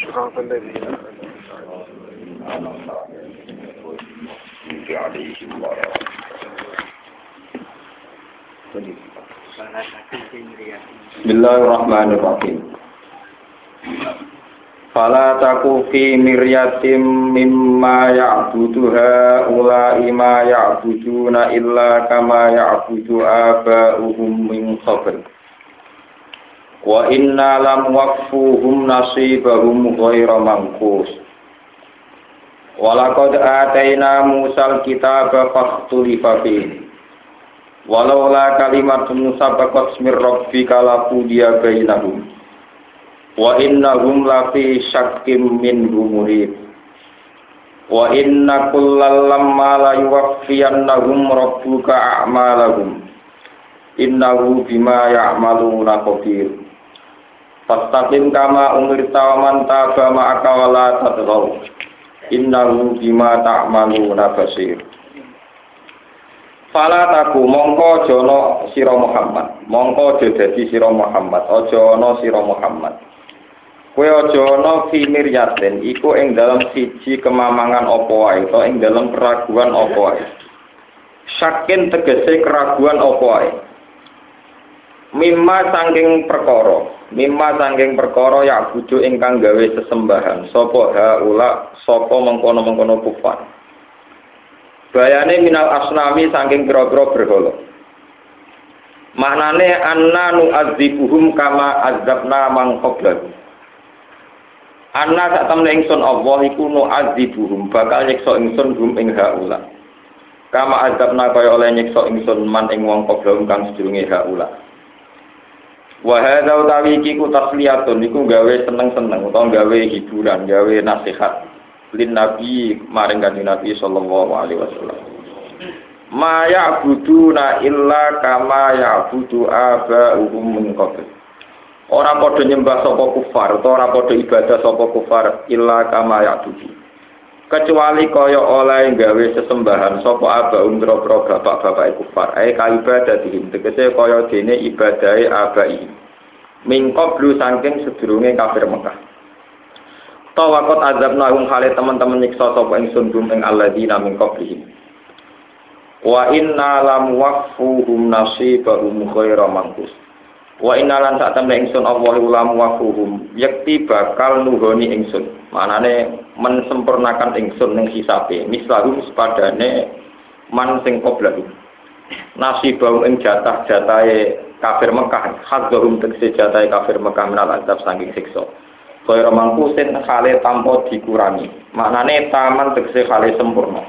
صراط الذين عليهم ولا Bismillahirrahmanirrahim. Fala taku fi miryatim mimma ya'budu haula'i ma ya'buduna illa kama ya'budu aba'uhum min qabl. Wa inna lam waqfuhum nasibahum ghayra manqus. Walaqad atayna Musal kitaba fakhtulifa fihi. Walaula kalimatun sabaqat mir rabbika laqudiya bainahum. Wa innahum lafi syakkim minhu murib. Wa inna kullal lamma la yuwaffiyannahum rabbuka a'malahum. Innahu bima ya'maluna khabir. Fastaqim kama umirta wa man taba ma'aka wa la tadghaw. Innahu bima ta'maluna basir. Fala taku mongko jono sira Muhammad, mongko aja dadi sira Muhammad, aja ana sira Muhammad. Kowe aja ana fi miryatin iku ing dalam siji kemamangan apa wae utawa ing dalam keraguan apa wae. Sakin tegese keraguan apa wae. Mimma sangking perkara, mimma sangking perkara ya bujuk ingkang gawe sesembahan, sapa haula, sapa mengkono-mengkono kufar. Bayane minal asnami saking kira-kira berhala. Maknane anna nu azibuhum kama azabna mang qablahu. Anna sak temne ingsun Allah iku nu azibuhum bakal nyiksa ingsun hum ing haula. Kama azabna kaya oleh nyiksa ingsun man ing wong qablahu kang sedurunge haula. Wa hadza utawi iki ku tasliyatun iku gawe seneng-seneng utawa gawe hiburan, gawe nasihat lin nabi maring kanjeng nabi sallallahu alaihi wasallam. Ma ya'buduna illa kama ya'budu aba'uhum min qabl. Ora padha nyembah sapa kufar utawa ora padha ibadah sapa kufar illa kama ya'budu. Kecuali kaya oleh gawe sesembahan sapa aba'um boro bapak-bapak kufar. Ae kaibadatihim tegese kaya dene ibadahe abai min qablu saking sedurunge kafir Mekah Tawakot azab nahum kali teman-teman nyiksa sapa ingsun gum ing alladzina min qablihim. Wa inna lam waqfuhum nasibahum khaira mangkus. Wa inna lan sak temne ingsun Allah lam waqfuhum yakti bakal nuhoni ingsun. Manane mensempurnakan ingsun ning hisabe. Mislahum sepadane man sing qoblahu. Nasibahum ing jatah-jatahe kafir Mekah, hadzahum tegese jatahe kafir Mekah menal azab saking siksa. Kaya mangkusin khale tanpa dikurangi. Maknane taman tegese khale sempurna.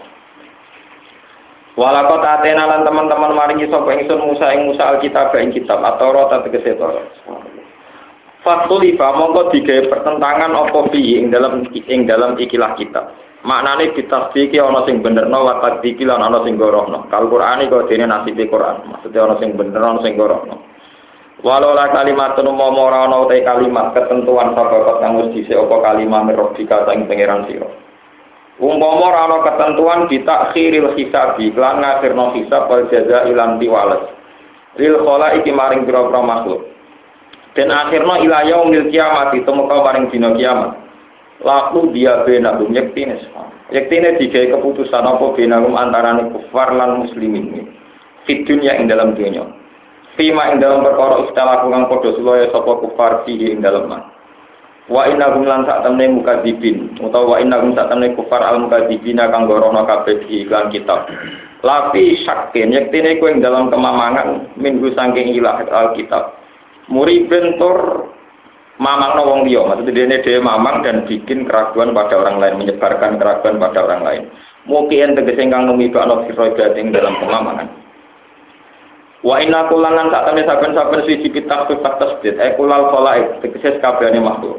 Walakot atena lan teman-teman maringi sapa ingsun Musa ing Musa alkitab ing kitab atau rota tegese Taurat. Fatulifa mongko digawe pertentangan apa fi ing dalam ing dalam ikilah kitab. Maknane ditasdiki ana sing benerno wa tasdiki lan ana sing gorohno. Kal Qur'ani kok dene nasibe Qur'an. Maksudnya ana sing bener ana sing gorohno. Walau la kalimat mau ora ana utai kalimat ketentuan sabab kang wis dhisik apa kalimat mirrobika sang pangeran sira. Umpama ora ana ketentuan ditakhiril hisab lan ngakhirno hisab wal jaza ilan diwales. Lil khala iki maring pira-pira makhluk. Dan akhirno ila yaumil kiamat itu muka dina kiamat. Laku dia benagum yektine Yektine digawe keputusan apa benagum antarane kufar lan muslimin. Fit dunya ing dalam dunia. Fima ing dalam perkara istilah kang padha sulaya sapa kufar fihi ing dalem man. Wa inna hum lan sak temne mukadzibin utawa wa inna hum sak temne kufar al mukadzibina kang gorono kabeh di iklan kitab. Lapi syakin yektine ku ing dalam kemamangan minggu saking ilah al kitab. Muriben tur mamang wong liya, maksudnya dene dhewe mamang dan bikin keraguan pada orang lain, menyebarkan keraguan pada orang lain. Mungkin tegese kang numibakno firaidat ing dalam kemamangan. Wa inna kulangan tak temen saben-saben siji kitab kitab tasdid e kulal khalaik tegese kabehane makhluk.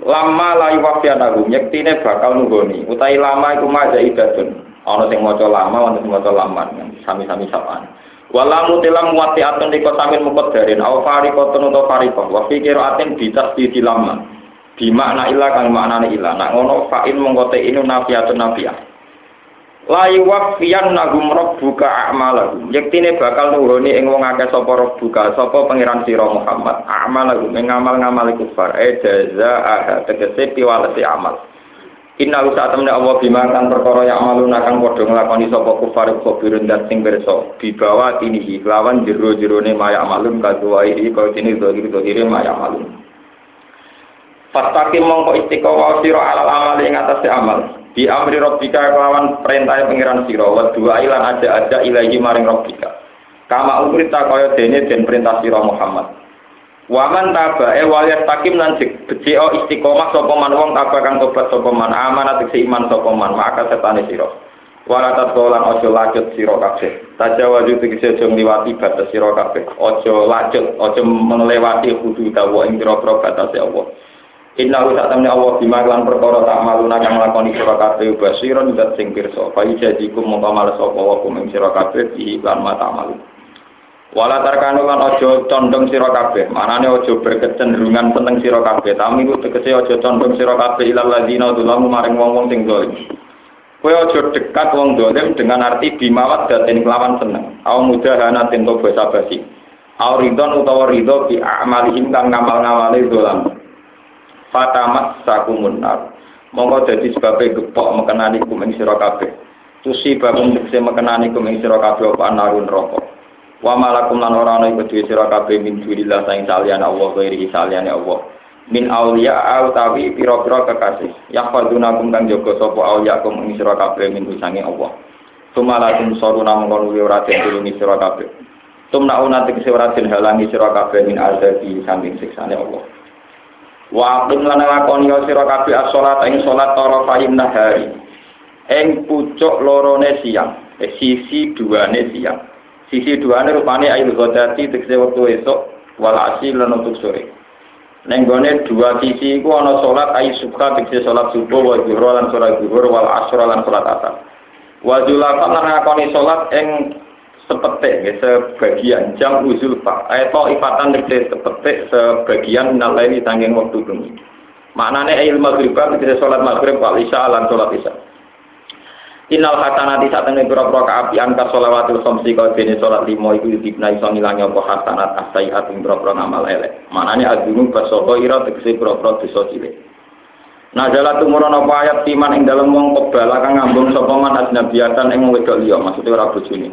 Lama layu wafianahu nyektine bakal nunggoni utai lama iku maja idatun. Ana sing maca lama ana sing maca laman sami-sami sapaan. Wala mutilam muwati atun diko samin mukot darin aw farikotun utawa farikoh wa fikir atin bitas di lama. Di makna ilah kang maknane ilah. Nak ngono fa'in mengkote inu nafiatun nafiah. Layu wafian nagum buka a'malahum. Yektine bakal nuhoni ing wong akeh sapa buka sapa pangeran sira Muhammad. A'malahum ing ngamal-ngamal kufar. E jaza aha tegese piwalesi amal. Inna saat temne Allah bima kan perkara yang amaluna kang padha nglakoni sapa kufar khabirun dan sing berso. Bibawa tinihi lawan jero-jerone maya amalun kaduwai kaya dene zahir-zahire maya amalun. Fastaqim mongko istiqomah sira alal amal ing atase amal. Di amri robbika kelawan perintah pengiran sira wa dua ilan aja aja ilahi maring robbika. Kama umrita kaya dene den perintah sira Muhammad. Waman taba e waliyat takim lan beceo istiqomah sapa man wong taba kang tobat sapa man amanat iman sapa man maka setane sira. Wala tatkolan ojo lacut sira kabeh. Tajawaju tegese aja ngliwati batas sira kabeh. Ojo lacut, ojo melewati hudud dawa ing pira-pira batas Allah. Inna hu sak temne Allah bima lan perkara tak maluna kang lakoni sira kabeh basiron zat sing pirsa. Fa ijadikum mongko males sapa wa kum ing di mata malu. Wala tarkanu lan aja condong sira kabeh. Manane aja berkecenderungan seneng sira kabeh. Tami ku tegese aja condong sira kabeh ilal ladina dulamu maring wong-wong sing zalim. Kowe aja dekat wong dolim dengan arti bimawat daten kelawan seneng. Au mudahana tento basa basi. Au ridon utawa ridho bi amalihim kang ngamal-ngamale dolam fatamat sakumun nar monggo dadi sebabe gepok mekenani kum ing sira kabeh tusi babung tekse mekenani kum ing sira kabeh apa narun rokok wa malakum lan ora ana iku duwe sira kabeh min dunillah saing saliyane Allah ghairi saliyane Allah. Min auliya au tawi pira-pira kekasih. Yahfadzuna kum kang jaga sapa auliya kum ing sira kabeh min sange Allah. Tumalakum soruna mengkono ora den tulungi sira kabeh. Tumna una tegese ora den halangi sira kabeh min azabi samping siksane Allah. Wa aqim lan lakoni sira kabeh as-salat ing salat tarafain nahari. Ing pucuk lorone siang, eh, sisi duane siang. Sisi duane rupane ail ghadati tegese wektu esuk wal asil lan untuk sore. Neng gone dua sisi iku ana salat ayi suka tegese salat subuh wa zuhur lan salat zuhur wal asr lan salat asar. Wa zulafan lan lakoni salat ing sepetik ya, sebagian jam uzul pak atau ifatan negeri sepetik sebagian nalai tanggung waktu bumi maknanya ayil maghrib bisa sholat maghrib wal isya lan sholat isya Inal hasanati saat ini pura-pura keapian ka sholawatil somsi kau jenis sholat limo itu dibna iso ngilangi apa hasanat asaiat yang pura-pura ngamal elek. Maknanya agunung basoho ira tegesi pura-pura dosa Nah jalan tumurun apa ayat timan ing dalam wong kebala kang ngambung sapa man ajnabiatan ing wedok liya maksudnya ora bojone.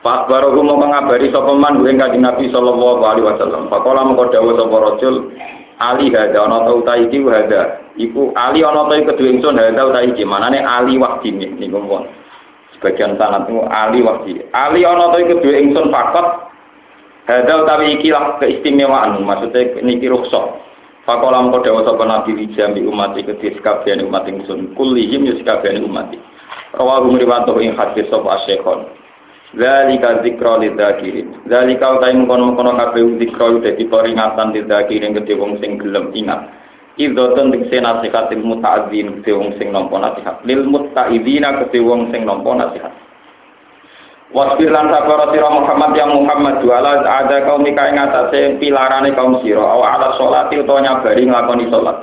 Pak baru mau mengabari sapa man ing kanjeng Nabi sallallahu alaihi wasallam. Pakola mengko dawuh sapa rajul Ali hada ana ta uta iki hada. Iku Ali ana ta kedue ingsun hada uta iki. Manane Ali wahdi niku pun. Sebagian sanad niku Ali wahdi. Ali ana ta kedue ingsun fakot hada utawi iki lah keistimewaan maksudnya niki rukhsah. Pakola mengko dawuh sapa Nabi jami umat iki kedue sekabiane umat ingsun ya sekabiane umat. Rawahu riwayat ing hadis sapa Asy-Syekhon. Zalika zikra lidzakirin. Zalika utai mengkono-mengkono kabeh zikra dadi peringatan lidzakirin gede wong sing gelem ingat. Idzotun dikse nasihat ilmu ta'adzin gede wong sing nampa nasihat. Lil mutta'idina gede wong sing nampa nasihat. Wasbir lan sabar sira Muhammad yang Muhammad wala ada kaum ika ing atase pilarane kaum sira aw ala sholati utawa nyabari nglakoni salat.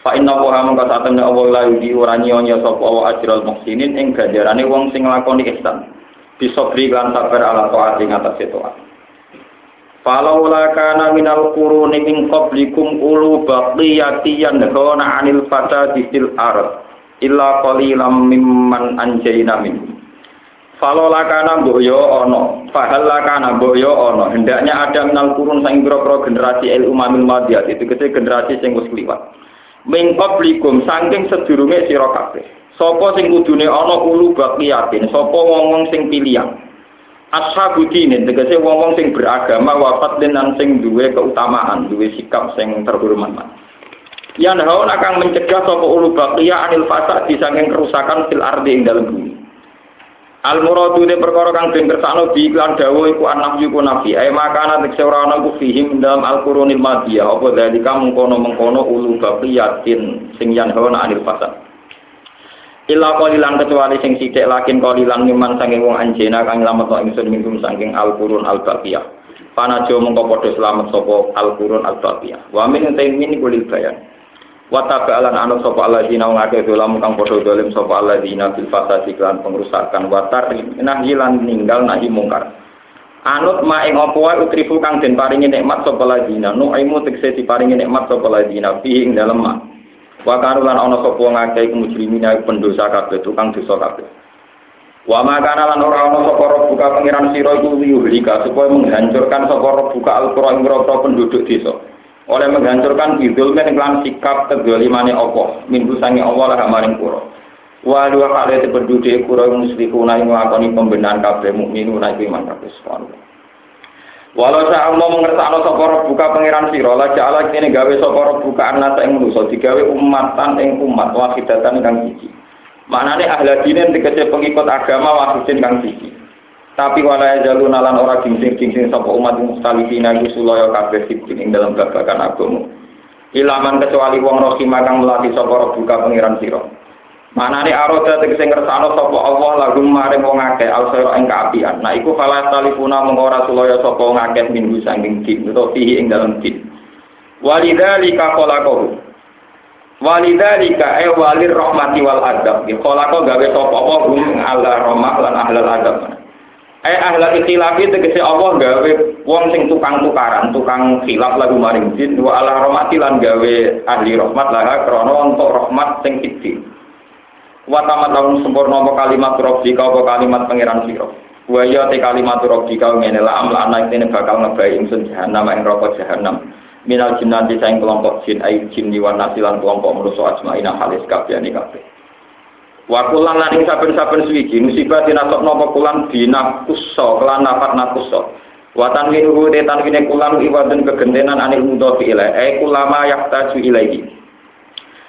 Fa inna wa mongko satemene Allah la yudi ora nyonya sapa wa ajral muhsinin ing ganjarane wong sing nglakoni ihsan bisobri lan sabar ala taat ing atas taat Falaula kana minal quruni min qablikum ulu baqiyati yanhauna 'anil fasadi fil ard illa qalilam mimman anjayna min Falola kana boyo ono, fahalla kana boyo ono. Hendaknya ada minal kurun sang biro generasi el umamil madiyat itu kete generasi sing wis kliwat. Min saking sedurunge sira. Sopo sing kudune ana ulu baqiyatin, sapa wong-wong sing pilihan. Ashabu dinin, tegese wong-wong sing beragama wafat dan sing duwe keutamaan, duwe sikap sing terhormat. Yang haun akan mencegah sapa ulu baqiya anil fasad disanging kerusakan fil ardi ing dalem bumi. Al muradu de perkara kang den kersakno bi iklan dawuh iku anak yuku nabi. Ai makana tekse ora ana ku fihim dalam al qurunil madiyah apa dalika mengkono-mengkono ulu baqiyatin sing yanhaun anil fasad. Illa qalilan kecuali sing sithik lakin qalilan miman saking wong anjena kang lamet ingsun minum saking al-qurun al-baqiyah. Panajo mengko padha slamet sapa al-qurun al-baqiyah. Wa min min kulil bayan. wa tabalan anut sapa alladzina ngake dolam kang padha dolim sapa alladzina bil fasadi lan pengrusakan wa tarnahi lan ninggal nahi mungkar anut ma ing apa wae utrifu kang den paringi nikmat sapa alladzina nu aimu tegese diparingi nikmat sapa alladzina fi ing dalem ma wa karulan ana sapa ngake mujrimina pendosa kabeh tukang dosa kabeh. Wa makana lan ora ana sapa buka pangeran sira iku yuhlika supaya menghancurkan sapa buka al-Qur'an penduduk desa. Oleh menghancurkan bidul men iklan sikap kedolimane Allah minggu sangi Allah lah maring kura. Wa dua kali penduduk kura muslimuna yang nglakoni pembenahan kabeh mukminun iku iman kabeh subhanallah Walau saya mau mengertakno sapa buka pangeran sira la ja'ala kene gawe sapa buka anak ing manusa digawe umatan ing umat wahidatan kang siji. Maknane ahli dinen tegese pengikut agama wahidin kang siji. Tapi wala jalu nalan ora gingsing-gingsing sapa umat mustalifina iku sulaya kabeh ing dalam babagan agama. Ilaman kecuali wong rohima kang melatih sapa buka pangeran sira. Manane aroda tegese ngersano sapa Allah lagu maring wong akeh alsira ing kaapian. Nah iku fala talifuna mung ora sulaya sapa wong akeh minggu saking din utawa fihi ing dalam din. Walidzalika khalaqahu. Walidzalika ay walir rahmati wal adab. Khalaqa gawe sapa Allah hum ala rahmah lan ahlal adab. Eh ahlal ikhtilafi tegese Allah gawe wong sing tukang tukaran, tukang khilaf lagu maring jin wa ala rahmati lan gawe ahli rahmat lah krana untuk rahmat sing kiti. Wa tamat lamun sempurna apa kalimat rabbika apa kalimat pangeran sira. Wa ya te kalimat rabbika ngene la amla ana ini bakal ngebai ingsun jahanam ing neraka jahanam. Minal jinnati saing kelompok jin ai jin wa nasilan kelompok manusa ajmaina halis kabehane kabeh. Wa kulan lan ing saben-saben suwiji musibah dinasok napa kulan dinakusso kelan nafat nakusso. Wa tanwinuhu de tanwine kulan iwadun kegentenan anil mudhofi ilai. Eh kulama yahtaju ilaihi.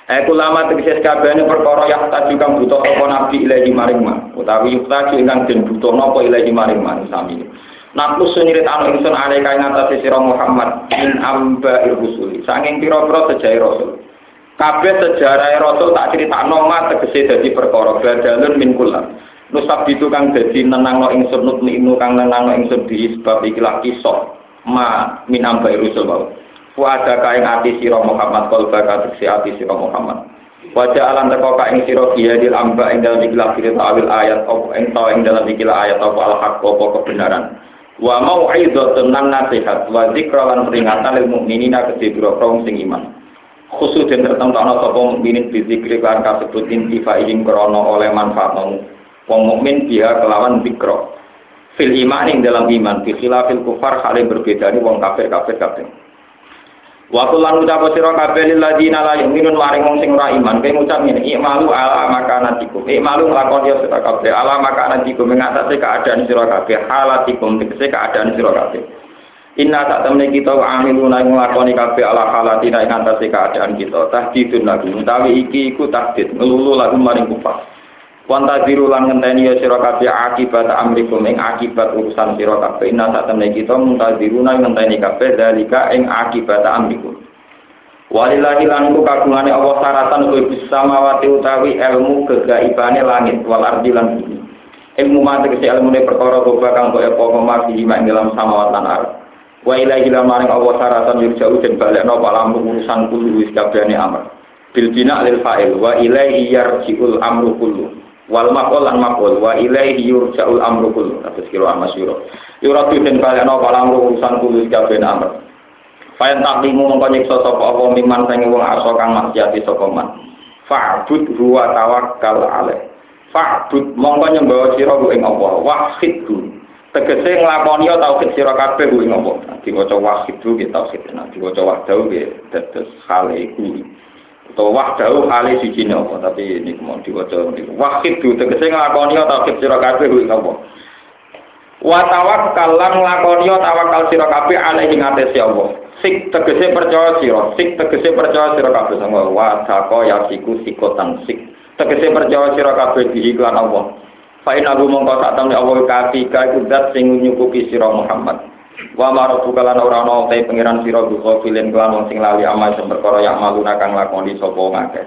Eh kulama tegese kabehane perkara yahtaju kang butuh apa nabi ilaihi maring ma. Utawi yahtaju ingkang butuh napa ilaihi maring ma sami. Nakus sunyirit anu ingsun alai kain atas sira Muhammad in amba irusuli. Sanging pira-pira sejahe rasul. kabeh sejarah Rasul tak cerita noma tegese dadi perkara badalun min kullan nusab itu kang dadi nenangno ingsun nutminu kang nenangno ingsun di sebab ikilah kisah ma min ambai rusul wau wa ada kaing ati sira Muhammad kal baka tegese ati sira Muhammad. Wajah alam teko ka ing sira dil amba ing dalam ikilah firman awil ayat apa ing ta ing dalam ikilah ayat apa al haq apa kebenaran. Wa mau'izatun nan nasihat wa dzikra lan peringatan lil mukminina kedhe biro sing iman. Khusus dan tertentu ana sapa mukminin bizikri kan kasebut intifa ing krana oleh manfaat wong mukmin dia kelawan zikra. Fil iman ing dalam iman fi khilafil kufar hale berbeda ni wong kafir kafir kafir Waktu lan ucap sira kabeh lil ladina la yu'minun maring wong sing ora iman. Kaya ngucap ngene ikmalu ala makanatikum. Ikmalu lakon ya sira kabeh ala makanatikum. Mengatasi keadaan sira kabeh halatikum. Tegese keadaan sira kabeh. Inna tak temne kita amiluna nglakoni kabeh ala halatina ing antase keadaan kita. Tahdidun lagu. Utawi iki iku tahdid. Ngelulu lagu maring kufar. Wanta diru lan ngenteni ya sira kabeh akibat amrikum ing akibat urusan sira kabeh. Inna tak temne kita muntadiruna ngenteni kabeh dalika ing akibat amrikum. Walillahi lan ku kagungane Allah saratan kowe bisa mawati utawi ilmu kegaibane langit wal ardi lan bumi. Ilmu mate kese ilmune perkara goba kang kok apa kemaki ing dalam samawat lan ardh. Wa ilahi maring Allah saratan yurja'u dan balekno palamru urusan kullu wis kabehane amr. Bil bina lil fa'il wa ilaihi yarji'ul amru kullu. Wal maqul lan maqul wa ilaihi yurja'ul amru kullu. Atas kira amasyura. Yuratu den balekno palamru urusan kullu wis kabehane amr. Fayan taklimu mongko nyiksa sapa apa miman sing wong aso kang maksiati sapa man. Fa'bud huwa tawakkal alaih. Fa'bud mongko nyembah sira ing Allah. Wahidhu tegese nglakoni tauhid sira kabeh kuwi ngopo diwaca wahid ki tauhid nah diwaca wahdahu ki dados hale utawa wahdahu hale siji nopo tapi ini mau diwaca wahid tegese nglakoni tauhid sira kabeh kuwi ngopo wa tawakkal lan nglakoni tawakal sira kabeh alaihi ngatesi Allah. Sik tegese percaya sira sik tegese percaya sira kabeh. Sama wa tako yasiku sikotan sik tegese percaya sira kabeh diiklan Allah. Fa'in abu mongko sak temne Allah kafi ka iku zat sing nyukupi sira Muhammad. Wa marufu kalan ora ana te pangeran sira duka filen kelan wong sing lali amal sing perkara yang malu kang lakoni sapa ngakeh.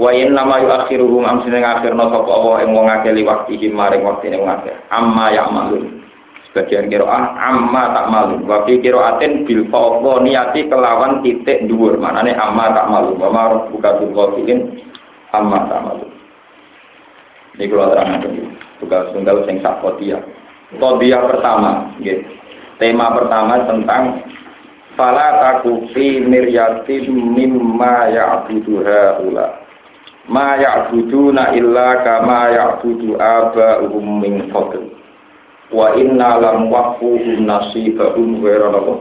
Wa in nama yuakhiruhum am sing ngakhirna sapa Allah ing wong akeh li waktihi maring waktine wong. Amma ya malu. Sebagian kiroah amma tak malu. Wafi kiroatin bil niati kelawan titik dhuwur. Manane amma tak malu. Wa ma rabbuka bil amma tak malu. Ini kalau terang dulu. Tugas tunggal sing sakotia. Kodia pertama, gitu. Tema pertama tentang Fala takufi miryatin mimma ya'budu haula. Ma ya'buduna illa kama ya'budu aba'uhum min qabl. Wa inna lam waquhum nasibahum wa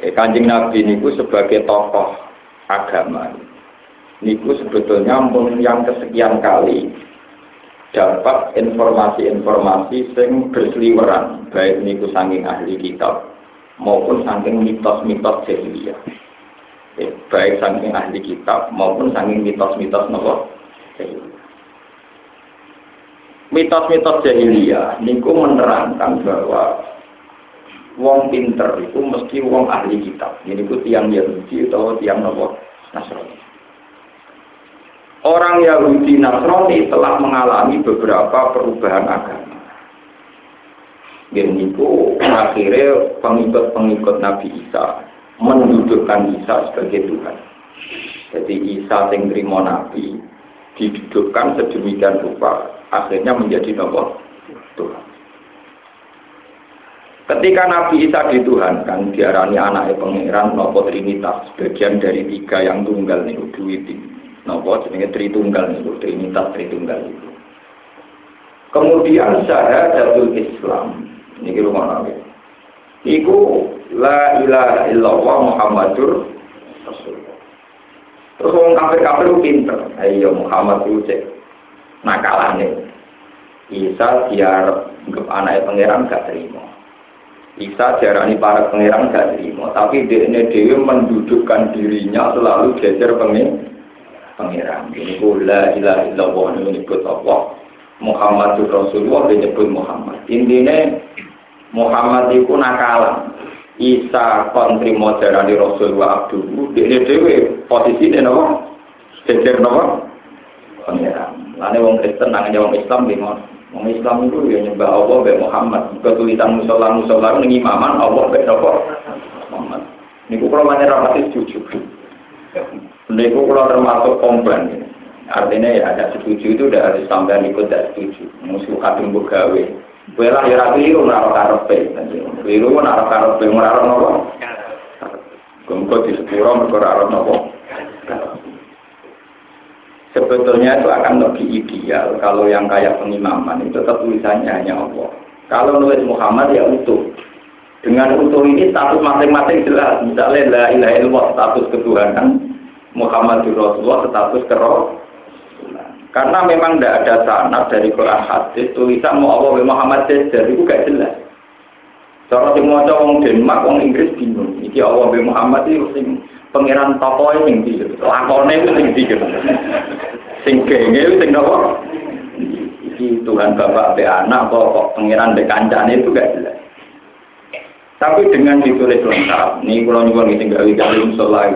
Eh, Kanjeng Nabi niku sebagai tokoh agama. Niku sebetulnya yang kesekian kali dapat informasi-informasi sing berseliweran baik niku saking ahli kitab maupun saking mitos-mitos jahiliyah ya, baik saking ahli kitab maupun saking mitos-mitos nopo? Mitos-mitos jahiliyah niku menerangkan bahwa wong pinter itu mesti wong ahli kitab. Ini ku tiang Yahudi atau tiang nopo? Nasrani Orang Yahudi Nasrani telah mengalami beberapa perubahan agama. Dan itu akhirnya pengikut-pengikut Nabi Isa mendudukkan Isa sebagai Tuhan. Jadi Isa yang terima Nabi didudukkan sedemikian rupa akhirnya menjadi nomor Tuhan. Ketika Nabi Isa dituhankan, diarani anaknya pangeran nopo Trinitas, bagian dari tiga yang tunggal nih, duit nopo jenenge Tritunggal itu Trinitas Tritunggal itu. Kemudian saya jatuh Islam. Ini rumah nabi. Iku la ilaha illallah Muhammadur Rasulullah. Terus orang kafir-kafir pinter. Ayo Muhammad itu cek nakalane. Isa biar anaknya pangeran gak terima. Isa diarani para pangeran gak terima, tapi dia dewi mendudukkan dirinya selalu jajar pengen pangeran. Ini la ilaha illallah ini menyebut Allah. Muhammadur Rasulullah menyebut Muhammad. Intinya Muhammad itu nakalan. Isa kontrimo darani Rasul wa abduhu. Dia dewe posisi ini apa? Jejer apa? Pangeran. Lalu wong Kristen nangnya wong Islam gimana? Wong Islam itu ya nyembah Allah be Muhammad. Ketulisan musola musola ini imaman Allah be Muhammad. Ini kalau mana rapati jujur. Niku kalau termasuk komplain. Artinya ya ada setuju itu udah harus sampai ikut tidak setuju. Musuh kadung begawe. Belah ya rapi itu menaruh karepe. Keliru menaruh karepe, menaruh nopo. Gengko di sepuro menaruh nopo. Sebetulnya itu akan lebih ideal kalau yang kayak pengimaman itu tetap tulisannya hanya Allah. Kalau nulis Muhammad ya utuh. Dengan utuh ini status masing-masing jelas. Misalnya la ilaha illallah status ketuhanan, Muhammad Rasulullah status kero karena memang tidak ada sanad dari Quran hadis tulisan mau Allah Muhammad Jajar itu gak jelas. Cara sing maca wong Denmark, wong Inggris bingung. Iki Allah Muhammad itu sing pangeran tokoe sing ndi. Lakone itu sing ndi. Sing kenge sing napa? Iki Tuhan Bapak be anak kok pangeran be kancane itu gak jelas. Tapi dengan ditulis lengkap, nih kalau nyuwun ngisi gawe-gawe musola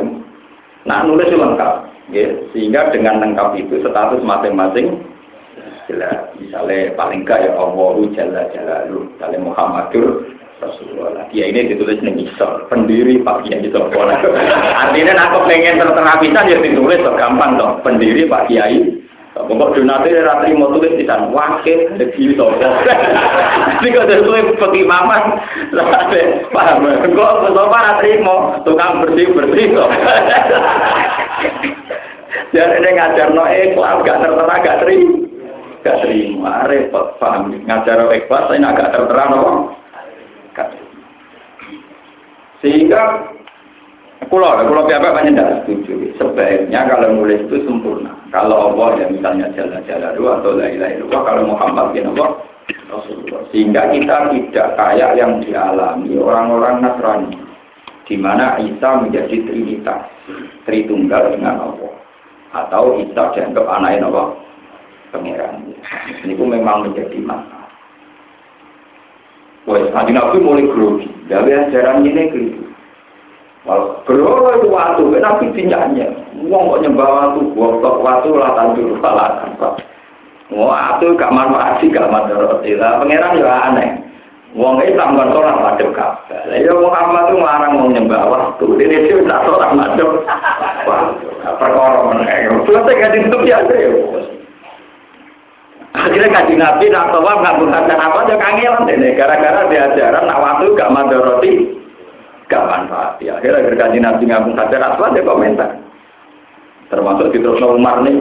Nah nulis lengkap, ya. sehingga dengan lengkap itu status masing-masing jelas. Misalnya paling enggak ya Allahu Jalla Jalalu, misalnya Muhammadur Rasulullah. Ya ini ditulis nih misal, pendiri Pak Kiai itu. Artinya aku pengen tertera bisa ya ditulis so, dong. Pendiri Pak Kiai Pokok donasi ratri mau tulis di sana wakil jadi sopo. Ini kok dari tulis pergi mama, lah paham. Kok sopo ratri mau tukang bersih bersih kok. Jadi dia ngajar no ikhlas gak tertera gak terima, gak terima repot paham. Ngajar ikhlas saya agak tertera no. Sehingga Kulo, kulo pihak banyak tidak setuju. Sebaiknya kalau nulis itu sempurna. Kalau Allah ya misalnya jalan-jalan dua atau lain-lain dua. Kalau Muhammad ya Allah Rasulullah. Sehingga kita tidak kayak yang dialami orang-orang Nasrani. Di mana Isa menjadi Trinitas, Tritunggal dengan Allah. Atau Isa dianggap anaknya Allah, pangeran. Ini pun memang menjadi masalah. Wah, Nabi mulai grogi. Gawe ajaran ini keliru. Berdoa itu waktu, tapi tinyanya. Uang kok nyembah waktu, waktu waktu lah tanjur salah. Wah, itu gak manfaat sih, gak manfaat. Lah, pangeran ya aneh. Wong Islam kan sholat madhep Ka'bah. Ya Muhammad itu ngarang mau nyembah waktu. Ini dia tak sholat madhep. Wah, perkara meneng. Selesai gak ditutup ya. Akhirnya kaji Nabi nak tawaf nggak berhasil apa aja kangelan deh. Gara-gara diajaran nak waktu gak mandoroti, gak manfaat. Ya, akhirnya kaji Nabi nggak berhasil apa dia komentar. Termasuk di terus Umar nih.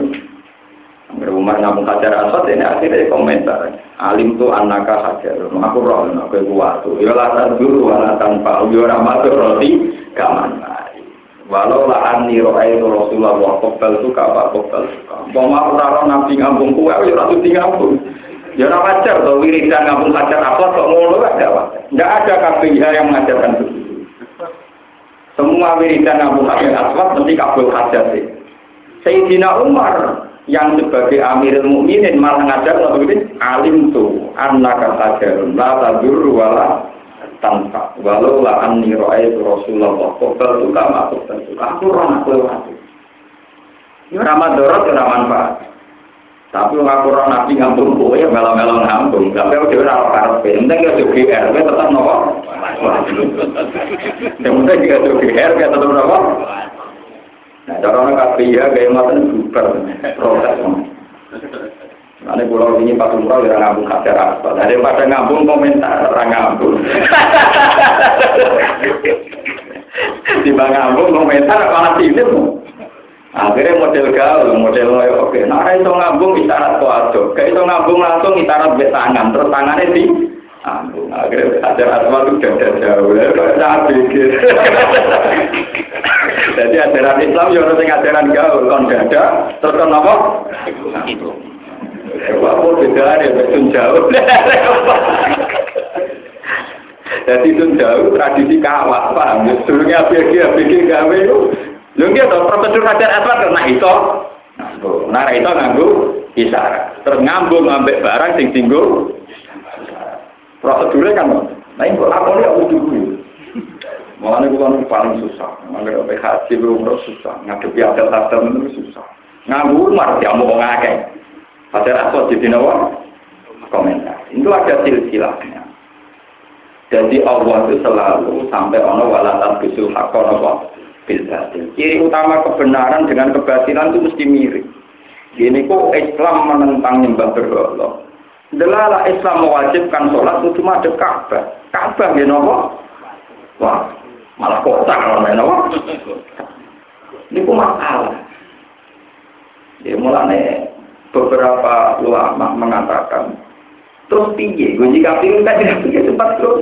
Umar ngabung hajar aswad ini akhirnya komentar. Alim tu anaka hajar. Aku roh, aku kuat. Ya lah dulu, wala tanpa. Ya rahmat roti, gak manfaat. Walau lah ani roai itu Rasulullah wa kopel suka apa kopel suka. Mau mau raro nabi ngambung kue, ya ratu di ngambung. Ya ora wajar to wiridan ngambung hajar apa kok ngono ada wajar. Enggak ada KPIH yang mengajarkan begitu. Semua wiridan ngambung hajar aswad mesti kabul hajar sih. Sayyidina Umar yang sebagai Amirul Mukminin malah ngajar waktu itu alim tuh anak hajarun la tadur wala tanpa walau lah anni itu Rasulullah kobel suka masuk suka aku orang aku lewat ini ramah dorot ya manfaat. Tapi aku orang nabi ngambung ya melo-melo ngambung. Tapi aku juga ora karepe. Penting ya RW tetap nopo penting juga juga RW tetap nopo nah cara orang kabeh ya kayak macam super proses Nanti pulau ini pas umroh ya ngambung hajar asfal. pada ngambung komentar orang ngambung. Tiba ngambung komentar malah tidak. Akhirnya model gaul, model oke. Nah itu ngambung isyarat kuado. Kayak itu ngambung langsung isyarat be tangan, terus tangannya di ngambung. Akhirnya hajar asfal itu udah jauh. Saya pikir. Jadi ajaran Islam ya harus ajaran gaul, kon dada, terus kon apa? Itu. Kamu beda ya, betul jauh. Jadi itu jauh tradisi kawat, paham? Ya, Dulunya ABG, ABG gawe itu. Lu nggak tahu prosedur hajar aswad karena itu. Nah, itu nganggu isyarat. Terus ngambung ngambek barang sing tinggal. Prosedurnya kan, nah ini lakon ya udah dulu. Makanya gue paling susah. Makanya PHC belum susah. Ngadepi adal-adal itu susah. Nganggu umar, dia mau ngakek. Padahal aswad di nawa komentar. Itu ada silsilahnya. Jadi Allah itu selalu sampai ono walatan bisul hakon apa bilbatil. Ciri utama kebenaran dengan kebatilan itu mesti mirip. Gini kok Islam menentang nyembah berhala. Delala Islam mewajibkan sholat itu cuma ada Ka'bah. Ka'bah gini apa? Wah, malah kota kalau main apa? Ini kok masalah. Ya mulanya beberapa ulama mengatakan terus tinggi gue jika pilih tadi tidak sempat terus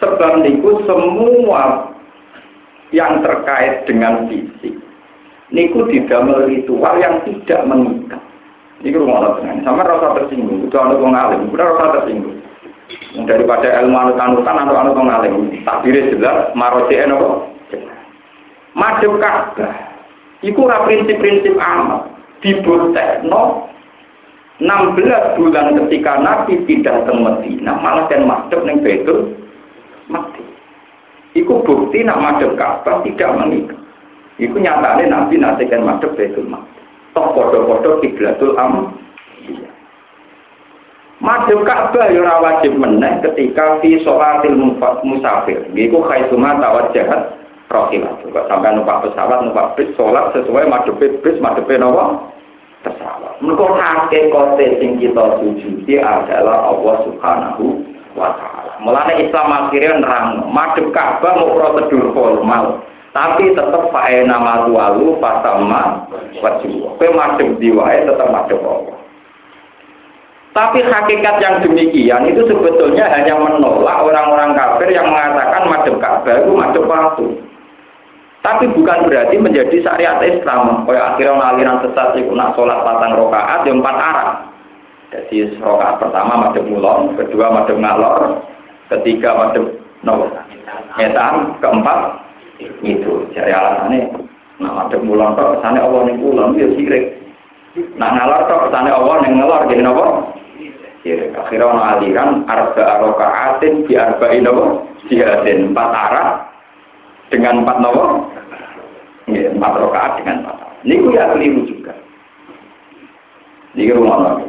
sebab niku semua yang terkait dengan fisik niku tidak ritual yang tidak mengikat ini rumah Allah tenang sama rasa tersinggung itu anu ngalim udah rasa tersinggung daripada ilmu anutan-anutan atau anu ngalim takdirnya jelas marosi enopo madep ka'bah Iku ora prinsip-prinsip amal. no 16 bulan ketika Nabi pindah ke Medina, malah dan madhep ning Baitul mati. Iku bukti nak madhep Ka'bah tidak menikah. Iku nyatane Nabi nanti kan madhep Baitul mati. Toh podo-podo kiblatul am. Madhep Ka'bah ya wajib meneh ketika fi sholatil musafir. Iku khaituma tawajjahat rohilah. Kok sampai numpak pesawat, numpak bis, sholat sesuai madhepe bis, madhepe nawa pesawat. Mereka kote sing kita sujudi adalah Allah Subhanahu wa taala. Mulane Islam akhirnya nerang madhep Ka'bah mau prosedur formal. Tapi tetap faena matualu pasama wajib. Kowe madhep diwae tetap madhep Allah. Tapi hakikat yang demikian itu sebetulnya hanya menolak orang-orang kafir yang mengatakan madhep Ka'bah itu madhep waktu. Tapi bukan berarti menjadi syariat Islam. Kayak akhirnya aliran sesat itu nak sholat patang rokaat yang empat arah. Jadi rokaat pertama madem mulon, kedua madem ngalor, ketiga madem no, ngetan, keempat itu. Jadi alasannya, nah madem mulon kok ke sana Allah ning mulon itu ya sirik. Nah ngalor kok ke sana Allah ning ngalor jadi nopo. Sirik. Akhirnya ono aliran arba rokaatin di arba'in nopo jihadin empat arah dengan empat nopo, ya, empat rokaat dengan empat. Ini ya keliru juga. Ini rumah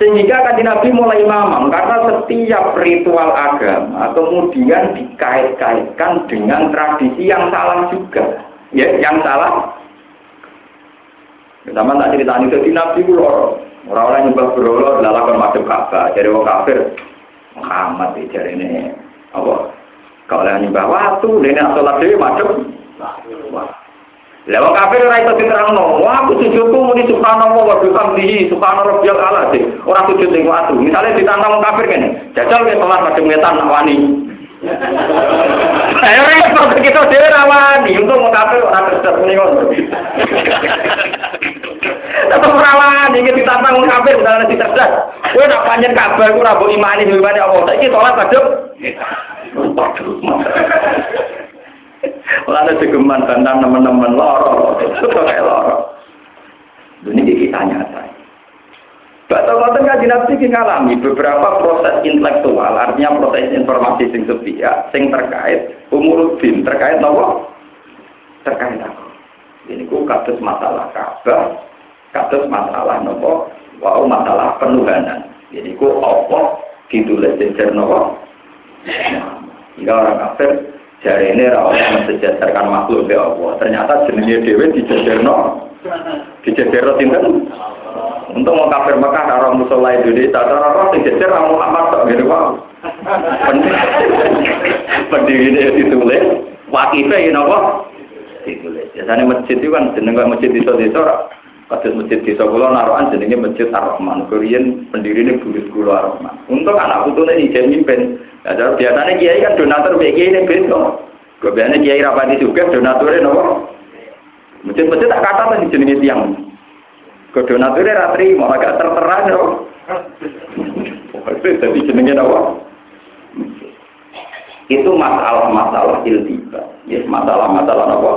Sehingga kan Nabi mulai mamam karena setiap ritual agama kemudian dikait-kaitkan dengan tradisi yang salah juga. Ya, yang salah. Sama tak cerita ini jadi Nabi itu Orang-orang nyembah berolo adalah madem Ka'bah. Jadi orang kafir Muhammad jadi ini apa? Kalau yang nyembah waktu, ini sholat dewi madem. Lewat kafir ora iso diterangno. Wah, aku sujudku muni subhanallah wa bihamdihi subhana rabbiyal ala sih. Ora sujud ning watu. Misale ditantang kafir kene. Jajal ke salat madhep wetan nak wani. Ayo repot kita dhewe ra wani. Untung kafir ora terus ngono. Tetep ora wani iki ditantang wong kafir misalnya dicerdas. Kowe nak panjen kabar ku ora mbok imani imani Allah. Saiki salat madhep. Kalau ada segeman bantang teman-teman loro, itu kayak loro. Ini kita nyata. Batal ngoten kan nabi kita ngalami beberapa proses intelektual, artinya proses informasi sing sepihak, sing terkait umur bin, terkait nopo, terkait apa? Ini ku kasus masalah kabar, kasus masalah nopo, wow masalah penuhanan. Jadi ku opo ditulis jejer nopo. Jika orang kafir Jari ini rawat mensejajarkan makhluk ya Allah. Ternyata jenisnya dewi dijajarno, dijajarno tinten. Untuk mau kafir Mekah, orang musola Indonesia, orang orang dijajar orang Muhammad tak gitu wow. Pendiri ini ditulis, wakifnya ini apa? Ditulis. Biasanya masjid itu kan jeneng masjid di desa Kados masjid desa kula naruhan jenenge Masjid Ar-Rahman. Korean pendiri ini burit kula Ar-Rahman. Untuk anak putune ijen mimpin. Ya biasanya kiai kan donatur mek kiai ini beda. Kebiasaan kiai rapati juga donaturnya nopo. Masjid-masjid tak kata tadi jenenge tiang. Ke donaturnya ratri mau agak tertera nopo. Jadi jenenge nopo. Itu masalah-masalah iltiba. Ya, masalah-masalah nopo.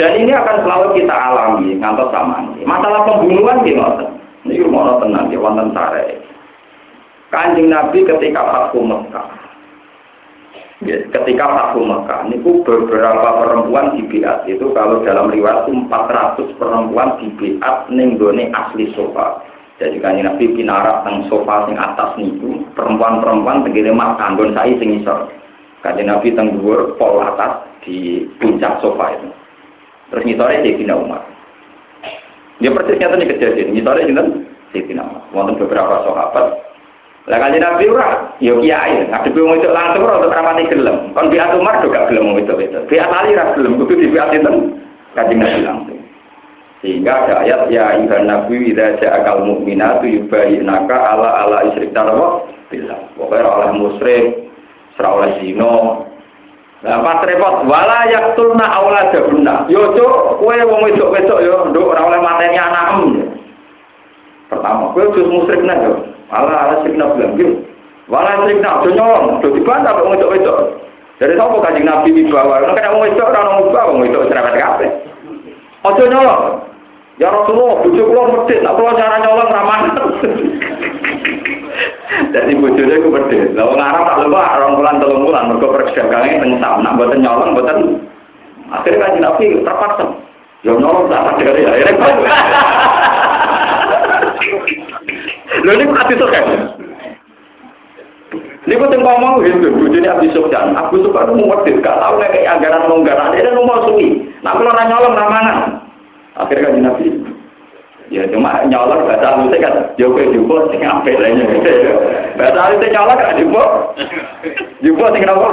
Dan ini akan selalu kita alami ngantos sama. Masalah pembunuhan di Ini rumah tenang di wonten sare. Kanjeng Nabi ketika Fathu Mekah. Ya, ketika Fathu Mekah, ini beberapa perempuan di Biat itu kalau dalam riwayat itu 400 perempuan di Biat ninggone asli sofa. Jadi kanjeng Nabi pinarak teng sofa sing atas niku perempuan-perempuan tegene mak kanggon sai sing isor. Kanjeng Nabi teng dhuwur pol atas di puncak sofa itu. Terus ngisore Sayyidina Umar. Dia persis nyata nih kejadian. Ngisore sinten Sayyidina Umar. Wonten beberapa sahabat. Lah kanjeng Nabi ora, yo kiai, ngadepi wong itu langsung ora untuk ramati gelem. Kon biat Umar gak gelem wong itu itu. Biat Ali ra gelem, kudu di biat sinten kanjeng Nabi langsung. Sehingga ada ayat ya ayuhan nabi idza ja'akal mu'minatu yubayyinaka ala ala isyrik tarwa billah. Pokoknya oleh musyrik, ora oleh zina, Nah, pas repot, wala yaktulna auladahunna. Yo, cuk, kowe wong wedok-wedok yo, nduk ora oleh mateni anakmu. Pertama, kowe wis musyrik nek yo. Ala ala sikna bilang yo. Wala sikna aja nyolong, do dibantah wong wedok-wedok. Dari sapa kanjeng Nabi dibawa? Nek ana wong wedok ora ono mbah wong wedok. Aja nyolong. Ya Rasulullah, bojo kula medhit, tak kula cara nyolong ra Jadi bojone ku pedhe. Lah wong tak lupa orang bulan telung bulan mergo perdagangan teng nak mboten nyolong mboten. Akhirnya kan Nabi terpaksa. Ya nyolong tak ada akhirnya. Lho ini hati kan? Ini gue tengok ngomong gitu, bujuni Abi Sufyan. Abu Sufyan itu muwedit, gak tau kayak anggaran longgaran. Dia mau suwi. Nah kalau nyolong ramangan. Akhirnya kan Nabi Ya cuma nyolong bahasa halusnya kan, yo ya, jumbo sing apik lainnya. Bahasa halusnya nyolong kan jumbo. Jumbo sing apa?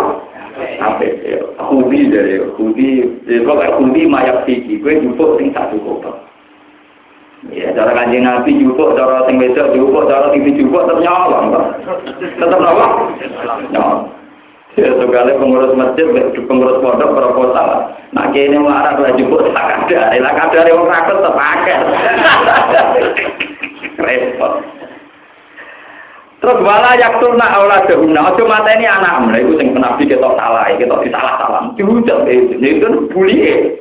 Apik. Kudi dari kudi, ya kok kudi mayak siji, kowe jumbo sing satu kota. Ya, cara kanjeng Nabi jupuk, cara sing wedok jupuk, cara TV jupuk tetap nyolong, Tetap apa? Nyolong. Ya, sekali pengurus masjid, pengurus pondok proposal. Nah, kini marah lah jemput tak ada. Lah kadar yang rakyat terpakai. Repot. Terus wala yaktul nak aula dahuna. Ojo ini anak mereka itu sing penabi kita salah, kita disalah salah. Diucap itu, itu bully.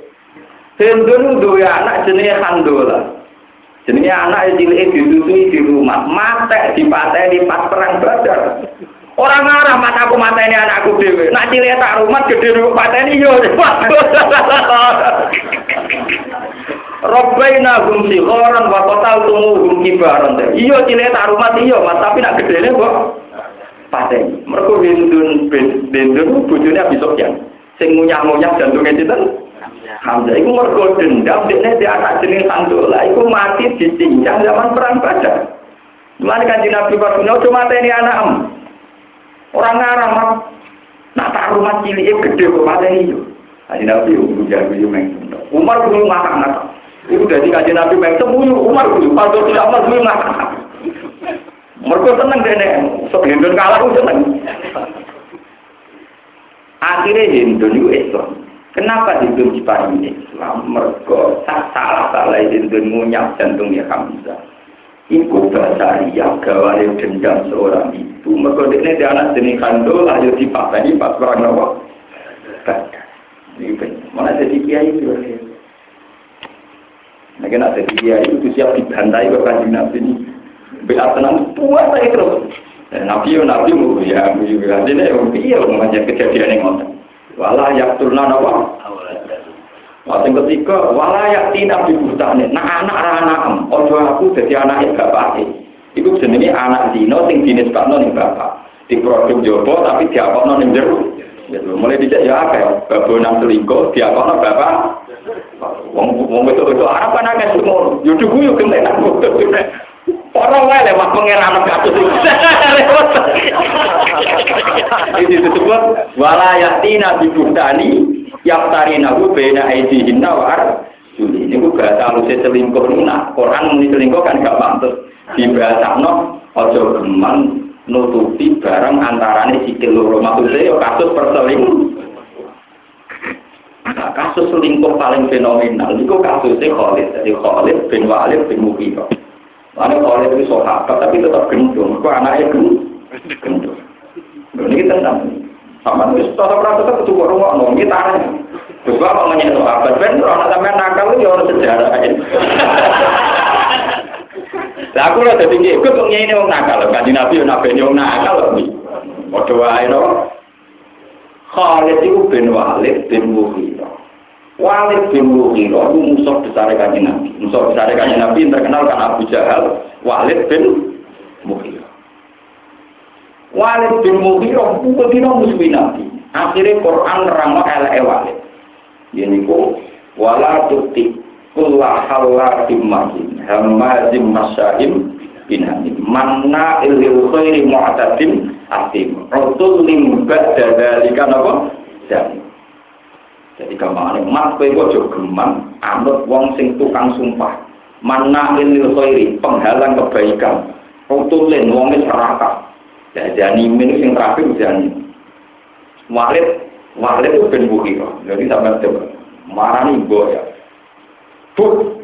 Hendun dua anak jenis handola. Jenis anak cilik disusui di rumah, mate di pas perang badar. Orang ngarah mata aku mata ini anakku dewe. Nak cilik tak rumah gede rumah mata ini yo. Robbaina hum sikhoran wa qatal tumu hum kibaran. Iya cilik tak rumah iya mas tapi nak gede kok paten. Mergo bendun bendun bojone Abi Sufyan. Sing ngunyah-ngunyah jantunge sinten? Hamzah iku mergo dendam dekne di anak jeneng Sandola iku mati dicincang zaman perang Badar. Mulane kanjeng Nabi Pak cuma ini anak em. Orang ngarang mah nak tak rumah cilik gede kok mateni yo. Kaji Nabi yo jago yo meng. Umar kudu makan nak. Itu dari kaji Nabi meng semuyu Umar kudu padha tidak Umar kudu makan. Mergo seneng dene, sok hendon kalah seneng. Akhirnya Hindu itu Islam. Kenapa Hindu diparingi Islam? Mergo salah salah Hindu ngunyap jantungnya Hamzah. Iku basaria gawane dendam seorang ibu. Mereka ini dia anak jenis kandol, ayo dipakani pas nawa. Ini mana jadi kiai itu? Nah, kena jadi kiai itu siap dibantai ke Nabi ini. Beat tenang, puas saya terus. Nabi yo Nabi mu ya, mu juga ini iya mau kejadian yang ngotot. Walah yak turna nawa. Waktu ketiga, walayak tidak dibutane. Nah anak em, ojo aku jadi anak bapak Iku jenenge anak dino sing jenis kano ning bapak. Di produk jopo tapi diakono ning jero. Gitu. Mulai dijak ya apa babonan selingkuh diakono bapak. Wong wong itu itu kan akeh semua. Yo dugu yo kentenan. Orang wae lewat pengeran itu. Ini disebut walayatina bibutani yaftari nahu bena aidi hinna wa Juli ini gue bahasa halusnya selingkuh nah Quran muni selingkuh kan gak pantas di bahasa no ojo geman nutupi barang antarane sikil loro. Maksudnya ya kasus perselingkuh. Nah, kasus selingkuh paling fenomenal itu kasusnya Khalid. Jadi Khalid bin Walid bin Mughirah Lalu Khalid itu sahabat tapi tetap gendong kok anaknya gendong ini tentang sama wis tata prasata kudu kok rungokno iki tareh. Juga kok ngenyak sahabat ben ora sampean nakal ya ora sejarah aja. Lah aku ora dadi ikut kok ngene wong nakal, kanjeng Nabi yo nabi wong nakal kok. Padha wae no. Khalid itu bin Walid bin. Walid bin Mughirah itu musuh besar kanjeng Nabi. Musuh besar kanjeng Nabi yang terkenal kan Abu Jahal. Walid bin Mughirah. Walid bin Mughirah pukul dina musuhi Nabi. Akhirnya Quran nerangno eleke Walid. Ini ku wala tuti kulla halatim mahin hamazim masyahim binamim manna ilil khairi mu'tadim atim rotul lim ba'da dalika napa dan jadi ke mana mas kowe ojo geman anut wong sing tukang sumpah manna ilil khairi penghalang kebaikan rotul lim wong serakah Ya, jani min sing terakhir jani. Walid, Walid itu ben Bukhira. Jadi sampai coba marani ya. Bu,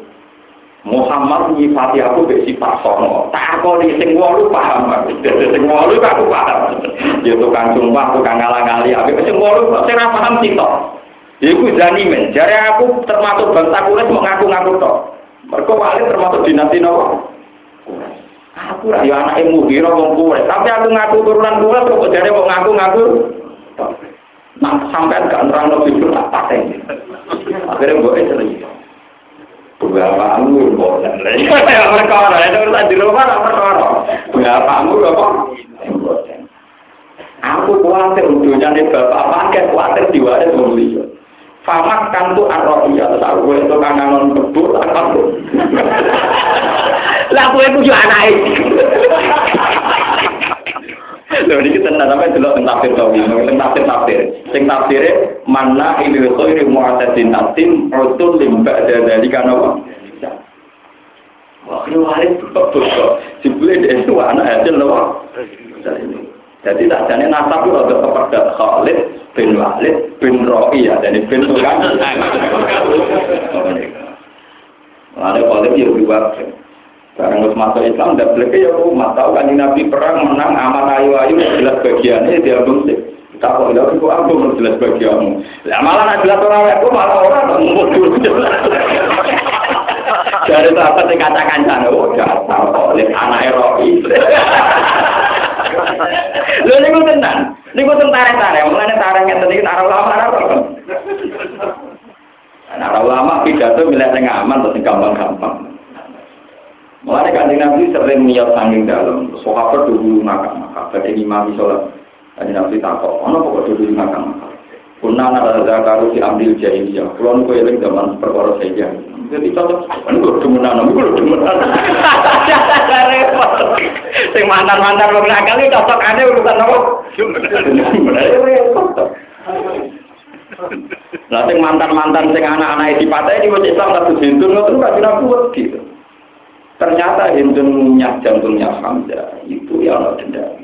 Muhammad nyifati aku be sifat sono. Tak kok di sing wolu paham aku. Sing wolu aku paham. Ya tukang sumpah, tukang ngalang-ngali. Aku sing wolu sing ora paham sitok. Iku jani men. Jare aku termasuk bangsa kulit mau ngaku-ngaku tok. Mergo Walid termasuk dinasti nopo? Aku lah ya anak ilmu biro wong kuwe, tapi aku ngaku turunan kuwe kok jare kok ngaku-ngaku. Nah, sampai gak nerang lebih dulu tak paten. Itu lagi. Berapa anggur boleh. Ya perkara, itu urusan di rumah tak perkara. Anggur apa? Aku khawatir dunia ini bapak pakai khawatir diwaris membeli. Famak kan tuh arrohiyah, tahu gue itu kangen kebur apa tuh. Lah kowe ku yo anake. Lho iki tenan sampe delok teng tafsir sawi, teng tafsir tafsir. Sing tafsire mana ini khairi mu'tadin natim rasul limba dari kana wa. Wah, ini waris betul. Jibule itu anak hasil loh. Jadi tak jadi nasab itu ada kepada Khalid bin Walid bin Ro'i ya, jadi bin Tuhan. Ada Khalid yang dua. Barang harus masuk Islam, tidak boleh ya rumah. Tahu kan Nabi perang menang aman ayu ayu jelas bagiannya dia belum sih. Tak kok tidak aku aku jelas bagianmu. Lah malah nak jelas orang aku malah orang tak mau dulu jelas. Dari sahabat yang katakan sana, oh jasar oleh anak Eropa. Lho niku tenan. Niku tentara-tentara, mulane tarang ngeten iki arah ulama arah apa? Nah, ulama pidato milih sing aman terus gampang-gampang. Mulane kanjeng Nabi sering miyat sanging dalam. Sahabat dulu makan. Jadi imam sholat. Kanjeng Nabi takut. Ono kok dulu makan. Kuna nara zakaru si ambil jahiliyah. Kulon kue eling zaman perkara saja. Jadi cocok. Ini gue demenan, gue demenan. Repot. Sing mantan mantan lo nakal ini cocok aneh urusan apa? Nah, sing mantan-mantan sing anak-anak di patah ini wis Islam tapi hindun ngoten kan nabi gitu. Ternyata hindunnya jantungnya Hamzah itu yang ada denda.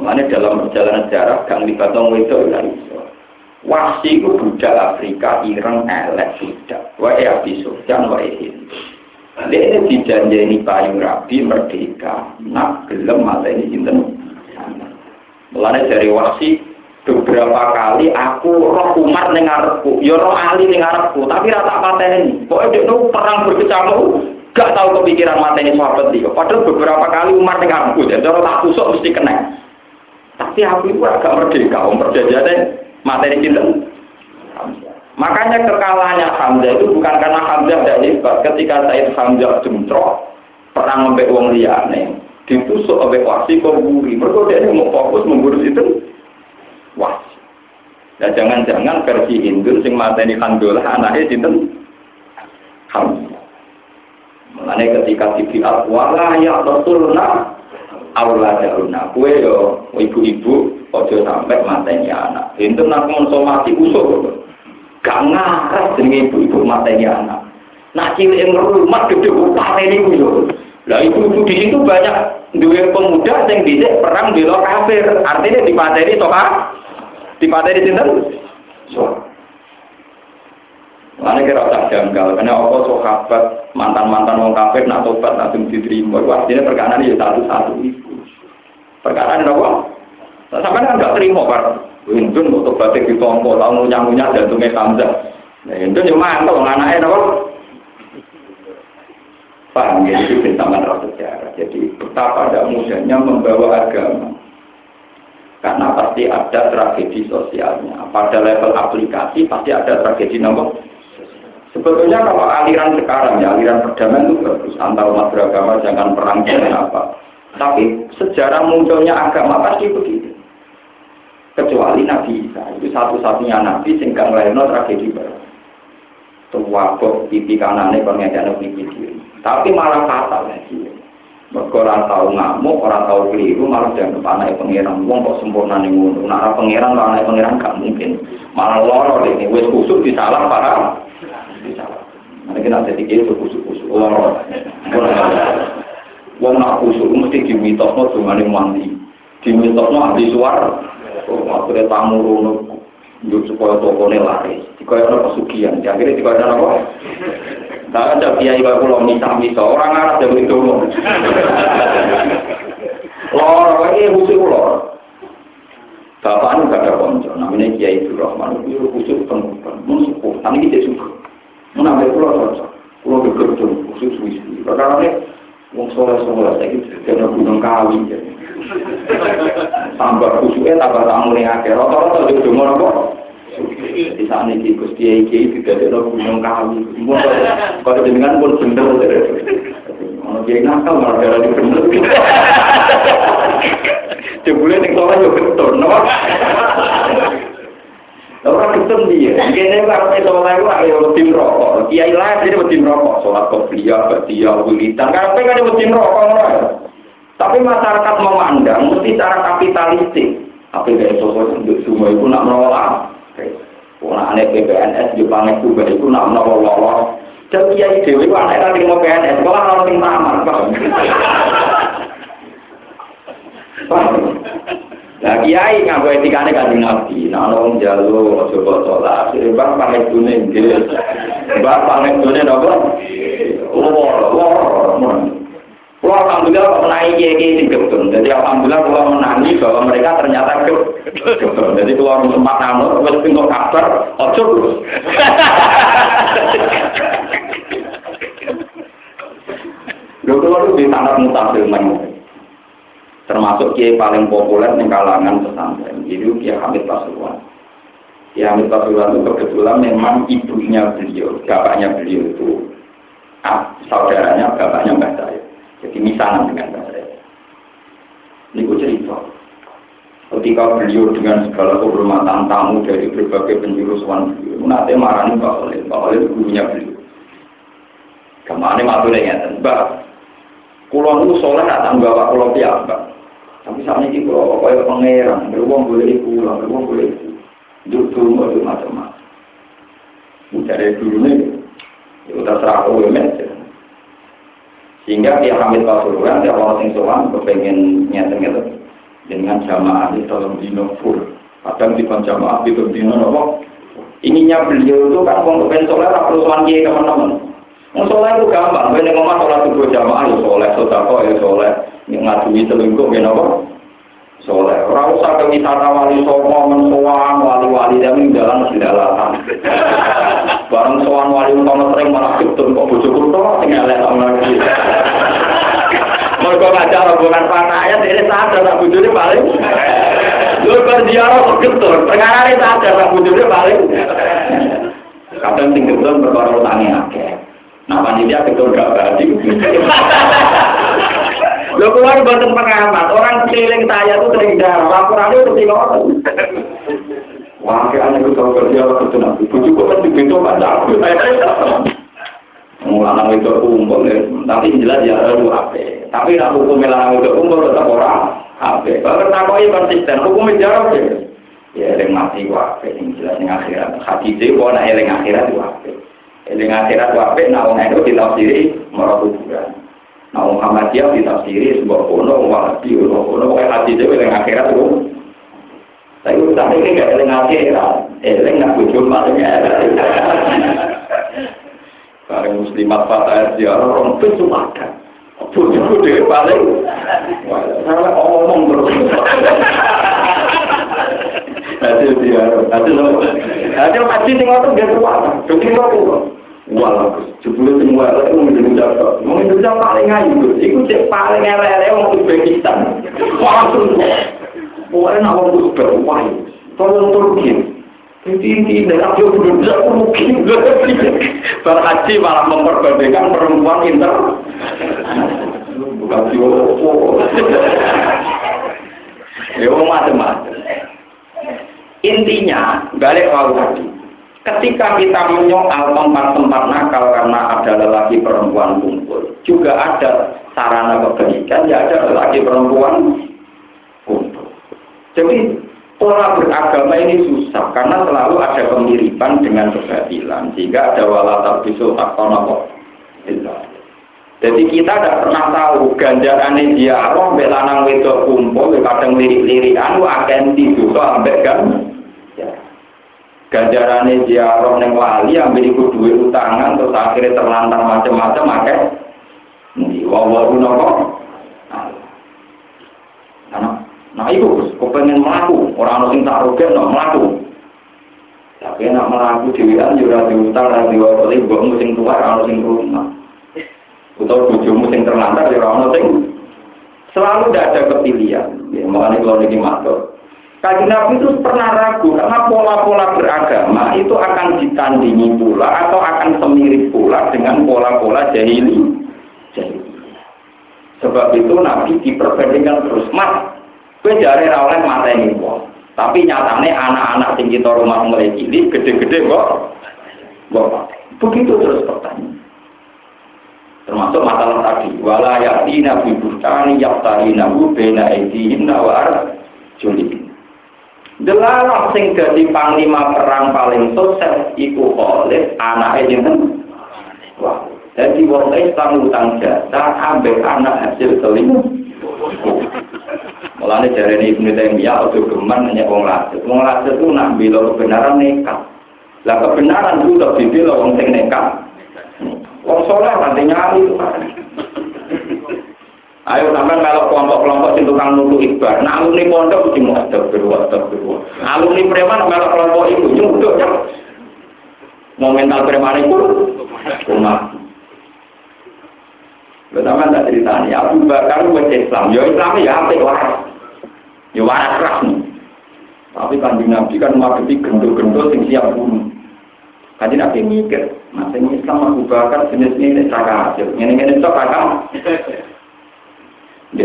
Mengenai dalam perjalanan sejarah gang di Batong itu iso. Wasi itu budak Afrika, Iran, elek budak. Wae Abi Sufyan, wae Hindu. Ini dijanjeni payung rabi merdeka. Nak gelem mata ini sinten. Mulane dari wasi beberapa kali aku roh Umar ning ngarepku, ya roh Ali ning ngarepku, tapi rata pateni. Pokoke dia perang berkecamuk, gak tahu kepikiran mateni sahabat dia. Padahal beberapa kali Umar ning ngarepku, jadi orang tak tusuk mesti kena. Tapi aku itu agak merdeka, om perjanjiannya materi cinta. Makanya kekalahannya Hamzah itu bukan karena Hamzah tidak hebat. Ketika Said Hamzah jemtrok, perang sampai wong liyane, ditusuk oleh wasi kok buri. Mereka dia mau fokus mengurus itu Wah. Nah jangan-jangan versi Hindu sing mateni Handolah anaknya sinten Hamzah. Mulane ketika dibiat wala ya rasulna Allah daruna kue yo ibu-ibu ojo sampai mateni anak. Hindu nak mati usul. Gak ngarep jenenge ibu-ibu mateni anak. Nak cilik rumah gede upane niku yo. Lah ibu-ibu di situ banyak dua pemuda yang bisa perang di kafir. Artinya di materi toha Dipateni sinten? So. Mana kira tak janggal, karena apa sahabat mantan-mantan wong kafir nak tobat langsung diterima. Itu artinya perkara ini ya satu-satu itu. Perkara ini apa? Sampai kan nggak terima kan? Hindun untuk batik di tompo, tahu ngunyah-ngunyah jantungnya Hamzah. Nah, Hindun cuma mantel, anaknya apa? Paham ya, itu bentaman rasa sejarah. Jadi betapa ada mudahnya membawa agama karena pasti ada tragedi sosialnya. Pada level aplikasi pasti ada tragedi nomor. Sebetulnya kalau aliran sekarang ya, aliran perdamaian itu bagus. Antar umat beragama jangan perang jangan apa. Tapi sejarah munculnya agama pasti begitu. Kecuali Nabi Isa itu satu-satunya Nabi sehingga melahirkan tragedi baru. Tuwabok pipi kanannya pengen pipi kiri. Tapi malah fatal ya. Mereka orang tahu ngamuk, orang tahu keliru, malah jangan panai pengiran. Wong kok sempurna nih ngono. Nah, pengiran, panai pengiran gak mungkin. Malah loro ini, wes kusuk disalah? Disalah. Nanti kita jadi itu kusuk kusuk loro. Wong nak kusuk mesti dimitosno dengan mandi. Dimitosno ahli suara. Oh, maksudnya tamu rono Yuk supaya tokone laris. Dikaya ada pesugihan. Akhirnya dikaya apa? Nah, ada kiai bapak pulau misa-misa. Orang Arab yang itu loh. Lor, ini khusus lor. Bapak ini gak ada konco. Namanya Kiai Rahman. Itu khusus pengukuran. Mensukuh. Tapi kita suka. Menambil pulau cocok. Pulau bekerja khusus wisi. Karena Wong soleh soleh saya gitu, karena gunung kawi. Tambah khususnya tambah tamu nih akhir. Rata-rata di gunung apa? Di sana di Gusti Iki tidak ada gunung kawi. Kalau dengan pun bener. Kalau dia nakal malah darah di bener. Jebule ning soleh yo betul? Orang ketemu dia, kene karo sholat itu ada wedi rokok. Kiai lah jadi wedi rokok, sholat kopiah, batia, wilitan. Karena kan wedi rokok Tapi masyarakat memandang mesti cara kapitalistik. Tapi dari sosok untuk semua itu nak menolak. Kalau aneh PPNS di panik juga itu nak menolak. Dan kiai dewi itu aneh lagi mau PNS, kalau orang yang tamat, Nah kiai ngaku etikane kan nabi, nah orang jalur coba sholat, bang pamit kuning gitu, bang pamit kuning apa? Lor, lor, Kalau alhamdulillah kok menaiki kiai kiai getun, jadi alhamdulillah kalau menangi bahwa mereka ternyata getun, jadi keluar tempat namur, terus pintu kabar, ojo terus. Lalu kalau di sangat mutasil termasuk kiai paling populer di kalangan pesantren itu Kiai Hamid Pasuruan. Kiai Hamid Pasuruan itu kebetulan memang ibunya beliau bapaknya beliau itu ah, saudaranya bapaknya mbak saya jadi misalan dengan mbak saya ini gue cerita. Ketika beliau dengan segala kehormatan tamu dari berbagai penjuru suan beliau nanti marani Pak Oleh Pak Oleh gurunya beliau. Ke mana matur ingatan mbak. Kulon itu soleh tak bawa kulon piyambak tapi saat ini kalau kaya pangeran, beruang boleh pulang, beruang boleh duduk itu macam-macam. Dari dulu nih, itu terserah aku ya Sehingga dia hamil pasuruan, dia orang sing sowan kepengen nyata-nyata dengan jamaah di dalam dino full. Kadang di jamaah di dino nopo. Ininya beliau itu kan mau kepengen soleh, perlu sowan kiai teman-teman. Soleh itu gampang, gue ngomong sholat itu jamaah ya soleh, sodako ya soleh, yang ngadui selingkuh ya nopo soleh. Orang usah ke wisata wali sopo mensoan wali-wali dan jalan mesti dalatan bareng soan wali utama sering malah ketun kok bojo kuto tinggal lihat lagi mereka ngajar rombongan panaya ini sadar tak bojone paling. Lu berziarah kok ketun perkara ini sadar tak bojone paling. Kadang tinggal berkara utangnya akeh nah panitia ketun gak berarti Lo keluar buatan pengamat, orang keliling saya tuh sering darah, laporannya itu tinggal orang. Wah, kayak aneh tahu kerja lo kerja nanti, bujuk kok kan dibintu baca aku, Mulanang itu kumpul, tapi jelas ya ada HP. Tapi nak hukum melanang itu kumpul tetap orang HP. Bahkan takoi konsisten, hukum jarak ya. Ya, yang mati wape, yang jelas yang akhirat. Hati itu, kalau nak yang akhirat wape. Yang akhirat wape, nah orang itu ditafsiri merah kuburan. Nah Muhammadiyah ditafsiri sebuah kono, wahabi, sebuah kono, pokoknya hati itu yang akhirat itu. Tapi utama ini gak ada akhirat, eleng nak bujuk paling Bareng muslimat fatah ziarah, orang itu cuma ada. Bujuk dia paling, salah omong terus. Hasil ziarah, hasil apa? Hasil haji tinggal tuh gak teruang, begini kok Walau jebule semua itu mau Indonesia, mau Indonesia paling ayu, itu cek paling. Langsung, pokoknya nak wah, tolong. Jadi ini Indonesia mungkin berhaji perempuan inter. Bukan. Ya macam-macam. Intinya, balik tadi. Ketika kita menyoal tempat-tempat nakal karena ada lelaki perempuan kumpul, juga ada sarana kebaikan, ya ada lelaki perempuan kumpul. Jadi pola beragama ini susah karena selalu ada kemiripan dengan kebatilan, sehingga ada walatar bisul takonopo. Jadi kita tidak pernah tahu ganjaran dia Allah belanang wedok kumpul, kadang lirik-lirik anu akan tidur sampai kan ganjarane ziarah neng wali ambil ikut duit utangan terus akhirnya terlantar macam-macam akeh. Ini wawaru nopo nah, nah itu kepengen melaku orang orang tak rugen no melaku tapi nak melaku dewian juga diutang dan diwakili buat musim tua orang sing rumah. Atau bujumu sing terlantar ya orang sing selalu tidak ada kepilihan. Ya, makanya kalau ini matur Kaji Nabi itu pernah ragu karena pola-pola beragama itu akan ditandingi pula atau akan semirip pula dengan pola-pola jahili. Sebab itu Nabi diperbandingkan terus mas, gue jari oleh mata ini kok. Tapi nyatanya anak-anak tinggi rumah mulai cilik, gede-gede kok. Begitu terus pertanyaan. Termasuk masalah tadi, wala yatina bi bustani yaftarina bena edihinna wa arjulihin. Delalah sing dadi panglima perang paling sukses iku Khalid anake jeneng Wah, jadi wong Islam utang jasa ambek anak hasil selingkuh. Mulane jarene Ibnu Taimiyah ojo geman nanya wong lasut. Wong lasut itu nak bela kebenaran nekat. Lah kebenaran itu tak dibela wong sing nekat. Wong soleh nanti nyali itu Ayo sampai kalau kelompok-kelompok sing tukang nutu ibar, nah alumni pondok mesti ada berdua. Alumni preman kalau kelompok itu nyuduk ya. Mau mental preman itu rumah. Pertama tak ceritanya, Abu Bakar wes Islam, ya Islam ya apa ya waras keras nih. Tapi kanjeng Nabi kan menghadapi gendul-gendul yang siap bunuh. Kanjeng Nabi mikir, masa ini Islam Abu Bakar jenis ini cara hasil, ini ini cok kakak.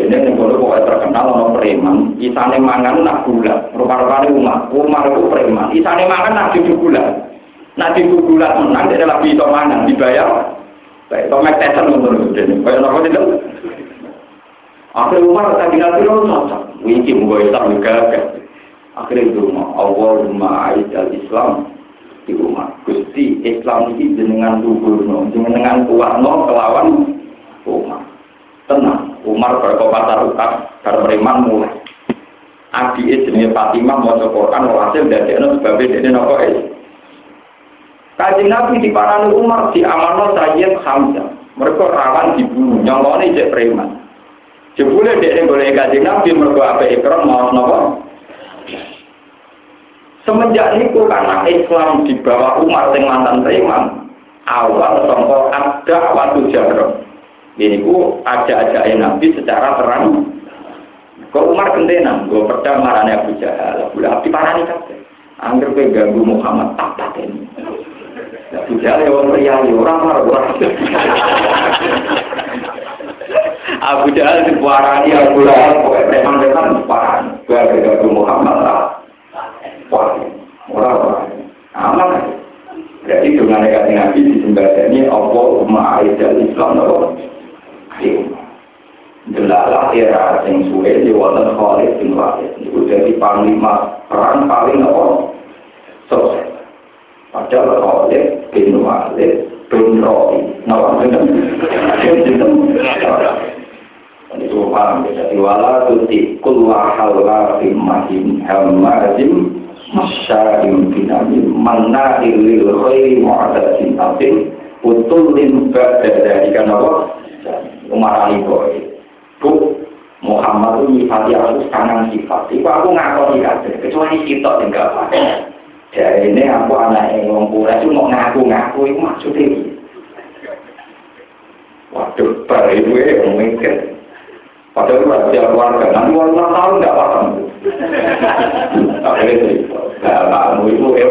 Ini yang boleh pokoknya terkenal orang preman, isane mangan nak gula, rupa-rupa umat, umat itu preman, isane mangan nak cucu gula, nak cucu gula menang dia lebih itu mangan, dibayar, baik, Tomek Tyson menurut dia, kayak itu? Akhirnya Umar tak tinggal di rumah, wiki mungkin Islam juga, akhirnya di rumah, Allahumma aizal Islam. Di rumah, Gusti Islam ini dengan tubuh, dengan kuat no kelawan rumah, tenang. Umar berkopat tarukat karena preman mulai. Adi jenis Fatimah mau Quran hasil dari itu sebabnya dari nopo. Kaji Nabi di parani Umar di amanah Sayyid Hamzah. Mereka rawan dibunuh, nyolongnya cek preman. Jebule dia boleh kaji Nabi mereka apa ikram mau nopo. Semenjak itu karena Islam di bawah Umar yang mantan preman, awal contoh ada waktu jarak ini ku aja-aja Nabi secara terang. Kok Umar kentenan, gue percaya marahnya Abu Jahal, Abu Lahab parani kabeh. Angger kowe ganggu Muhammad tak ini. Abu Jahal ya orang pria ya orang marah orang. Abu Jahal diparani Abu Lahab pokoknya preman-preman parani. Gue ganggu Muhammad tak. Wah, orang-orang. Aman Jadi dengan negatif Nabi disembadani Allah Umma Aisyah Islam Jelalah era sing suwe di wonten Khalid bin Walid. Itu jadi panglima perang paling apa? Sukses. Padahal Khalid bin Walid bin Roi, nawa dengan itu paham ya. Jadi wala tuti kul wahalla bin mahim hamazim masya'im binamim manna ilil khairi mu'adasin atin utulin ba'da dari kanawah Umar Ali Boy. Bu, Muhammad itu nyifati aku kanan sifat. Iku aku ngakoni kabeh, kecuali sitok yang gak apa. Jadi ini aku anak yang ngomong itu mau ngaku-ngaku, itu maksudnya Waduh, bar ibu ya, mikir. Padahal itu rahasia keluarga, nanti orang tahu nggak paham. Akhirnya cerita, nah, kamu itu ya,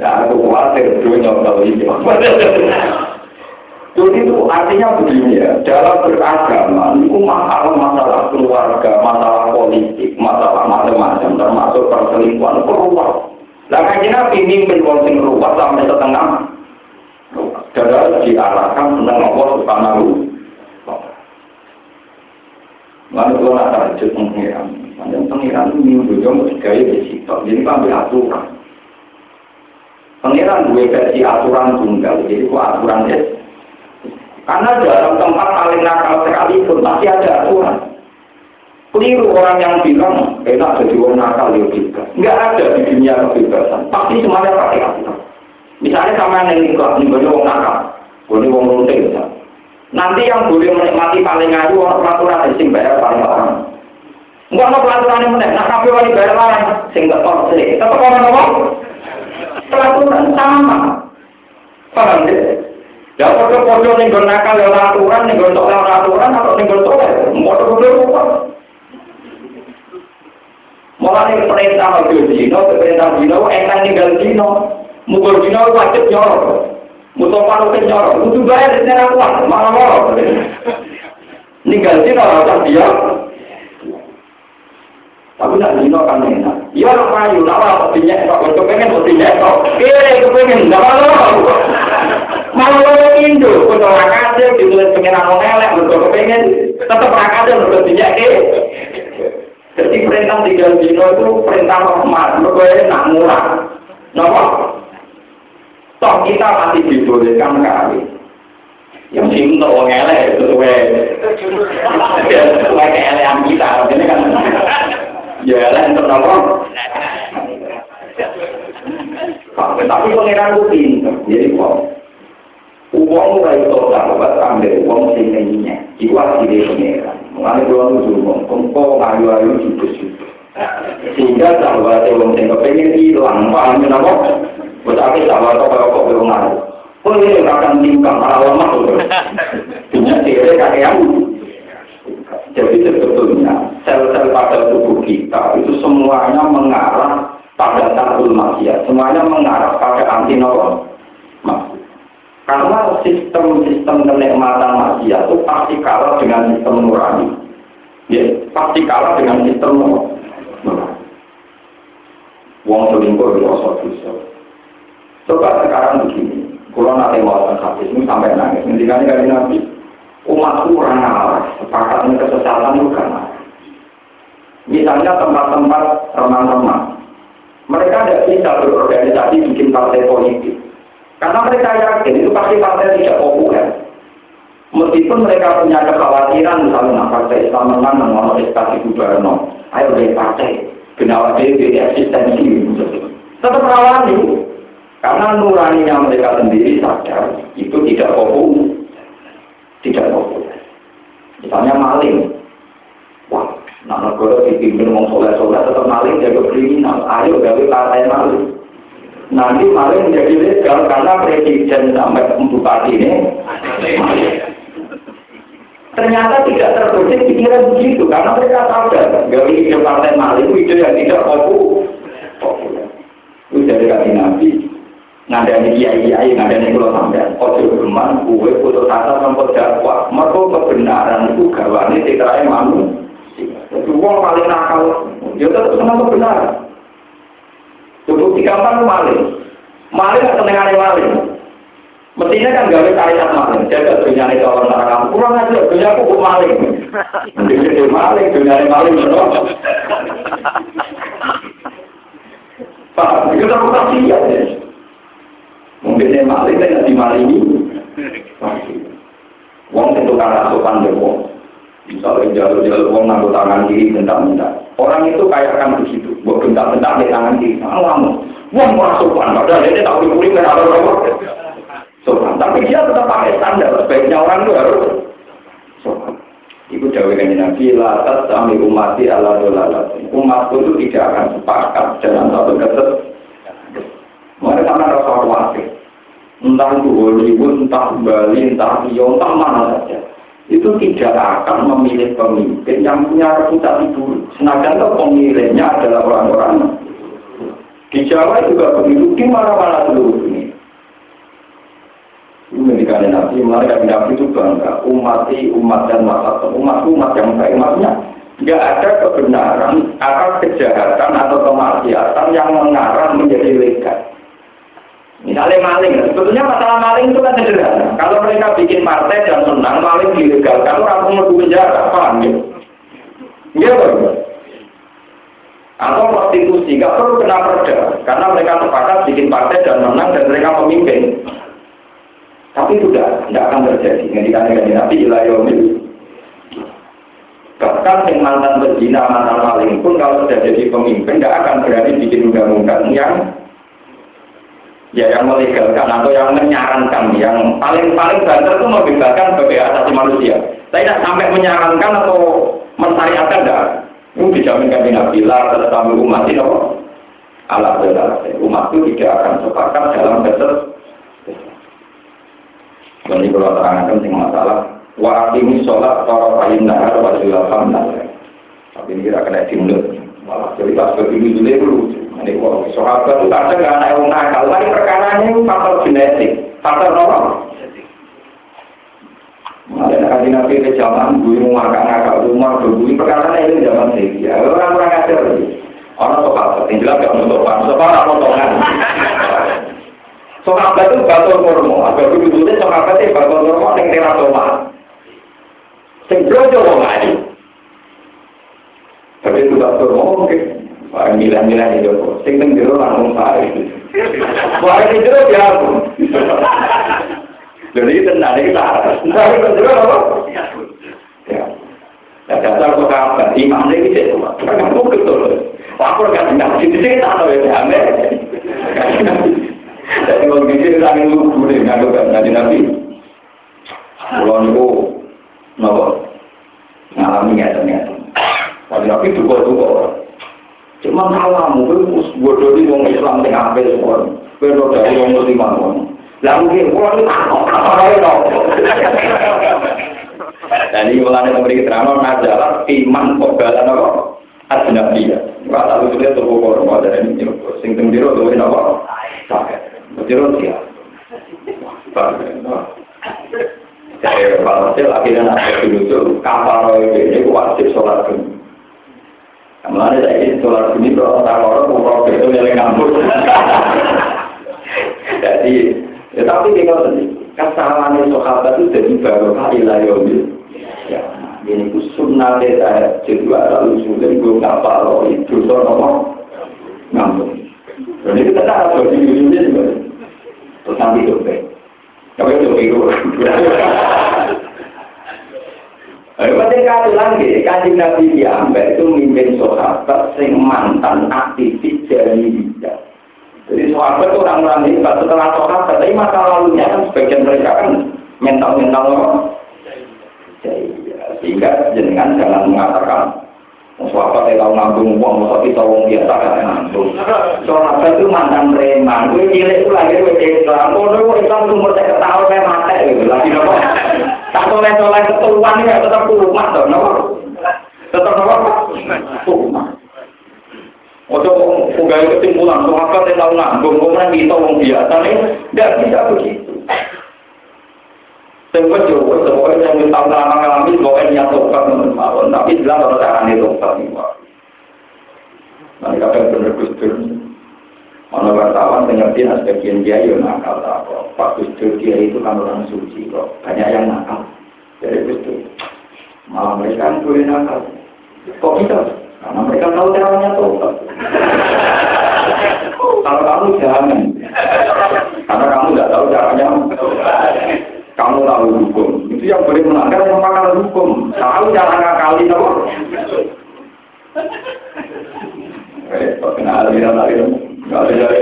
nah aku khawatir, dunia tahu ini. Jadi itu artinya begini ya, dalam beragama itu masalah-masalah keluarga, masalah politik, masalah macam-macam, termasuk perselingkuhan keluar. Nah kaji Nabi mimpin sing ruwet sampai setengah. Darah diarahkan tentang Allah Subhanahu Lalu kalau nak tahajud pengiran, panjang pengiran itu minggu juga mau digaya di situ. Jadi ambil aturan. Pengiran gue kasih aturan tunggal, jadi kok aturan ya karena dalam tempat paling nakal sekalipun masih ada aturan. Keliru orang yang bilang enak jadi orang nakal ya juga. Enggak ada di dunia kebebasan. Pasti semuanya pakai aturan. Misalnya sama yang nikah, ini orang nakal, ini orang runting. Nanti yang boleh menikmati paling ayu orang peraturan sing bayar paling orang. Enggak ada pelaturan yang menek, nah kabeh wali bayar larang, sing gak tau sih. Tetap orang ngomong, pelaturan sama. Paham deh? Ya foto-foto ning nggon nakal ya aturan, ning nggon tok aturan atau ning nggon tok foto-foto rupa. Mulane perintah ojo dino, perintah dino enak ninggal dino. Mukul dino wajib nyorok. Mutu paru ke nyorok, kudu bayar sana kuat, malah loro. Ninggal dino ora. Tapi nak dino kan enak. Ya ora payu, ora dinyek kok, pengen kok dinyek kok. Kire kepengen, ndak Indo, kudu rakase ditulis pengiran wong elek, mergo kepengen tetep rakase mergo dinyeke. Jadi perintah tiga dino itu perintah rahmat, mergo nak murah. Napa? Toh kita masih dibolehkan kali. Yang sing untuk wong elek sesuai sesuai keelean kita, ini kan. Ya elek untuk napa? Tapi pengiran itu pinter, jadi kok Uang ora iso sahabat ambil uang sing nyenye. Iku asli pengeran. Mulane kula nuju wong kongko ayu-ayu jubus-jubus. Sehingga sahabat wong sing kepengin ilang paham napa? Wes akeh sahabat kok kok wong ngaru. Oh ini akan tingkang para ulama punya diri kakean. Jadi sebetulnya sel-sel pada tubuh kita itu semuanya mengarah pada takul maksiat, semuanya mengarah pada anti nopo Karena sistem-sistem kenikmatan maksiat itu pasti kalah dengan sistem nurani. Ya, pasti kalah dengan sistem nurani. Wong selingkuh itu dosa. Coba sekarang begini, kalau nanti mau hadis ini sampai nangis. Nanti kali nabi, umatku kurang arah, sepakat ini kesesatan itu kan. Misalnya tempat-tempat remang-remang, mereka tidak bisa berorganisasi bikin partai politik. Karena mereka yakin itu pasti partai tidak populer. Meskipun mereka punya kekhawatiran, misalnya partai Islam menang, mengono estasi gubernur, ayo dari partai, benawa dari eksistensi, tetap rawani. Karena nuraninya mereka sendiri sadar itu tidak populer. Tidak populer. Misalnya maling. Wah, nah negara dipimpin mau soleh-soleh tetap maling jaga kriminal. Ayo gawe partai maling. Nanti maling menjadi legal karena presiden sampai bupati ini. Ternyata tidak terbesit pikiran begitu karena mereka sadar gawe ide partai maling itu yang tidak populer. Itu dari kaki nabi. Ngandani kiai kiai ngandani kulo sampean. Ojo geman kue putus asa sampai dakwah. Mereka kebenaran itu gawane titrae manu. Itu uang paling nakal ya tetap senang kebenaran cukup digampang maling. Maling atau senengane maling? Mestinya kan gawe syariat maling. Jaga dunia ini kalau neraka kurang aja dunia aku maling. Dunia maling dunia maling benar Pak, itu tak pasti ya. Mungkin dia maling, dia nggak dimalingi. Wong itu karena sopan wong. Misalnya jalur-jalur wong nganggo tangan kiri bentak-bentak. Orang itu kayak kan begitu. Buat bentak-bentak di tangan kiri. Ah, kamu. Wong orang sopan. Padahal dia tak boleh kan ada apa Sopan. Tapi dia tetap pakai standar. Sebaiknya orang itu harus sopan. Ibu jawab kan Nabi, latas sami umati ala dolalat. Umatku itu tidak akan sepakat dalam satu kesesatan Mari sama rasa khawatir. Entah itu Hollywood, entah Bali, entah Rio, entah mana saja. Itu tidak akan memilih pemimpin yang punya reputasi buruk. Senajan itu pemilihnya adalah orang-orang di Jawa juga begitu, di mana-mana seluruh dunia. Ini menjadikan Nabi, mereka Nabi itu bangga, umat umat dan masyarakat, umat umat yang baik, maksudnya nggak ada kebenaran atas kejahatan atau kemaksiatan yang mengarah menjadi legal. Misalnya maling, sebetulnya masalah maling itu kan sederhana. Kalau mereka bikin partai dan menang, maling dilegalkan, orang mau penjara, paham ya? Iya, Pak. Atau prostitusi, nggak perlu kena perda, karena mereka sepakat bikin partai dan menang dan mereka pemimpin. Tapi itu tidak, akan terjadi. Ngendikan dengan Nabi Ilayomil. Bahkan yang mantan berzina, mantan maling pun kalau sudah jadi pemimpin, tidak akan berani bikin undang-undang yang ya yang melegalkan atau yang menyarankan yang paling paling banter itu membebaskan sebagai asasi manusia. Saya tidak sampai menyarankan atau mensyariatkan dah itu dijaminkan di Nabi lah tetapi umat itu Allah umat itu tidak akan sepakat dalam dasar ini kalau terangkan tentang masalah wa ini sholat para paling nahar wa julafam tapi ini kira kena dimulai malah jadi pas begini dulu ini kok sahabat itu kadang nggak ada yang nakal. Tapi perkara ini faktor genetik, faktor normal. Ada kaji nabi ke zaman gue mau makan nakal rumah gue perkara ini zaman sih. Ya orang-orang ajar. Orang sahabat, yang jelas gak sopan, sopan apa potongan. Sahabat itu batul kurma, agak begitu sahabat itu batul kurma yang teratoma. Sing blojo wong ayu. Tapi kurma mungkin Wah, milah-milah itu kok. Sing teng jero langsung pare. Wah, ini jero ya. Jadi itu tenang iki tak. Nah, jero apa? Ya. Ya, dasar kok kabar, imam ini bisa cuma. Kan aku betul. Aku nggak di sini tak tahu ya, aneh. Jadi. Kalau niku, nopo ngalami ya. Tapi nabi duga duga. Cuma kamu, kowe bodoh di wong Islam sing apik semua. Kowe dari wong muslim Lah mungkin pulau itu apa itu? Dan ini mulai memberi keterangan nazarat iman kobalan apa? Ya. Enggak tahu sudah tuh korma dari ini. Sing tembiro tuh ini apa? Sakit. Tembiro dia. Jadi hasil akhirnya nanti dulu kapal ini wajib sholat dulu. Mulanya saya ini sholat dulu kalau orang mau itu yang ngambut. Jadi, ya tapi kita sendiri kesalahan sahabat itu jadi barokah ilayomil. Ya, ini ku sunnah saya jadi lalu sudah gue ngapal itu so nopo ngambut. Jadi kita tak ada di dunia juga. Terus nanti itu Kau itu itu. Ayo penting kali lagi, kaji Nabi Diambil itu mimpin sahabat sing mantan aktivis jadi Jadi sahabat itu orang-orang ini setelah sahabat, tapi masa lalunya kan sebagian mereka kan mental-mental Sehingga jenengan jangan mengatakan Sahabat yang tahu ngambung uang, masa kita uang biasa kan ngambung. Sahabat itu mantan preman, gue cilik itu lagi gue Islam. Oh, gue Islam umur saya ketahui saya mati gitu. Lagi tak soleh soleh ketuan ya tetap rumah dong, nopo. Tetap nopo, rumah. Ojo pegawai kesimpulan, sahabat yang tahu ngambung, kemudian kita uang biasa nih, tidak bisa begitu. Sebab jauh, sebab yang tahu lama ngalami, pokoknya niat tapi jelas orang cara nih tobat. Nanti kadang bener mana wartawan pengertian sebagian dia yo nakal tak kok. Pak dia itu kan orang suci kok, banyak yang nakal. Jadi gustur, malah mereka kan boleh nakal. Kok bisa? Karena mereka tahu caranya tobat. Kalau kamu jangan, karena kamu nggak tahu caranya kamu tahu hukum. Itu yang boleh melanggar yang pakar hukum. Tahu cara ngakali tahu. Eh, kena aliran aliran. Ada dari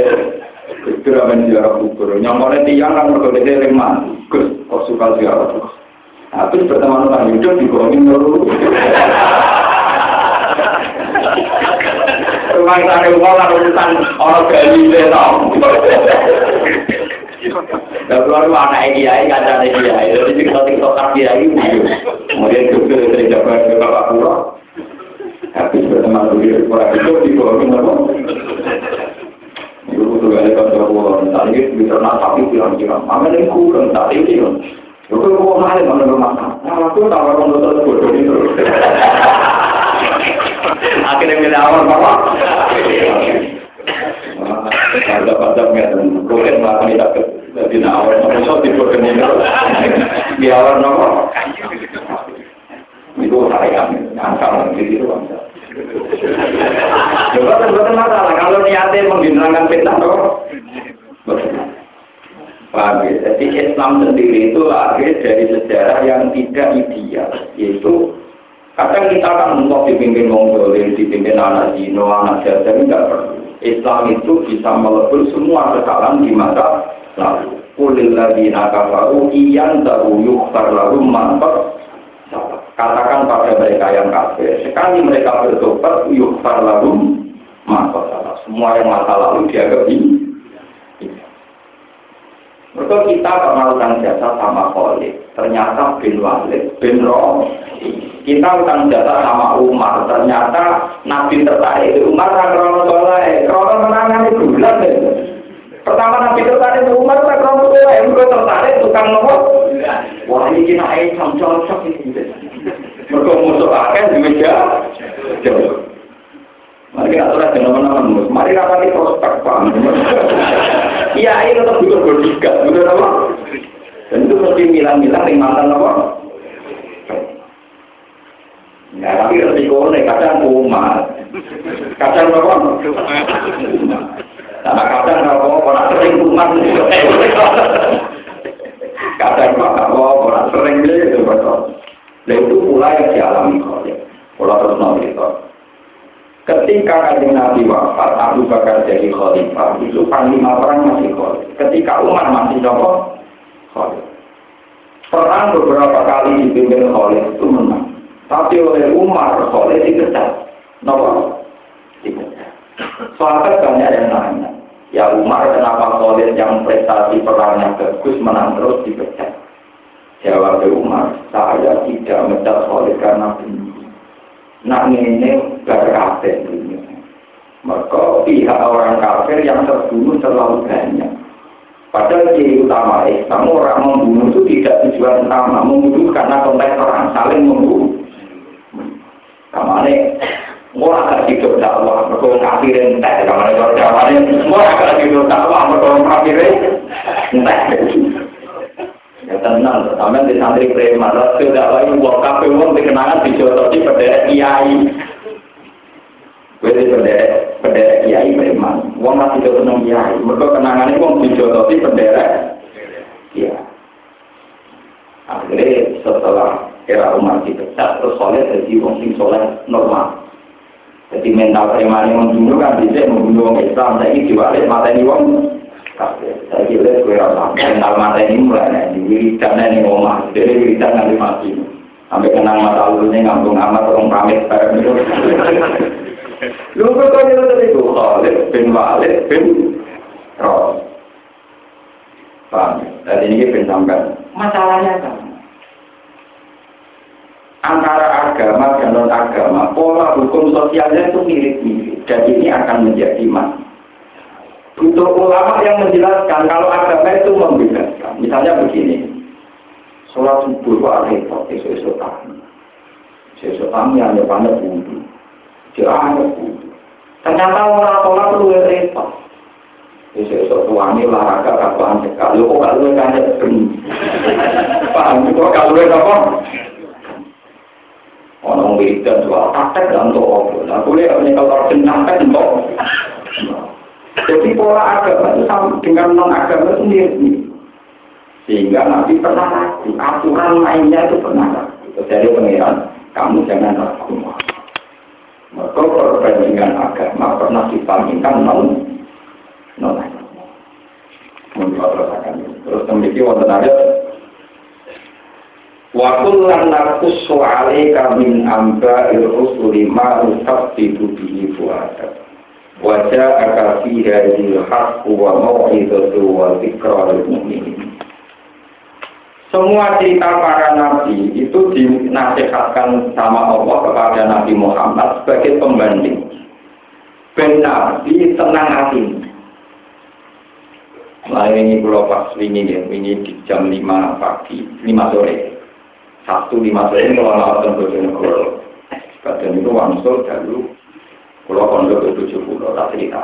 itu ramen ziarah kubur. Nyamornya tiang kan berbeda lima. Gus, kok suka ziarah terus. Nah, terus berteman dengan Yudo digolongin dulu. Rumah sana rumah kan urusan orang Bali itu tau. Nah, keluar anak kiai, kaca kiai. Jadi kita tiktok kiai, kemudian juga dari jawaban ke bapak pulau. Habis berteman dulu, orang itu di bawah Itu butuh kali kantor pulau. Tadi bisa nak sapi bilang-bilang, mana ini kurang, tak ini kan. Itu kok mahal mana rumah? Nah, aku tahu orang itu bodoh itu. Akhirnya milih awal bapak. Ada pada ngeten, kulit melakukan tidak jadi nawar, nopo tipe kening di awal nopo. Itu saya angkal di situ masalah kalau niatnya menghilangkan fitnah nopo. Paham ya? Jadi Islam sendiri itu lahir dari sejarah yang tidak ideal, yaitu kadang kita kan untuk dipimpin mongolin, dipimpin anak Zino, anak jajan, tidak perlu. Islam itu bisa melebur semua kesalahan di masa lalu. Kulil ladina kafaru iyan tahu yukfar lalu mantap. Katakan pada mereka yang kafir, sekali mereka bertobat yukfar lalu mantap. Semua yang masa lalu dianggap ini. Mereka kita melakukan jasa sama Khalid. Ternyata bin Walid, bin Roh. Kita utang jasa sama Umar. Ternyata Nabi tertarik Umar tak krono soleh. Krono menangan itu bulan Pertama Nabi tertarik Umar tak krono soleh. Mereka tertarik tukang nopo. Wah ini kena air cocok ini. Mereka musuh akan di meja. Mari kita aturan teman-teman, mari rapati prospek paham. Iya, ini tetap butuh berdikat, butuh apa? Dan mesti milang-milang yang mantan apa? Ya, tapi resiko ini kadang umat, kadang apa? Karena kadang apa? Orang sering umat, kadang apa? Orang sering itu betul. Dan itu pula yang dialami oleh Pola terus nanti Ketika kanjeng Nabi wafat, Abu Bakar jadi khalifah, itu panglima perang masih khalifah. Ketika Umar masih nopo khalifah. Perang beberapa kali dipimpin khalifah itu menang. Tapi oleh Umar khalifah dikecat. Nopo? Dikecat. Soalnya banyak yang nanya. Ya Umar, kenapa Khalid yang prestasi perangnya bagus menang terus dipecat? Jawab Umar, saya tidak mecat Khalid karena benci. Nak ini berkafir ini. Maka pihak orang kafir yang terbunuh terlalu banyak. Padahal di utama Islam orang membunuh itu tidak tujuan utama, membunuh karena konteks perang saling membunuh. Kamane Ora akan hidup dakwah, mereka kafirin entek. Kamar itu dakwahnya, ora akan hidup dakwah, mereka kafirin entek. Ya tenang, pertama di santri preman, rasul dakwah ini buat kafe uang dikenangan dijototi berderet kiai. Gue di berderet kiai preman. Uang masih jatuh nong kiai, mereka kenangannya uang dijototi berderet kiai. Akhirnya setelah era umat dipecat, terus soleh jadi wong sing soleh normal. Jadi mental preman yang membunuh kan bisa membunuh orang Islam. Saya ini diwalik mata ini kafir. Saya kira gue rasa mental mata ini mulai nih. Wiridan ini omah. Jadi wiridan nanti mati. Sampai kenang mata lalunya ngambung amat orang pamit bareng itu. Lu itu tadi tuh Khalid bin Walid bin Ros. Paham? Jadi ini bin sampai masalahnya kan antara agama dan non agama, pola hukum sosialnya itu mirip-mirip dan ini akan menjadi mas. Butuh ulama yang menjelaskan kalau agama itu membedakan. Misalnya begini, sholat subuh itu repot, esok-esok tani. Esok tani hanya pada. Dia hanya wudhu. Ternyata orang sholat perlu repot. Esok-esok tuani olahraga kapan sekali. Kok kalau kan benih. Paham? Kok kalau apa? Orang wiridan dua praktek dan untuk? Nah, boleh kalau jenang kan untuk. Jadi pola agama itu sama dengan non agama itu mirip Sehingga nanti pernah ragu, aturan lainnya itu pernah ragu. Dari pengiran, kamu jangan ragu. Maka perbandingan agama pernah dibandingkan non non agama. Terus demikian wonten ayat Wa kullan naqussu 'alaika min amba'il rusuli ma nusabbitu bihi fu'adak. Haqqu wa mau'izatu wa dzikra lil mu'minin. Semua cerita para nabi itu dinasihatkan sama Allah kepada Nabi Muhammad sebagai pembanding. Ben Nabi tenang hati. Mulai ini pulau pas ini ya, ini di jam 5 pagi, 5 sore. Sabtu lima sore kalau ngawatan Bojonegoro. Badan itu wangsul dulu. Kalau pondok itu tujuh puluh, tak cerita.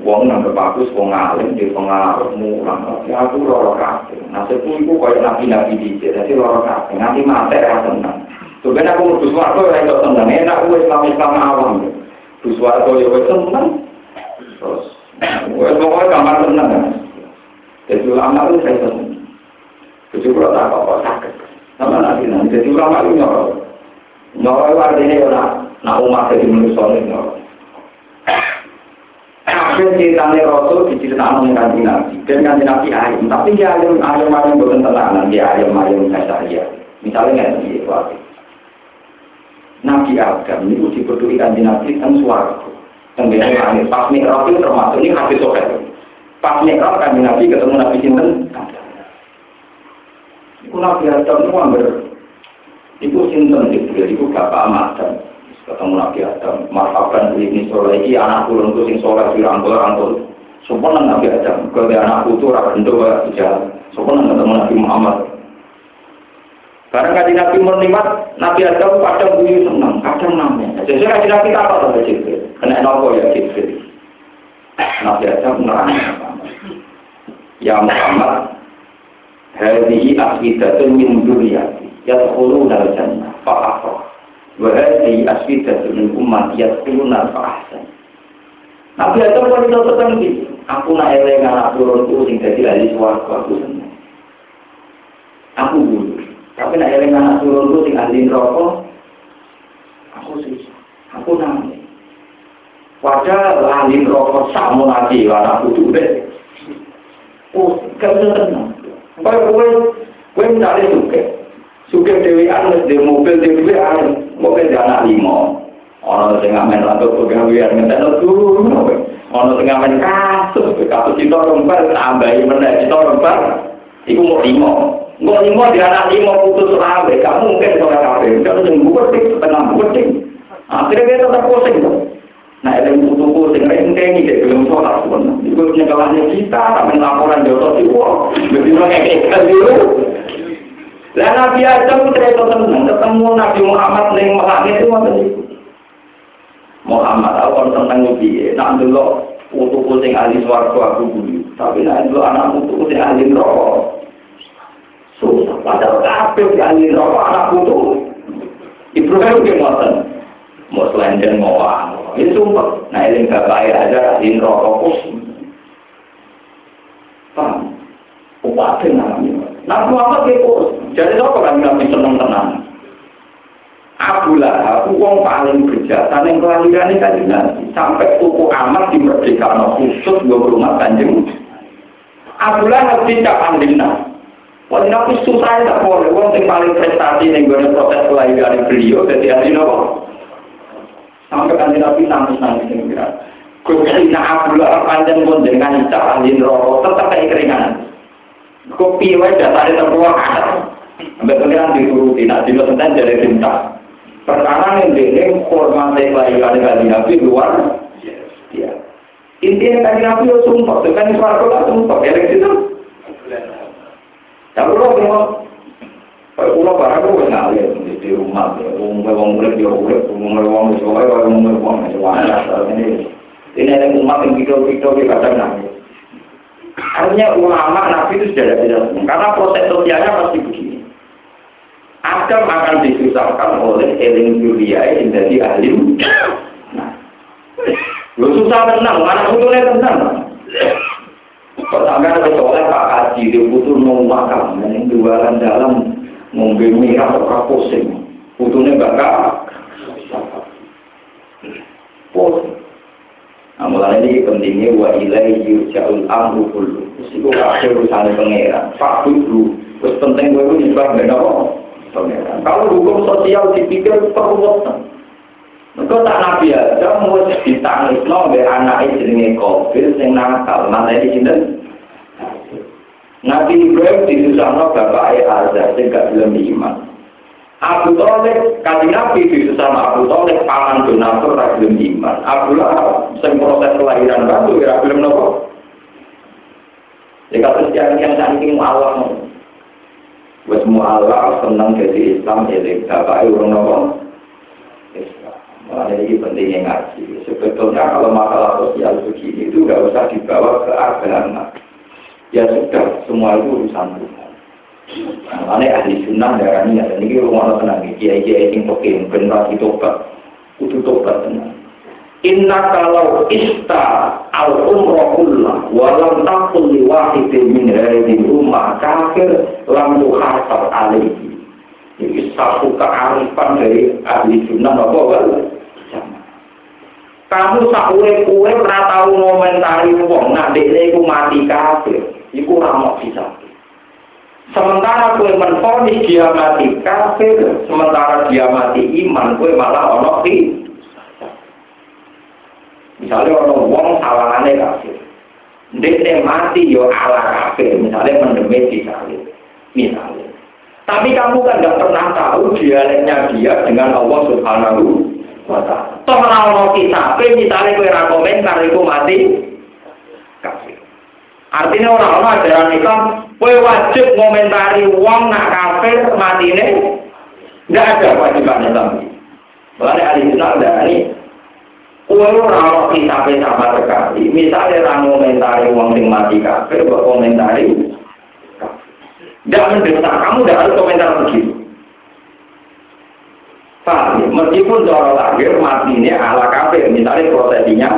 Wong nang bagus, wong alim, di pengaruh mulang. Ya aku loro kabeh. Nasibku itu kaya nabi-nabi dijek, jadi loro kabeh. Nanti mati ya tenang. Sebenarnya aku mau suwargo ya itu tenang. Enak aku Islam-Islam awam. Suwargo ya wis tenang. Terus, wis pokoknya gampang tenang. Jadi ulama itu saya tenang. Jadi kalau tak apa-apa sakit. Sama nanti. Jadi ulama itu nyoro. Nyoro itu artinya ya nak umat jadi manusia ini. Akhir ceritanya Rasul diceritakan dengan kanji Nabi. Dan kanji Nabi ayam. Tapi dia ayam, ayam ayam bukan tenangan. Dia ayam ayam saya Misalnya nggak itu arti. Nabi Adam itu diberdui kanji Nabi kan suaraku. Tenggene langit. Pas mikrot itu termasuk ini habis sore. Pas mikrot kanji Nabi ketemu Nabi Sinten. Iku Nabi Adam itu ambil Iku sinten Jibril, iku bapak Adam Ketemu Nabi Adam. Marhaban ini soleh, ini anak kulon itu sing soleh Dirangkul-rangkul Sempurna Nabi Adam. Kalau anak putu, rakyat jalan Sempurna ketemu Nabi Muhammad. Barang kaji Nabi menikmat, Nabi Adam kadang bunyi senang, kadang namanya. Jadi kaji Nabi apa sama Jibril. Kena nopo ya Jibril. Nabi Adam nerang. Ya Muhammad, Hadihi aswidatun min duriyati Yadkhuluna al-jannah. Fa'afrah Wa hadihi aswidatun min umat Yadkhuluna fa'ahsan. Nabi Adam pun itu tertentu. Aku nak eleng anak turunku Sing jadi ahli suarga aku Aku dulu Tapi nak eleng anak turunku Sing ahli rokok Aku susah. Aku nangis. Padahal ahli rokok Sama lagi anak putu deh Oh, bisa tenang. Kaya kowe kowe misalnya suke, suke dewi anu di mobil dewi anu, di anak lima. Orang sing ngamen rantau pegawai ngeten dulu, Ono sing ngamen kasus, kasus itu rombar tambahi meneh itu rombar. Iku mau limo. Mau limo di anak limo putus rawe, kamu mungkin kalau kafe, kalau yang buketing, setengah buketing. Akhirnya kita tetap pusing. Nah, ada yang butuh pusing, ini kayak ini, belum sholat pun. Itu punya kalahnya kita, kami laporan jodoh di wah. Begitu kayak kayak dulu. Lah Nabi Adam cerita tentang ketemu Nabi Muhammad yang melangit itu mana Muhammad aku tentang Nabi, nak dulu putuku sing ahli swarga aku buli. Tapi nek dulu anak putuku sing ahli neraka. Susah, padahal kabeh sing ahli neraka anak putu. Ibrahim ke ngoten. Mau selendang mau? Ini sumpah. Nah ini gak baik aja ahli neraka kus. Paham? Upati namanya. Nah, apa kekus? Jadi apa kan nabi seneng tenang? Abu Lahab wong paling bejat, yang ini kan sampai tuku amat di merdeka khusus dua rumah kanjeng. Abu Lahab tidak pandina. Wah, nabi susah tak boleh. Wong yang paling prestasi yang gue proses kelahiran beliau jadi ahli nopo. Sampai kan nabi nangis nangis yang kira. Kusina Abu Lahab panjang pun dengan cara ahli tetap kayak keringan. Kopi wae terbuang ada. Sampai pengiran dituruti, nah di jadi cinta. Perkara yang ini hormati kelahiran kali Nabi luar ya. Intinya kali Nabi itu sumpah, dengan suara kota sumpah, ya itu. Tapi lo Kayak pulau barang gue ngalir di rumah, umum wong murid dia murid, umum wong murid, umum wong murid, ini ini ada umat yang video-video di kadang nangis. Artinya ulama nabi itu sudah tidak karena proses sosialnya pasti begini. Adam akan disusahkan oleh eling dunia yang jadi ahli. Nah, lu susah tenang, mana butuhnya tenang. Ada soalnya Pak Haji, dia butuh mau makan, yang jualan dalam ngombe merah atau pusing. Butuhnya bakal. Pusing. Mulai ini pentingnya wa ilai yurja'ul amru kullu. Itu akhir urusan pengeran. Pak dulu. Terus penting gue itu nyebab pangeran. Kalau hukum sosial dipikir perbuatan. Mereka tak nabi aja mau ditangis no be anak jenenge kofir sing nakal mana di sini. Nabi Ibrahim disusahno bapak ayah Azhar sing gak belum iman. Abu Talib kali Nabi disusahno Abu Talib paman donatur ra belum iman. Abu Lahab kelahiran batu ya belum nopo. Jika terus yang yang saking Allah Wes mu'alaf senang jadi Islam jadi bapak urung nopo. Malah ini pentingnya ngaji. Sebetulnya kalau masalah sosial begini itu nggak usah dibawa ke agama. Ya sudah, semua itu urusan Tuhan. Nah, ahli sunnah darah ini ada ini rumah tenang. Kiai kiai yang pokoknya benar itu tobat, itu tobat tenang. Inna kalau ista al umrohullah walam takul li wahidin min hadhihi ummah kafir lam yuhasab alaihi. Ini satu kearifan dari ahli sunnah apa wal kamu sak urip-urip ora tau ngomentari wong nak dekne mati kafir, iku ora mau bisa. Sementara kue menfonis dia mati kafir, sementara dia mati iman, kue malah ono di Misalnya orang wong sawangane kafir. Ndekne mati yo ala kafir, misalnya mendemit di salib. Misalnya. Tapi kamu kan nggak pernah tahu dialeknya dia dengan Allah Subhanahu wa taala. Toh ora ono kisabe misalnya kowe ra komentar iku mati kafir. Artinya orang orang ajaran Islam, kowe wajib ngomentari wong nak kafir matine nggak ada kewajiban Islam. Mulai ahli sunnah dari Kue ora kita sama sekali. Misalnya orang komentari uang sing mati kafir, buat komentari. Tidak mendesak, kamu tidak harus komentar begitu. Paham? Meskipun cara lahir matinya ala kafir, misalnya prosesinya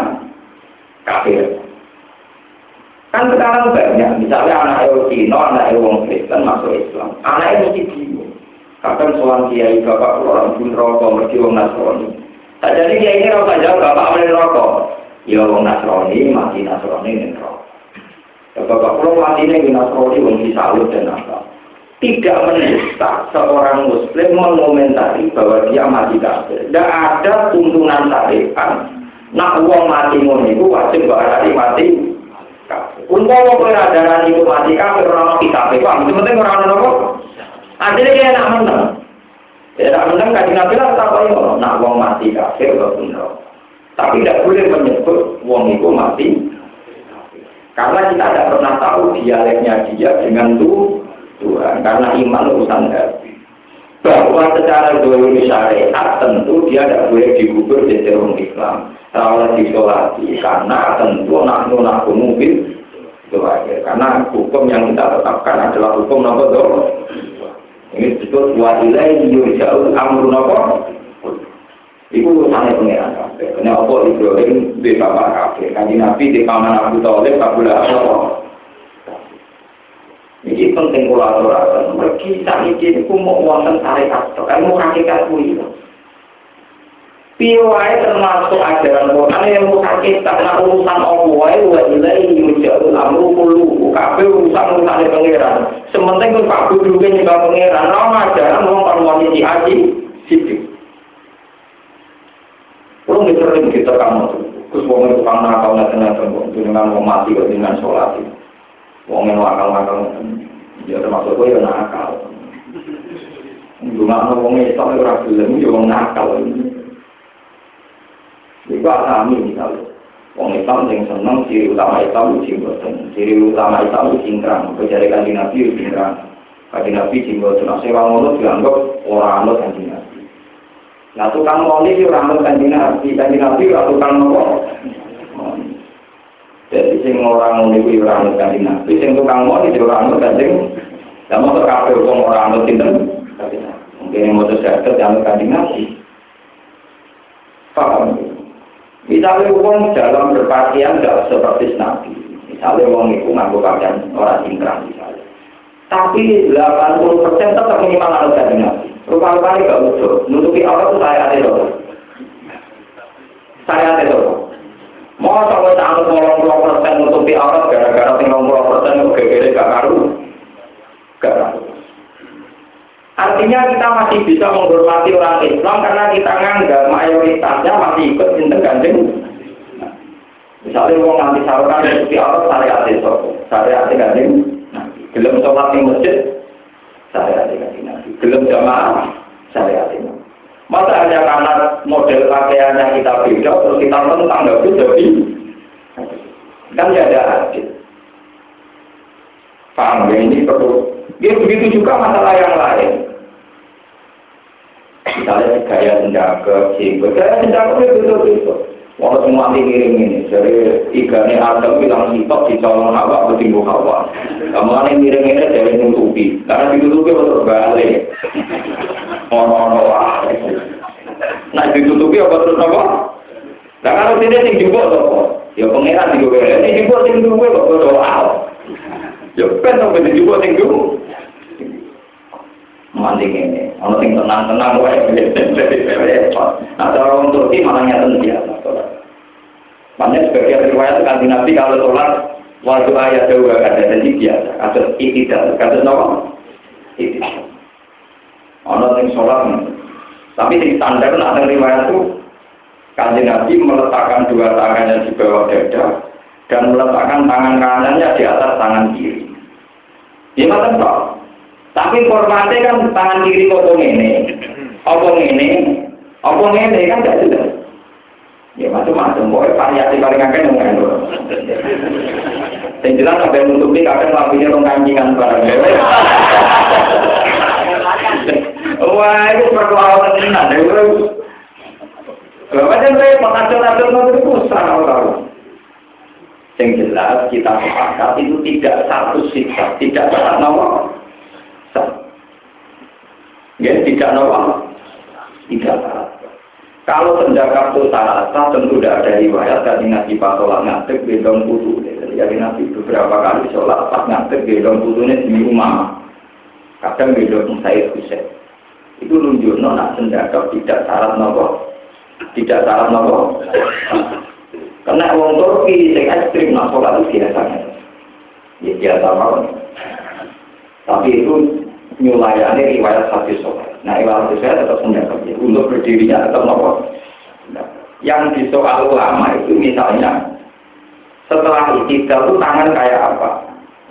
kafir. Kan sekarang banyak, misalnya anak Cina, anak orang Kristen masuk Islam. Anak mesti bingung. Kadang soal kiai bapak orang pun rokok, mesti orang. Jadi dia ini rokok jauh, bapak boleh rokok. Ya orang Nasrani, mati Nasrani ini rokok. Ya bapak pulau mati ini Nasrani, orang disalut dan apa. Tidak mendesak seorang muslim mengomentari bahwa dia mati kafir. Tidak ada tuntunan syariat Nak uang mati ngono iku wajib berarti mati. Umpama kowe ada itu mati kafir ora ono kitab, paham? Penting ora ono napa? Adile kaya nak menang. Ya nak menang kan Nabi lah nak wong mati kafir kok Tapi tidak boleh menyebut wong itu mati karena kita tidak pernah tahu dialeknya dia dengan Tuhan. Karena iman urusan hati. Bahwa secara dulu syariat tentu dia tidak boleh dikubur di dalam Islam. Kalau disolati karena tentu nak nak mungkin itu. Karena hukum yang kita tetapkan adalah hukum nomor dua. Ini disebut wa ilaihi yurja'ul amru nopo Iku urusannya pengiran kabeh. Kena apa Ibrahim di bapak kabeh. Kanji Nabi di paman Abu Talib Abu Lahab. Ini penting kolaborasi. Mergi saat ini aku mau wonten tarekat. Kamu hakikat itu. Piwai termasuk ajaran Quran yang mau hakikat. Nah urusan Allah wa ilaihi yujadul amru kulu. Kabeh urusan urusan pengiran. Sementing pun Pak Guru nyembah pengiran. Nama ajaran parwani di haji. Sidik. Kalau nggak sering kita kamu tuh, terus wong itu kamu nakal nggak tenang tuh, dengan mau mati kok dengan sholat itu, wong yang nakal nakal ya termasuk ya nakal. Ada wong itu ragu lagi, ya wong nakal. Itu alami misalnya. Wong Islam yang seneng ciri utama Islam itu jenggotan, ciri utama Islam itu cingkrang, kecuali kan Nabi itu cingkrang. Kaji Nabi jenggotan, asal orang ngono dianggap orang anut kan Nabi. Nah tukang moni itu rambut kanjeng nabi, kanjeng nabi itu tukang nopo. Jadi sing orang moni itu rambut kanjeng nabi, sing tukang moni itu rambut kanjeng. Dan mau terkafe hukum orang rambut sinten. Mungkin yang mau tersekat rambut kanjeng nabi. Paham? Misalnya uang dalam berpakaian tidak seperti nabi. Misalnya uang itu ngaku pakaian orang singkrang misalnya. Tapi 80% tetap minimal harus kanjeng nabi. Rupa-rupanya gak utuh. Nutupi Allah itu saya ada loh. Saya ada loh. Mau sampai tak ngomong puluh persen nutupi Allah gara-gara tinggal puluh persen gegere gak karu. Gak karu. Artinya kita masih bisa menghormati orang Islam karena kita nganggap mayoritasnya masih ikut cinta ganjeng. Misalnya mau nganti sarukan nutupi Allah syariat itu, syariat ganjeng. Belum sholat di masjid, syariat ganjeng belum jamaah syariat ini. Masa hanya karena model pakaiannya kita beda, terus kita tentang nggak jadi kan ya ada adil. Paham ya ini perlu. Dia begitu juga masalah yang lain. Misalnya gaya senjata, jenggot, gaya senjata itu betul-betul. Walau semua ngiring ini, jadi igane Adam bilang sitok di calon hawa bertimbu hawa. Kamu aneh ngiring ini dari nutupi, karena ditutupi betul balik. Ono-ono wah. Nah ditutupi apa terus apa? Nah kalau tidak sing jumbo apa? Ya pangeran juga beda. Ini jumbo sing jumbo kok doa. Ya to ben jumbo sing jumbo. Manding ini, ono sing tenang-tenang wae repot. Nah, cara orang Turki malah nyata biasa sholat. Makanya sebagian riwayat kan Nabi kalau sholat waktu ayat dua kata jadi biasa, kasus iktidal, kasus nopo. Ono sing sholat, tapi sing standar ada riwayat itu kanjeng Nabi meletakkan dua tangannya di bawah dada dan meletakkan tangan kanannya di atas tangan kiri. Gimana toh? Tapi formatnya kan tangan kiri kok ini, apa ini, apa ini kan tidak jelas. Ya macam-macam, pokoknya variasi paling akeh yang ngandung. Yang jelas sampai menutupi kadang lampunya rong kancingan barang. Wah, itu perkelawan tenan. Macam saya pengajar-ajar itu susah tahu. Yang jelas kita sepakat itu tidak satu sifat, tidak satu nomor. Ya, tidak nomor. Tidak syarat. Kalau senjata itu syarat, tentu tidak ada riwayat dari Nabi pas sholat ngadeg gendong putu. Jadi Nabi beberapa kali sholat pas ngadeg gendong putunya di rumah. Kadang gendong saya Husain. Itu nunjuk nona senjata tidak syarat nopo, tidak syarat nopo. Karena orang Turki yang ekstrim nak sholat itu biasanya. Ya biasa banget. Tapi itu nyulayani riwayat hadis sholat. Nah riwayat hadis saya tetap senjata. Untuk berdirinya tetap nopo. yang di soal ulama itu misalnya setelah itidal itu tangan kayak apa?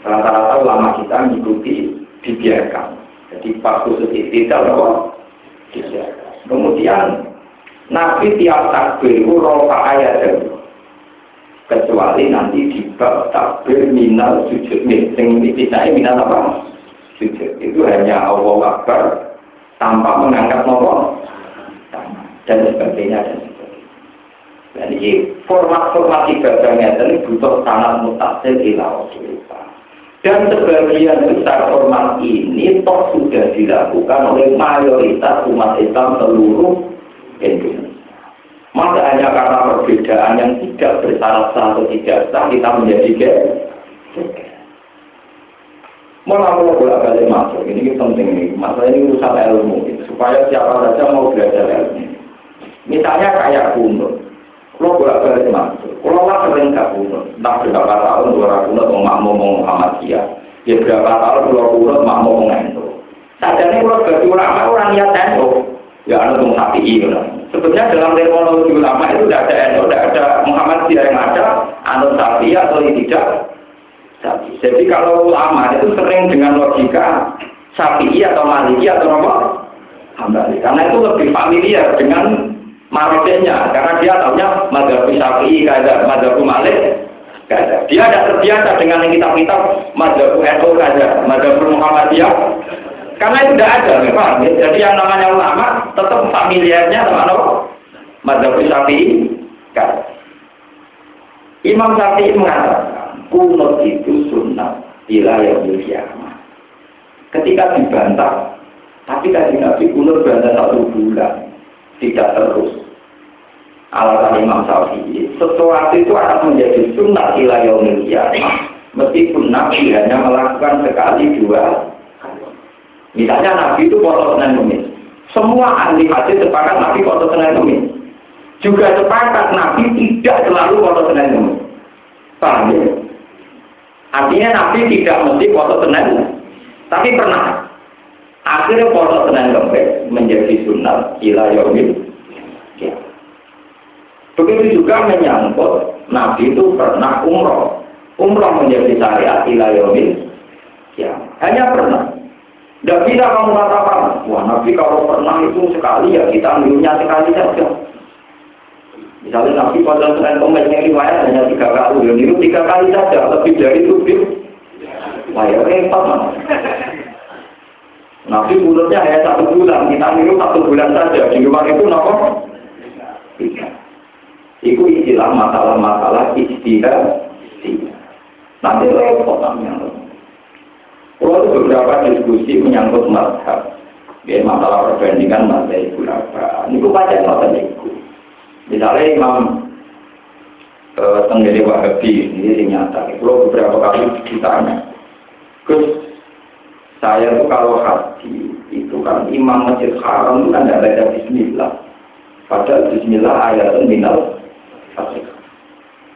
Rata-rata ulama kita mengikuti dibiarkan. Jadi pas khusus itidal apa? Dibiarkan. Kemudian Nabi tiap takbir rofa ayat. Kecuali nanti di bab takbir minal sujud. Yang ini minal apa? Sujud. Itu hanya Allah Akbar tanpa mengangkat nomor dan sebagainya dan sebagainya. Ini format-format ibadahnya ini butuh sangat mutasil ila Dan sebagian besar format ini toh sudah dilakukan oleh mayoritas umat Islam seluruh Indonesia. Maka hanya karena perbedaan yang tidak bersalah atau tidak sah kita menjadi geger. Mau bolak balik masuk, ini penting nih. Masalah ini urusan ilmu, supaya siapa saja mau belajar ilmu. Misalnya kayak kunut, kalau bolak balik masuk, kalau lah sering gak kunut, entah berapa tahun dua kunut mau makmum mau Muhammadiyah, ya berapa tahun dua kunut makmum mau. Saja ini kalau bagi ulama orang niat Endo, ya anu tuh sapi iya. Sebenarnya dalam terminologi ulama itu tidak ada Endo, tidak ada Muhammadiyah yang ada, anu sapi atau tidak sapi. Jadi kalau ulama itu sering dengan logika sapi atau maliki atau apa? Hambali. Karena itu lebih familiar dengan marotenya karena dia tahunya madhab syafi'i kada madhab malik kada dia tidak terbiasa dengan yang kitab-kitab madhab NU kada madhab Muhammadiyah karena itu tidak ada memang jadi yang namanya ulama tetap familiarnya sama apa madhab syafi'i kada Imam Syafi'i mengatakan kunut itu sunnah bila yang ketika dibantah tapi kan Nabi kunut bantah satu bulan tidak terus alasan Imam Syafi'i, sesuatu itu akan menjadi sunnah ila yaumil meskipun Nabi hanya melakukan sekali dua Misalnya Nabi itu foto Senin Kemis. Semua ahli hadis sepakat Nabi foto Senin Kemis. Juga sepakat Nabi tidak selalu foto Senin Kemis. Paham ya? Artinya Nabi tidak mesti foto Senin, tapi pernah. Akhirnya foto Senin Kemis menjadi sunnah ila yaumil Begitu juga menyangkut Nabi itu pernah umroh. Umroh menjadi syariat ilayomin. Ya, hanya pernah. Tidak bisa kamu katakan, wah Nabi kalau pernah itu sekali ya kita ambilnya sekali saja. Misalnya Nabi pada Senin Kemis yang riwayat hanya tiga kali, ya itu tiga kali saja, lebih dari itu dia. Wah ya repot Nabi mulutnya hanya satu bulan, kita minum satu bulan saja, di luar itu nopo tiga. Itu istilah masalah-masalah istirahat. Nanti repot namanya. Kalau beberapa diskusi menyangkut mazhab, ya masalah perbandingan mazhab itu apa? Ini baca mazhab itu. Misalnya Imam eh, Tenggiri Wahabi ini nyata. Kalau beberapa kali ditanya, Gus, saya tuh kalau hati itu kan Imam Masjid Haram itu kan tidak ada Bismillah. Padahal Bismillah ayat minal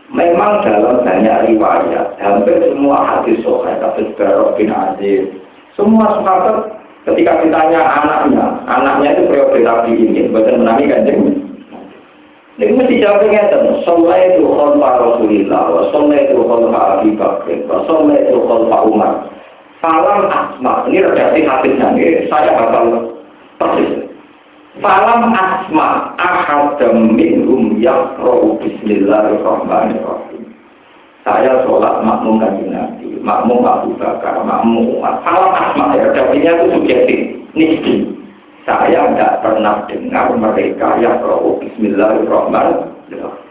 Memang dalam banyak riwayat, hampir semua hadis sohail, hadis Barok bin Aziz, semua sahabat ketika ditanya anaknya, anaknya itu periode Nabi ini, bukan menami kanjeng. Ini mesti jawabnya kan, Sallah itu khalfa Rasulullah, wa sallah itu khalfa Abi Bakr, wa sallah itu Umar. Salam asma, ini redaksi hadisnya, ini saya bakal persis. Falam asma ahadam minhum yakrohu bismillahirrahmanirrahim. Saya sholat makmum kaji Nabi, makmum Abu Bakar, makmum Umar. Falam asma ya, jadinya itu subjektif, nisbi. Saya tidak pernah dengar mereka yakrohu bismillahirrahmanirrahim.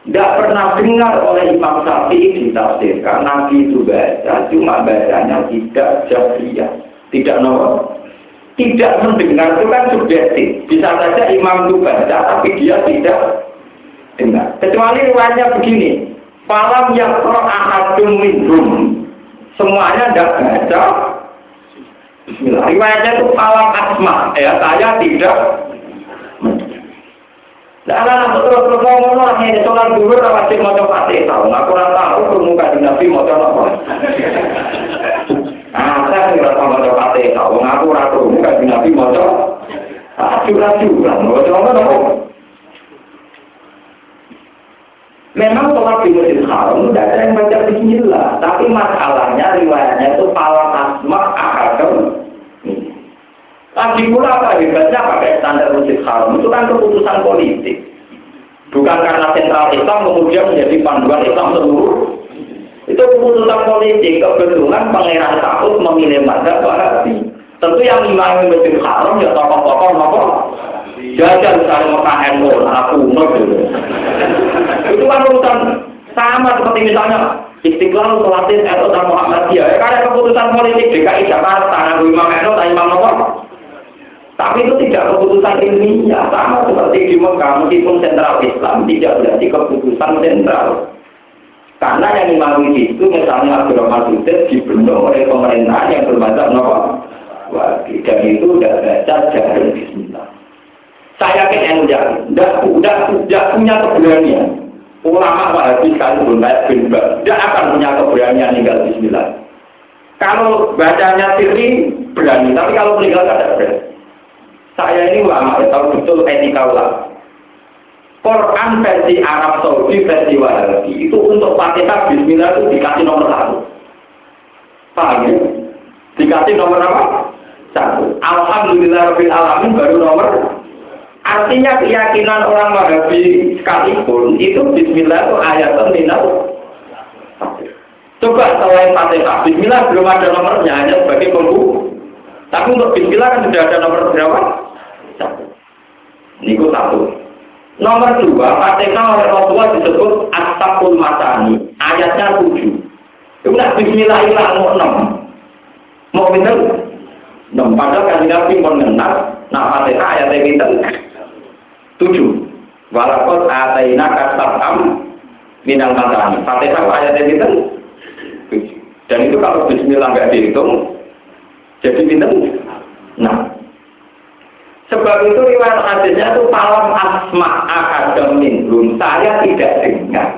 Tidak pernah dengar oleh Imam Syafi'i ditafsirkan Nabi itu baca, cuma bacanya tidak jahiliyah, tidak nomor tidak mendengar itu kan subjektif. Bisa saja imam itu baca, tapi dia tidak dengar. Kecuali riwayatnya begini, Falam yang pro ahadum minhum. Semuanya tidak baca. Bismillah. Riwayatnya itu falam asma. Ya, saya tidak Nah, anak terus terus ngomong orang ini sholat dulu wajib mau coba tahu. Aku rasa tahu permukaan nabi mau coba Nah, saya nggak sama maca Fatihah, wong aku ora tau bukan Nabi maca. Aju aju lah, maca apa nopo? Memang sholat di Masjid Haram tidak ada yang baca Bismillah, tapi masalahnya riwayatnya itu pala asma akadem. Lagi pula apa hebatnya pakai standar Masjid Haram itu kan keputusan politik. Bukan karena sentral Islam kemudian menjadi panduan Islam seluruh. Itu keputusan politik. Kebetulan pangeran takut memilih madzhab Wahabi. Tentu yang imam Masjid Haram ya tokoh-tokoh nopo jajan misalnya Mekah NU, aku umur Itu kan urusan sama seperti misalnya Istiqlal Sholatin NU dan Muhammadiyah. Ya, karena keputusan politik DKI Jakarta, Nabi Imam dan Imam Nopo. Tapi itu tidak keputusan ilmiah, sama seperti di Mekah, meskipun sentral Islam tidak berarti keputusan sentral. Karena yang imami itu misalnya Abdurrahman Sudut dibentuk oleh pemerintahan yang nopo wajib dan itu tidak baca jahil Bismillah. Saya yakin yang tidak, tidak, tidak punya keberanian. Ulama Wahabi sekalipun kayak bin tidak akan punya keberanian tinggal Bismillah. Kalau bacanya sirri berani, tapi kalau meninggal tidak berani. Saya ini ulama, tahu betul etika ulama. Quran versi Arab Saudi versi Wahabi itu untuk Fatihah Bismillah itu dikasih nomor satu. Paham ya? Dikasih nomor apa? Satu. Alhamdulillah Rabbil Alamin baru nomor Artinya keyakinan orang Wahabi sekalipun itu Bismillah itu ayat minal Coba selain Fatihah, Bismillah belum ada nomornya hanya sebagai pembuka. Tapi untuk Bismillah kan sudah ada nomor berapa? Ini satu. Nomor dua, Fatihah oleh Rasulullah disebut Astagful Masani. Ayatnya tujuh. Itu nak Bismillah hilang mau enam. Mau pinter? Enam. Padahal kan Nabi mengenal. Nah Fatihah ayatnya pinter. Tujuh. Walaupun ataina kasabam minal matani. Fatihah ayatnya pinter. Dan itu kalau Bismillah nggak dihitung, jadi pinter. Nah, sebab itu riwayat hadisnya itu malam asma akademin belum saya tidak dengar.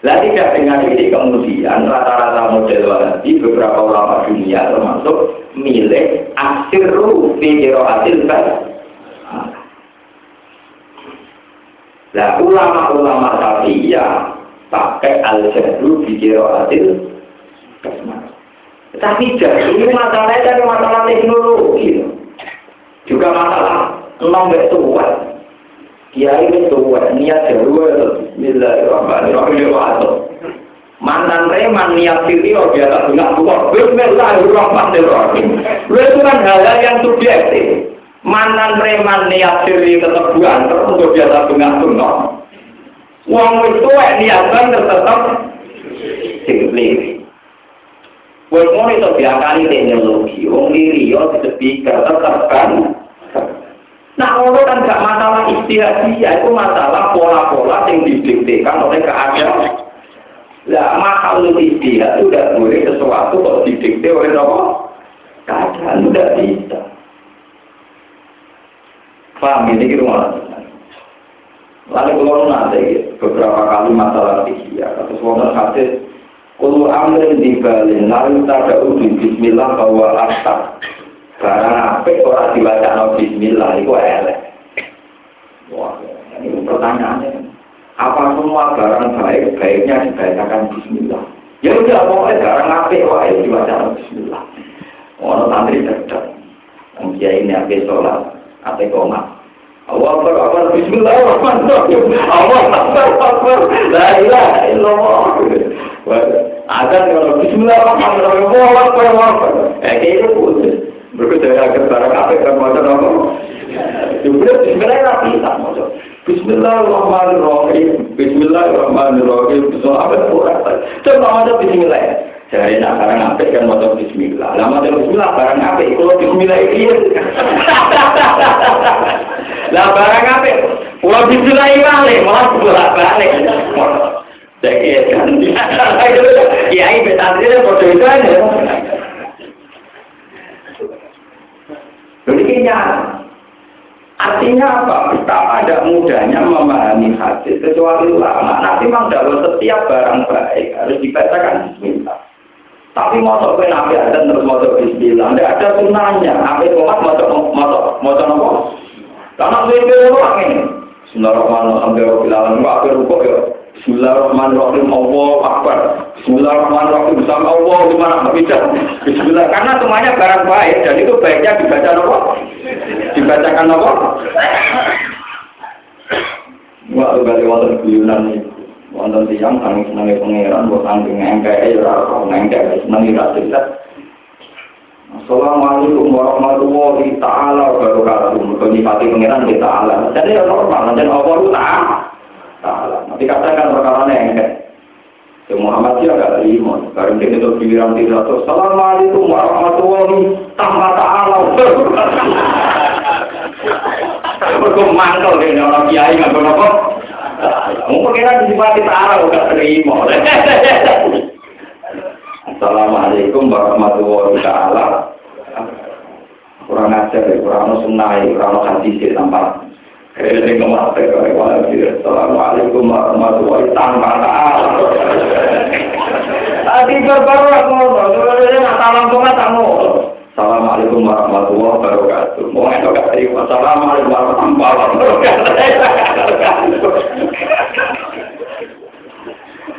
Lah tidak dengar ini kemudian rata-rata model wahabi beberapa ulama dunia termasuk milik asiru fi hasil kan. Lah ulama-ulama ya pakai al-jadru fi hasil Tapi jadi masalahnya dari masalah teknologi. Juga masalah enam tua. Kiai tua, niat jawa Bismillahirrahmanirrahim. Mantan reman niat siri oh biasa bunga tua. Bismillahirrahmanirrahim. Itu kan hal yang subjektif. Mantan reman niat siri tetap terus untuk biasa bunga tua. Uang itu niat banget tetap sing Wes mau itu diakali teknologi, wong diri yo speaker tetap kan. Nah, orang kan gak masalah istihadiyah, itu masalah pola-pola yang didiktekan oleh keadaan. Lah, mahal istihad itu tidak boleh sesuatu kok didikte oleh apa? Keadaan tidak bisa. Paham ini kira mana? Lalu kalau nanti beberapa kali masalah istihad, atau sebuah hadis Kulo amrin di Bali, lalu tada uji Bismillah bahwa asap. Barang apa orang dibaca no Bismillah itu elek. Wah, ini pertanyaannya. Apa semua barang baik baiknya dibacakan Bismillah? Ya udah pokoknya barang apa wae dibaca no Bismillah. Orang santri cerdas. Mungkin ini apa sholat, apa koma. Allah Akbar Akbar Bismillahirrahmanirrahim. Allah Akbar Akbar. La ilaha illallah. Ada kalau Bismillahirrahmanirrahim. Allah Akbar Akbar. Eh kayak itu putus. Berbeda agar barang apa kan macam apa? Juga Bismillahirrahmanirrahim. Bismillahirrahmanirrahim. Bismillahirrahmanirrahim. Bismillahirrahmanirrahim. Coba ada Bismillah. Jadi nak barang apa kan mau Bismillah. Lama Bismillah barang apa? Kalau Bismillah itu Lah barang apa? Pulau disulai balik, malah bolak balik. Jadi kan, kiai betadri foto itu aja. Jadi Artinya apa? Betapa ada mudahnya memahami hadis kecuali ulama. Nanti memang dalam setiap barang baik harus dibacakan Bismillah. Tapi mau ke nabi ada terus mau Bismillah. Tidak ada sunahnya. Nabi Muhammad mau mau mau mau karena itu itu orang ini. Bismillahirrahmanirrahim. Alhamdulillah. Akhir rukuk ya. Bismillahirrahmanirrahim Allah Akbar Bismillahirrahmanirrahim Bersama Allah Gimana bisa Bismillah Karena semuanya barang baik Dan itu baiknya dibaca apa? Dibacakan apa? Wah, kali wonten guyunan wonten tiang kami senangi pangeran buat angking engkai ya ora engkai senangi ra cerita Assalamualaikum warahmatullahi taala wabarakatuh. Mergo nyifati pangeran kita ala. Jadi ya normal, dan Allah taala. Taala. Nanti katakan perkara. Ya Muhammad ya gak terima. Karena dia itu giliran tidak Assalamualaikum warahmatullahi tanpa taala. Mergo mantel dene orang kiai nggak apa. Mungkin kira disifati ta'ala udah terima. Assalamualaikum warahmatullahi taala. Kurang ajar, kurang sunnah, kurang hadis Kayaknya kemas Assalamualaikum warahmatullahi. Tadi salam kamu. Assalamualaikum warahmatullahi wabarakatuh. Mau? Assalamualaikum warahmatullahi wabarakatuh.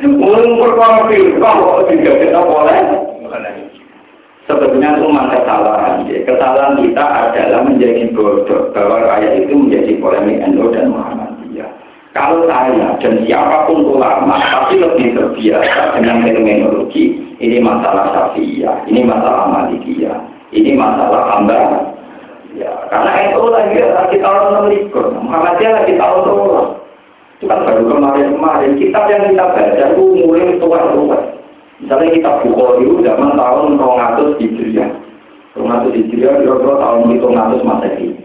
Mungkin perkara firqah kok tidak kita boleh. Sebetulnya itu kesalahan. Kesalahan kita adalah menjadi bodoh bahwa ayat itu polemik NU dan Muhammadiyah. Kalau saya dan siapa pun ulama pasti lebih terbiasa dengan terminologi ini masalah syafi'iyah, ini masalah malikiyah, ini masalah hamba. Ya, karena itu lagi lagi tahun enam likur, Muhammadiyah lagi tahun dua. Itu kan baru kemarin-kemarin. Kitab yang kita baca itu mulai tua-tua. Misalnya kita Bukhari itu zaman tahun 200 Hijriah. 200 Hijriah kira-kira tahun 700 Masehi.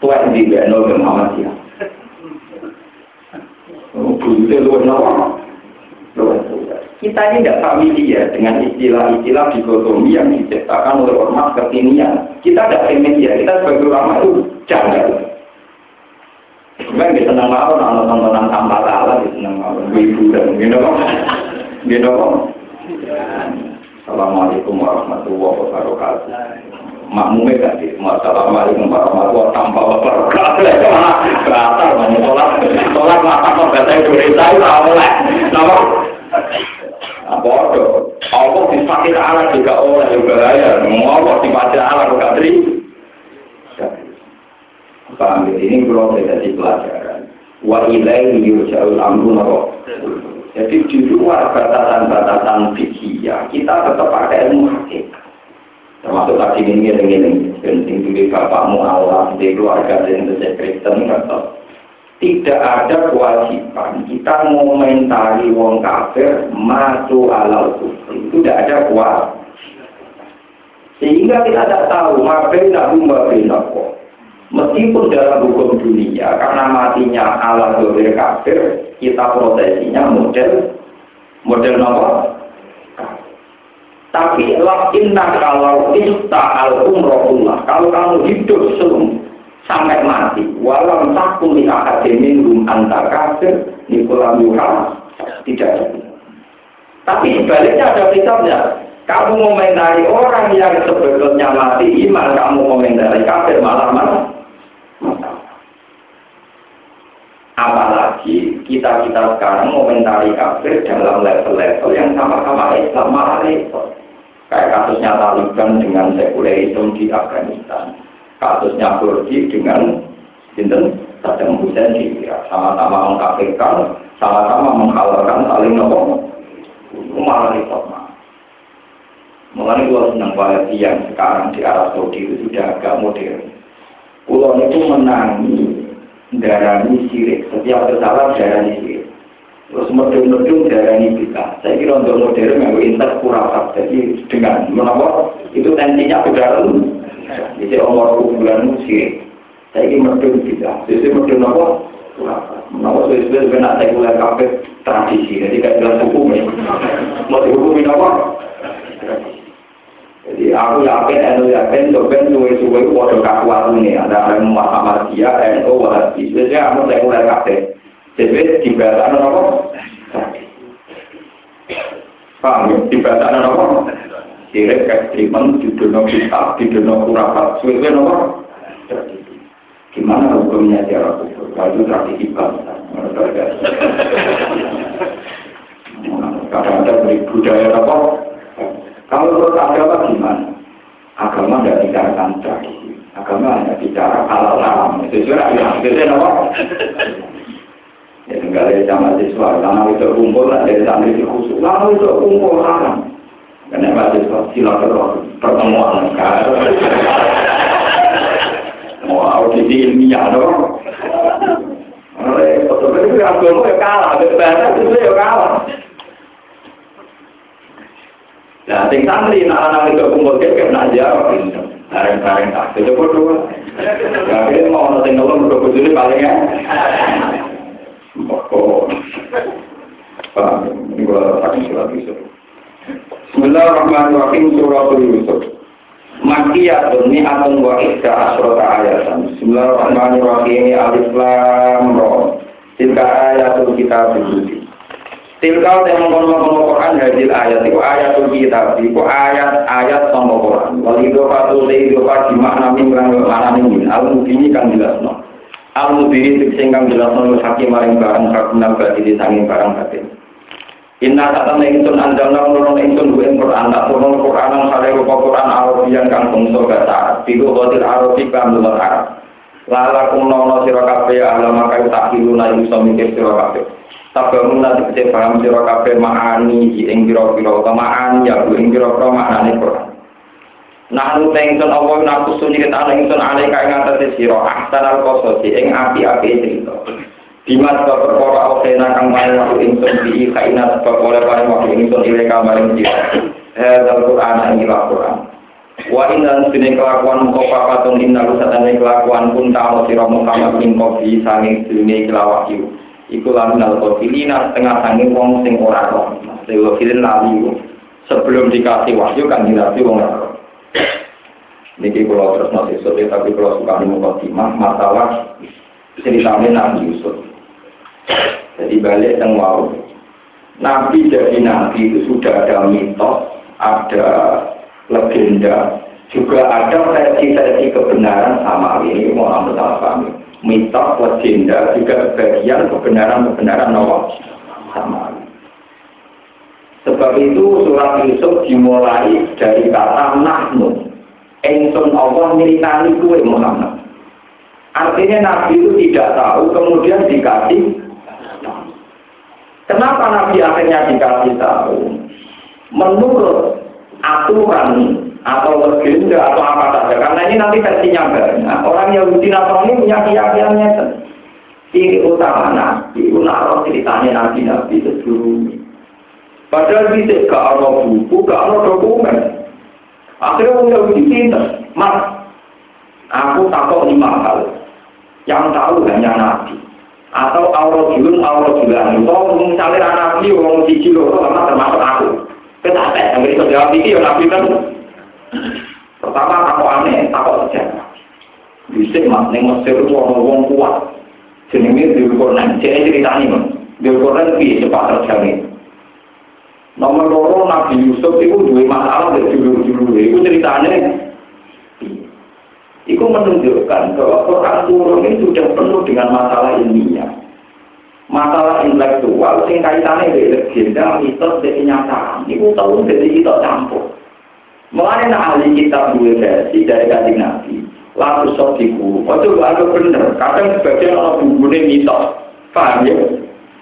Tua yang di Beno. Bukti luar nawa. Kita ini tidak familiar dengan istilah-istilah dikotomi yang diciptakan oleh ormas kekinian. Kita tidak familiar, kita sebagai ulama itu jangan. Kan kita senang mau nonton tontonan tanpa salah, kita senang mau ibu dan. Gitu kok. Assalamualaikum warahmatullahi wabarakatuh. Makmumnya tadi, tanpa sholat, sholat mata itu oleh. Nama? Allah disifati Allah juga oleh juga ya. Allah disifati Allah juga terima. Paham ya? Ini belum jadi pelajaran. Wa ilaihi. Jadi di luar batasan-batasan fikih kita tetap pakai ilmu hakikat. Termasuk tadi ini ini. Ini penting juga bapakmu Allah di keluarga yang bisa Kristen tetap tidak ada kewajiban kita mengomentari wong kafir masuk alal kufri. Itu tidak ada kuat. Sehingga kita tidak tahu mabin nabi mabin Meskipun dalam hukum dunia, karena matinya dobir kafir, kita prosesinya model model nomor. Tapi lakinna kalau ista al umrohullah, kalau kamu hidup sebelum sampai mati, walau takut di akademin rum antar kafir, nikolam yuha, tidak ada. Tapi sebaliknya ada kitabnya, kamu komentari orang yang sebetulnya mati iman, kamu komentari kafir malah Apalagi kita-kita sekarang komentari kafir dalam level-level yang sama-sama Islam malah. Kayak kasusnya Taliban dengan sekulerisme di Afghanistan. Kasusnya Turki dengan Sinten Saddam Hussein di Irak. Sama-sama mengkafirkan, sama-sama menghalalkan saling. Itu malah repot. Mengenai gua senang banget yang sekarang di Arab Saudi itu sudah agak modern. Pulau itu menangi darani sirik. Setiap kesalahan darani sirik. Terus modern-modern darani kita. Saya kira untuk modern yang inter kurang Jadi dengan menapa itu tensinya bedaran. Jadi umur bulan sirik. Saya kira modern kita. Jadi modern apa? Menapa sesuai dengan saya kuliah kafe tradisi. Jadi kayak jelas hukum ya. Mau dihukumin apa? Jadi aku yakin, eno yakin, coba suwe-suwe waduh kaku ini. Ada yang Muhammadiyah, NU, Wahabi. Biasanya kamu saya mulai kafe. Jadi dibaca apa? Paham ya? Dibaca apa? Sirik, ekstremen, di dunia kitab, di dunia kurafat. Suwe-suwe apa? Gimana hukumnya cara kufur? Kalau tradisi bangsa. kadang-kadang budaya apa. Kalau menurut agama gimana? Agama tidak bicarakan tradisi. Agama hanya bicara halal haram. Itu juga ya, itu apa? Ya tinggal ya sama siswa, karena itu kumpul dari santri di khusus, lalu itu kumpul haram. Karena mahasiswa silaturahmi pertemuan. Mau audisi ilmiah dong. Repot, tapi agama ya kalah, bahasa itu ya kalah. Nah, sing santri nak anak itu kumpul ke kena jawab. Bareng-bareng tak itu berdua. Ya, ini mau nanti nolong berdua ini paling ya. Paham. Ini gua pakai surat Yusuf. Bismillahirrahmanirrahim surah Yusuf. Makiyatun ni'atun wa ihda asrota ayatan. Bismillahirrahmanirrahim alif lam ra. Tilka ayatul kitab suci. Tilkal yang mengkono-kono Quran hadil ayat itu ayatul kitab itu ayat-ayat sama Quran. Wal itu patu le itu pati makna mingkang mana min al mubini kang jelasno. Al mubini sing kang jelasno hakim maring barang kagunang badi sanging barang batin. Inna satana ingsun andalna nurun ingsun gue Quran tak turun Quran yang sare rupa Quran Arabian kang bangsa bahasa Arab. Biku qadir Arabi kang Arab. Lala kunono sira kabeh alama kayu tak hiluna iso mikir sira kabeh. Sabangun nanti kecil paham sira kabeh ma'ani ing pira-pira utamaan ya ing pira-pira maknane Quran. Nah nu tengson apa naku suni kita ana ingsun ale kae ngatasi sira ahsan al qasasi ing api-api cerita. Dimas sebab perkara awsena kang main waktu ingsun di kaina sebab oleh paling waktu ingsun ile kamaring sira. Hadzal Quran ing Quran. Wa inna sini kelakuan muka patun inna lusatane kelakuan pun ta'ala sira Muhammad min kofi sanging dunia kelawak iku lamun al kofilina setengah sangi wong sing ora roh. Sing lali sebelum dikasih wahyu kan dinasti wong roh. Niki kula terus nanti sore tapi kula suka nih mukadimah masalah ceritanya Nabi Yusuf. Jadi balik yang wow Nabi jadi Nabi itu sudah ada mitos ada legenda juga ada versi-versi kebenaran sama ini mau ambil salah paham mitos legenda juga bagian kebenaran-kebenaran Allah sama. Sebab itu surat Yusuf dimulai dari kata nahnu. Engson Allah militani kue Muhammad. Artinya Nabi itu tidak tahu, kemudian dikasih. Kenapa Nabi akhirnya dikasih tahu? Menurut aturan atau legenda atau apa saja. Karena ini nanti versinya banyak. Orang Yahudi Nasrani punya keyakinannya ciri utama nabi unaro ceritanya nabi nabi sebelumnya. Padahal bisa gak ada buku gak ada dokumen. Akhirnya orang Yahudi pinter mas. Aku takut lima hal yang tahu hanya nabi. Atau Allah julan atau misalnya nabi orang siji loro termasuk aku. Kita yang bisa jawab ini ya nabi kan Pertama takut aneh, takut sejarah. Bisa mas, neng Mesir itu orang wong kuat. Jenenge Quran, jadi ceritanya mas. Quran lebih cepat terjadi. Nomor loro Nabi Yusuf itu dua masalah dari judul-judul itu ceritanya. Itu menunjukkan bahwa Quran turun ini sudah penuh dengan masalah ilmiah. Masalah intelektual, sing kaitannya dengan legenda, mitos, dan kenyataan. Itu tahu dari kita campur. Mulai ahli kitab dua versi dari kajian Nabi. Lalu sotiku, itu agak bener. Kadang sebagian orang bumbunya mitos. Paham ya?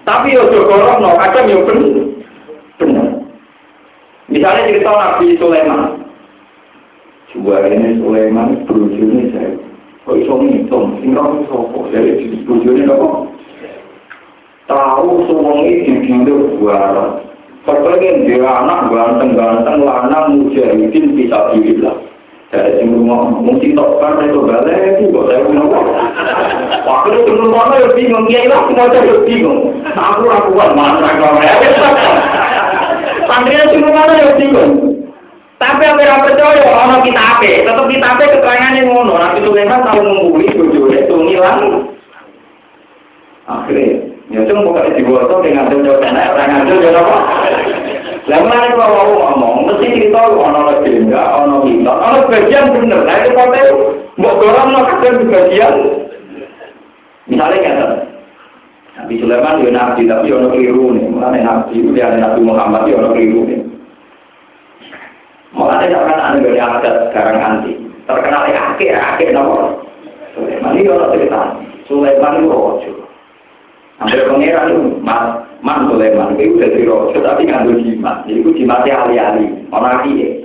Tapi ya jokorok, no, kadang ya bener. Bener. Misalnya cerita Nabi Sulaiman. Ini Sulaiman, berujungnya saya. Kok iso ngitung, tinggal sopo. Jadi berujungnya apa? Tahu suwengi digindur buaran. Kepengen dia anak ganteng-ganteng lanang mujahidin bisa dibilang. Dari sing rumah mungkin tok kan itu balik itu kok saya punya uang. Waktu itu belum mana ya bingung ya lah semua jadi bingung. Aku lakukan mana kalau ya. Santrinya cuma mana ya bingung. Tapi apa yang percaya orang kita apa? Tetap kita apa keterangannya ngono. Nabi Sulaiman tahu mengguli bojone itu ngilang. Akhirnya Ya cuma bukan di bawah dengan jodoh sana orang ngajar jodoh apa? Lalu mana kalau mau ngomong, mesti kita ono legenda, ono kita, ono bagian bener. Nah itu kota mau dorong mau kadang bagian. Misalnya kan, Nabi Sulaiman ya nabi tapi ono keliru nih. Mulane nabi itu dia Nabi Muhammad ya ono keliru nih. Mulane sampean anu dari adat sekarang anti. Terkenal ya akhir akhir nopo. Sulaiman ini ono cerita. Sulaiman itu rojo. Ambil pangeran itu mas man Sulaiman itu dari rojo tapi ngandung jimat. Jadi itu jimatnya ahli-ahli. Orang dia.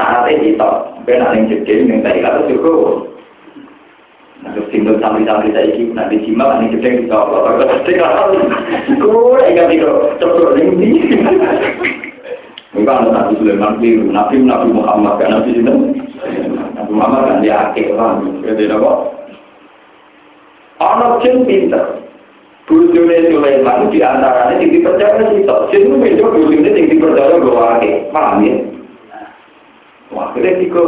Saatnya kita, benar yang jadi yang tadi kata cukup. Nah, simbol sambil-sambil saya ini, nanti simak, nanti gede apa apa gede kalau gue ingat itu, coba ini. Bukan Nabi Sulaiman biru, Nabi Nabi Muhammad kan itu, Nabi Muhammad kan dia akhir orang, jadi apa? Anak jin pinter, bujune Sulaiman di antaranya tinggi percaya sih, jin itu beda bujune tinggi percaya gue akhir, paham ya? Wah, kira tiga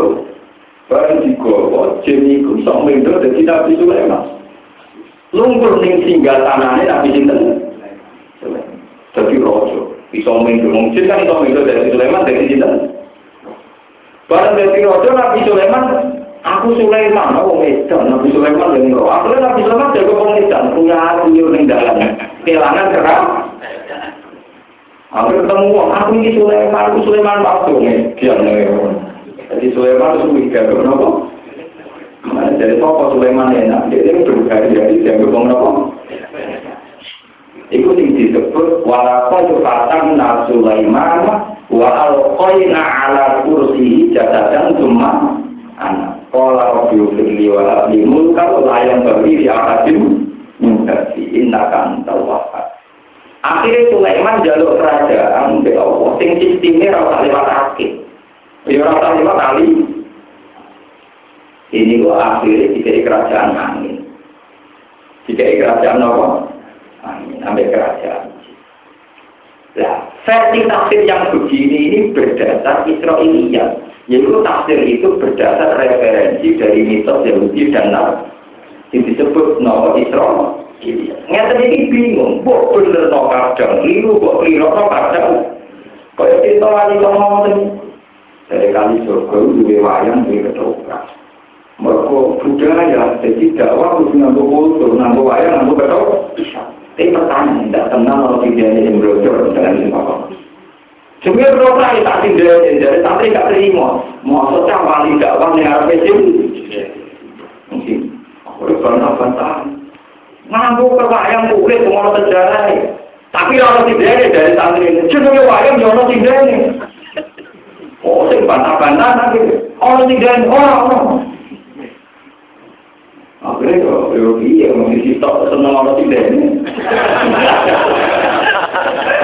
Barang digowo, jen iku sok mendo dadi Nabi Sulaiman. Lungkur ning singgah tanahnya Nabi Sinten. Jadi rojo, iso mendo. Mungkin kan iso mendo dari Sulaiman dari Sinten. Barang dari rojo Nabi Sulaiman, aku Sulaiman, aku Medan, Nabi Sulaiman yang roh. Aku Nabi Sulaiman jago pengedan, punya aku yang ning dalam. Kelangan kerap. Aku ketemu, aku ini Sulaiman, aku Sulaiman waktu nih. Dia. Jadi Sulaiman itu wika kenapa? Mana jadi toko Sulaiman enak, dia itu berkali jadi dia ngomong kenapa? Itu yang disebut walaqad fatanna Sulaiman wa alqaina ala kursi jadadan cuma anak. Qala rabbi firli wa habli mulka la yang bagi di ahadin mengkasi innaka antal wahhab. Akhirnya Sulaiman jaluk kerajaan ke Allah, sing sistemnya rasa lewat akhir. Ya rasa lima kali. Ini kok akhirnya tidak kerajaan angin. Tidak kerajaan apa? Angin, sampai kerajaan. Nah, versi tafsir yang begini ini berdasar Israiliyah. Yaitu tafsir itu berdasar referensi dari mitos Yahudi dan Nabi. Yang disebut Nawa Israel. Ngerti ini bingung, kok bener no kadang, liru kok liru no kadang. Kaya kita wali ngomong dari kali surga itu wayang di ketoprak. Mereka budaya, jadi dakwah harus nganggo kultur, nganggo wayang, nganggo ketoprak. Tapi pertanyaan, tidak tenang kalau tidak ada yang belajar dengan siapa. Berapa ya tak tidak jadi tapi tidak terima. Maksudnya paling dakwah yang harus becim. Mungkin. Aku pernah bantah. Nganggo wayang kulit semua sejarah. Tapi kalau tidak dari santri ini, cuma wayang jono tidak ini. Oh, sing bantah-bantah nanti. Orang tidak orang orang. Akhirnya yo iya, sitok seneng orang tidak ini.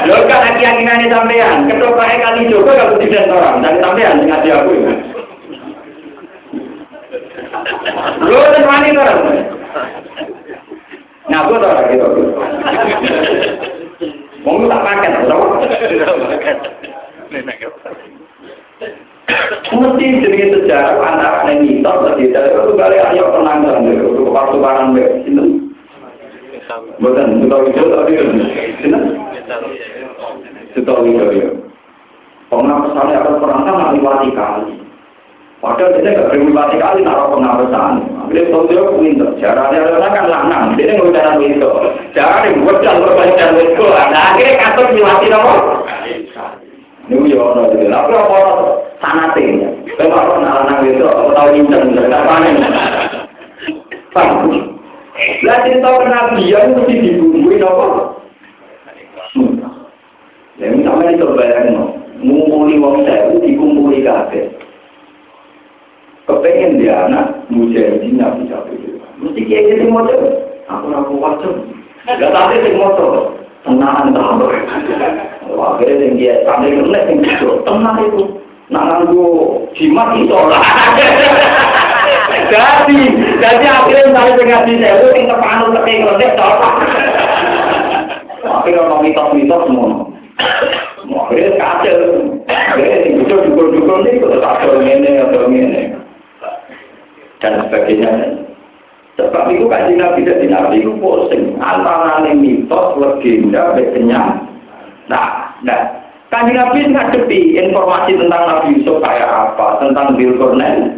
Yo kan lagi keyakinannya sampean, ketopraknya kali Joko kalau tidak orang, dari sampean ngaji aku ya. Dan wani orang. Ngaku tuh lagi tuh. Mau tak pakai tau? Mesti jadi sejarah antara ini mitos dan tidak itu kali ayo penanggalan dulu untuk pasukan itu. Bukan, kita itu tadi kan. Kita itu ya. Pengawasan akan perangkat nanti mati kali. Padahal dia nggak beri mati kali naruh pengawasan. Dia tahu dia pinter. Caranya orang kan lanang. Dia nggak cara itu. Cara dia buat jalur belajar itu. Nah akhirnya kantor mati nopo. Ini ya orang itu. Tapi apa sanate? Kalau orang lanang itu, aku tahu dari kapan ini. Paham? Lah cerita kenabian mesti dibumbui nopo. Ya misalnya itu bayang ngumpuli wong sewu dikumpuli kabeh. Kepengen dia anak mujahidin nabi capek Mesti kayak gitu mau Aku aku wajib. Gak tapi sing motor tenang tahu. Akhirnya yang dia sampai kena yang gitu tenang itu. Nah nganggu jimat itu lah. Jadi, jadi akhirnya sampai dengan di sewu yang terpanut teking kelenek tolak. Akhirnya orang mitos-mitos semua. Akhirnya kacau. Yang dukul-dukul ini tetap kacau atau ini. Dan sebagainya. Sebab itu kan Nabi jadi Nabi itu pusing. Antara mitos, legenda, kenyang. Nah, nah. Kanji Nabi ngadepi informasi tentang Nabi Yusuf kayak apa, tentang Bill Cornell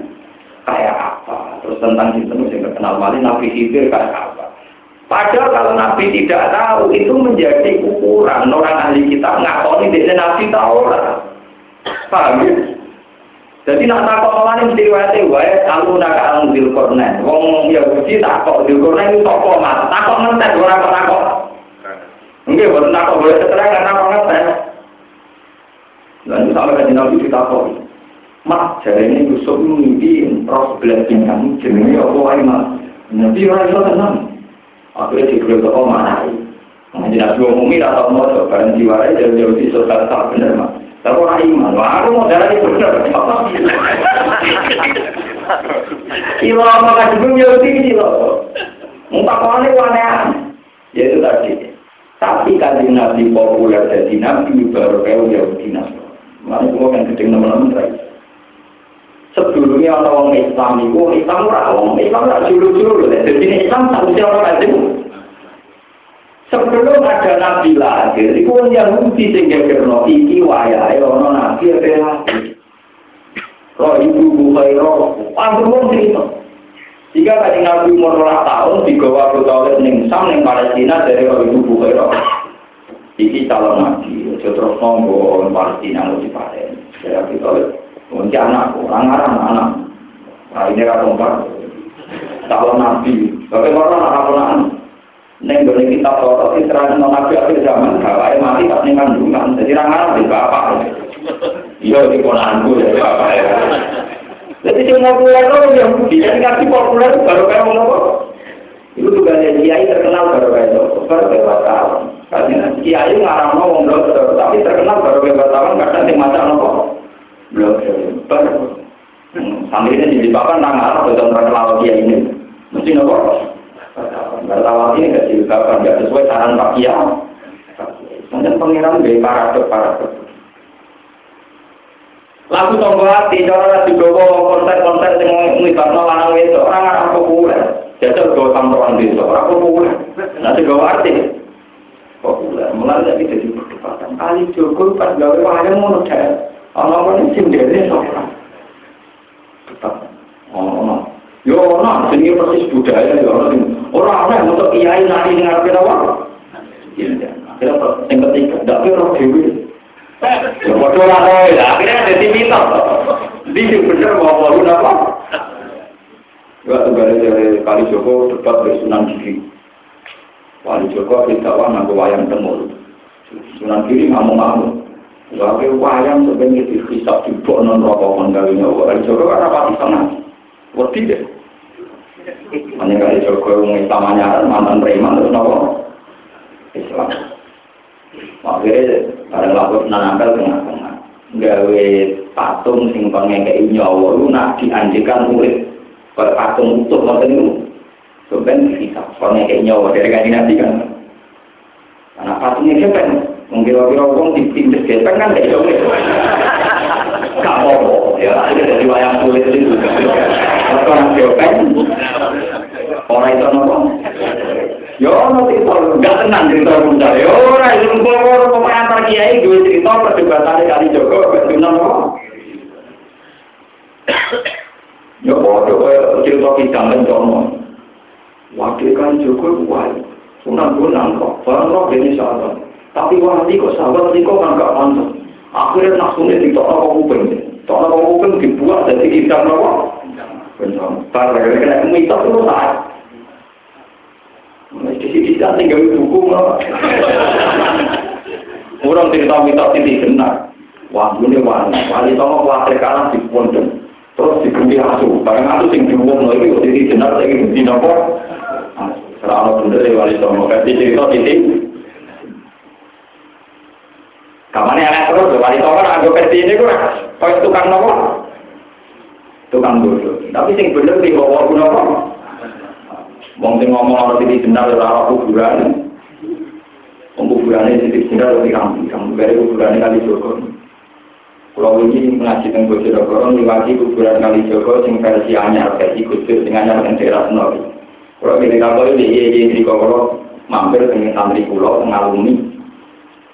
kayak apa, terus tentang Sinten yang terkenal Mali, Nabi Khidir kayak apa. Padahal kalau Nabi tidak tahu, itu menjadi ukuran orang ahli kita ngakoni dia Nabi tahu lah. Paham ya? Jadi nak takut malah ini riwayatnya wae aku nak alam dilkornen. Wong Yahudi takut dilkornen itu toko mas. Takut ngetes orang kok takut. Enggak, bukan takut boleh keterangan takut ngetes. Dan sampai kajian Nabi ditakut. Mas, jadi ini Yusuf mimpi terus belajar kamu jenenge apa wae mas. Nanti orang itu tenang. Akhirnya diberi ke om anai. Jadi nabi umumi atau mau coba diwarai jauh-jauh di sosial tak benar mas. Tapi orang iman, wah aku mau darah itu benar. Kilo apa kan juga jauh tinggi loh. Muka kone wane Ya itu tadi. Tapi kan nabi populer jadi nabi baru kayak jauh dinas. Mana semua kan gede teman-teman sebelumnya orang orang Islam itu Islam ora orang Islam ora dulu-dulu jadi Islam mesti orang itu. Sebelum ada nabi lahir itu orang Yahudi sehingga kerana iki wayai orang nabi ada lagi roh ibu bukai roh. Panggung wong cerita. Jika tadi nabi umur rolah tahun di Goa Butawet ning Sam ning Palestina dari roh ibu bukai roh. Iki calon nabi terus nonggo Palestina lu di Palestina dari Butawet Mungkin anakku, orang anak anak. Nah ini kan tempat calon nabi. Bagaimana anak anak Neng boleh kita foto di non nabi akhir zaman, bapaknya mati tak nih kandungan. Jadi orang anak di bapak. Iya di ponanku ya bapak ya. Jadi cuma populer loh yang jadi ngasih populer baru kayak apa? Itu juga ada kiai terkenal baru kayak itu, baru kayak wartawan. Karena kiai ngarang ngomong tapi terkenal baru kayak wartawan kadang yang macam apa? Belum ber sambil ini di papan nama betul terkenal dia ini. Mesti nopo bertawar ini gak diungkapkan gak sesuai saran Pak Kia. Kemudian pengiran dari para para lagu tonggo hati cara di bawah konser-konser yang melibatkan lanang itu orang arah populer jajal gue tampuan desa orang populer nanti gue arti populer mulai jadi jadi perdebatan kali Joko pas gawe wahana mau Orang-orang ini sendiri sopan. Tetap. Oh, Yo, nah, sini persis budaya ya orang Orang aneh untuk kiai nanti dengar kita apa? Iya, akhirnya yang ketiga, tidak kira dewi. Ya, bodoh lah, akhirnya jadi mitos. Ini bener mau mau apa? Juga tugas dari Kali Joko debat dari Sunan Giri. Kali Joko tidak nanggu wayang temur. Sunan Giri ngamuk-ngamuk. Lalu wayang sebenarnya dihisap di bawah non rokok menggali nyawa. Kali Joko kan apa di sana? Wedi deh. Hanya kali Joko yang nyaran mantan preman terus nopo Islam. Akhirnya bareng lapor nanangkal tengah-tengah. Gawe patung sing pengekei nyawa lu nak dianjikan murid patung utuh ngoten niku. Sebenarnya dihisap pengekei nyawa dari kaji nanti kan. Karena patungnya siapa? Mungkin kira-kira wong dipindah gepeng kan gak iso. Gak apa-apa ya, itu dari wayang kulit itu. Kalau orang gepeng, orang itu nopo. Yo nanti kalau nggak tenang cerita bunda, yo orang itu ngomong pemain antar kiai dua cerita perdebatan kali Joko, betul nopo. Yo bodoh, cerita kita mencono. Wakil kali Joko kuat, sunan gunang kok, barang roh ini salah. Tapi wali kok sahabat ini kok gak pantas. Akhirnya nafsunya di tokno kuping. Tokno kuping dibuat dari kita nopo. Bencana. Karena kena itu saat. Di sini kita tinggal buku nopo. Orang cerita mitos ini benar. Wah, ini wali. Wali tokno khawatir kalah di. Terus diberi asu. Barang asu sing diumum lagi. Jadi benar lagi di nopo. Serah bener wali tokno. Kasih cerita titik. Kapan yang terus, wali toko anggap versi ini kurang. Kau tukang nopo? Tukang bodoh. Tapi sing bener di bawah aku nopo. Wong sing ngomong orang ini benar ora kuburan. Wong kuburan ini titik benar di kampung. Kamu dari kuburan kali Joko. Kalau ini mengaji tentang Bojonegoro, diwaki kuburan kali Joko, sing versi anyar, versi khusus, sing anyar dengan daerah Senori. Kalau ini kapal ini, iya, iya, Kokoro, mampir dengan santri pulau, mengalumi,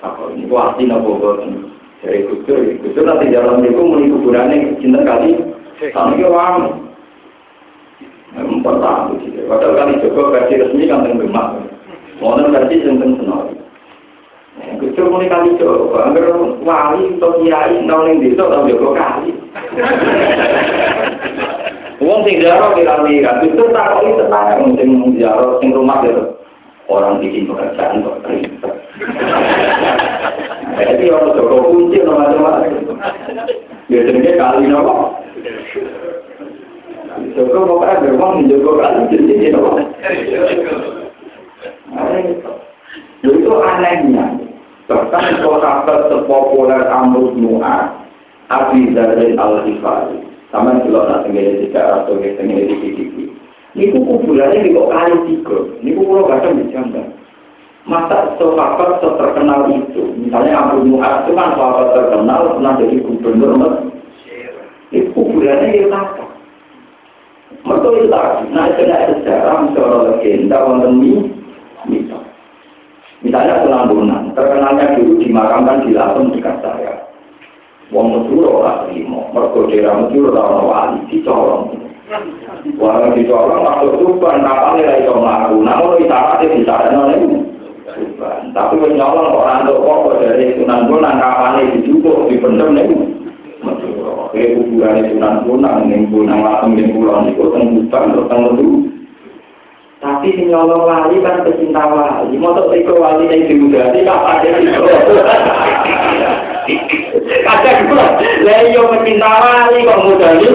apa? Ini nopo boten dari kusur kusur nanti dalam itu muni kuburannya cinta kali. Kami ke wang empat tahun padahal kali Joko versi resmi kan tenggelam Wonten versi sing teng senori. Kecil mulai kali coba, agar wali atau kiai nol yang desa atau joko kali. Uang sing jaro kira-kira, itu tak itu tenang, sing jaro sing rumah gitu. Orang bikin pekerjaan kok. Jadi orang joko kunci atau macam-macam. Biasanya kali nopo. Joko pokoknya beruang joko kali jadi nopo. Itu anehnya. Bahkan sahabat sepopuler Amrus Nu'ah, Abi Zarin Al-Hifari, sama kalau nak di daerah atau di PDP. Niku kuburannya kok kali tiga. Niku kalau kadang dijaga. Masa sahabat terkenal itu, misalnya Amrus Nu'ah itu kan sahabat terkenal pernah jadi gubernur Mesir. Itu kuburannya di apa? Mereka itu lagi. Nah, itu sejarah, misalnya legenda, wonten mitos. Misalnya Sunan Bonang, terkenalnya dulu dimakamkan di Lampung dekat saya. Wong Madura ora trimo, mergo daerah Madura ora wali. Wah dicolong waktu tuban kapale ra iso mlaku. Namun isarate disarane niku. Tapi wis nyolong kok ora apa dari Sunan Bonang kapale dijupuk dipendem niku. Madura. Kayak kuburane Sunan Bonang ning Bonang Lampung ning kulon niku teng hutan teng. Tapi si nyolong wali kan pecinta wali. Mau teko wali yang diudari, apa ada itu? Kadang pula, leyo pecinta wali kok mudani.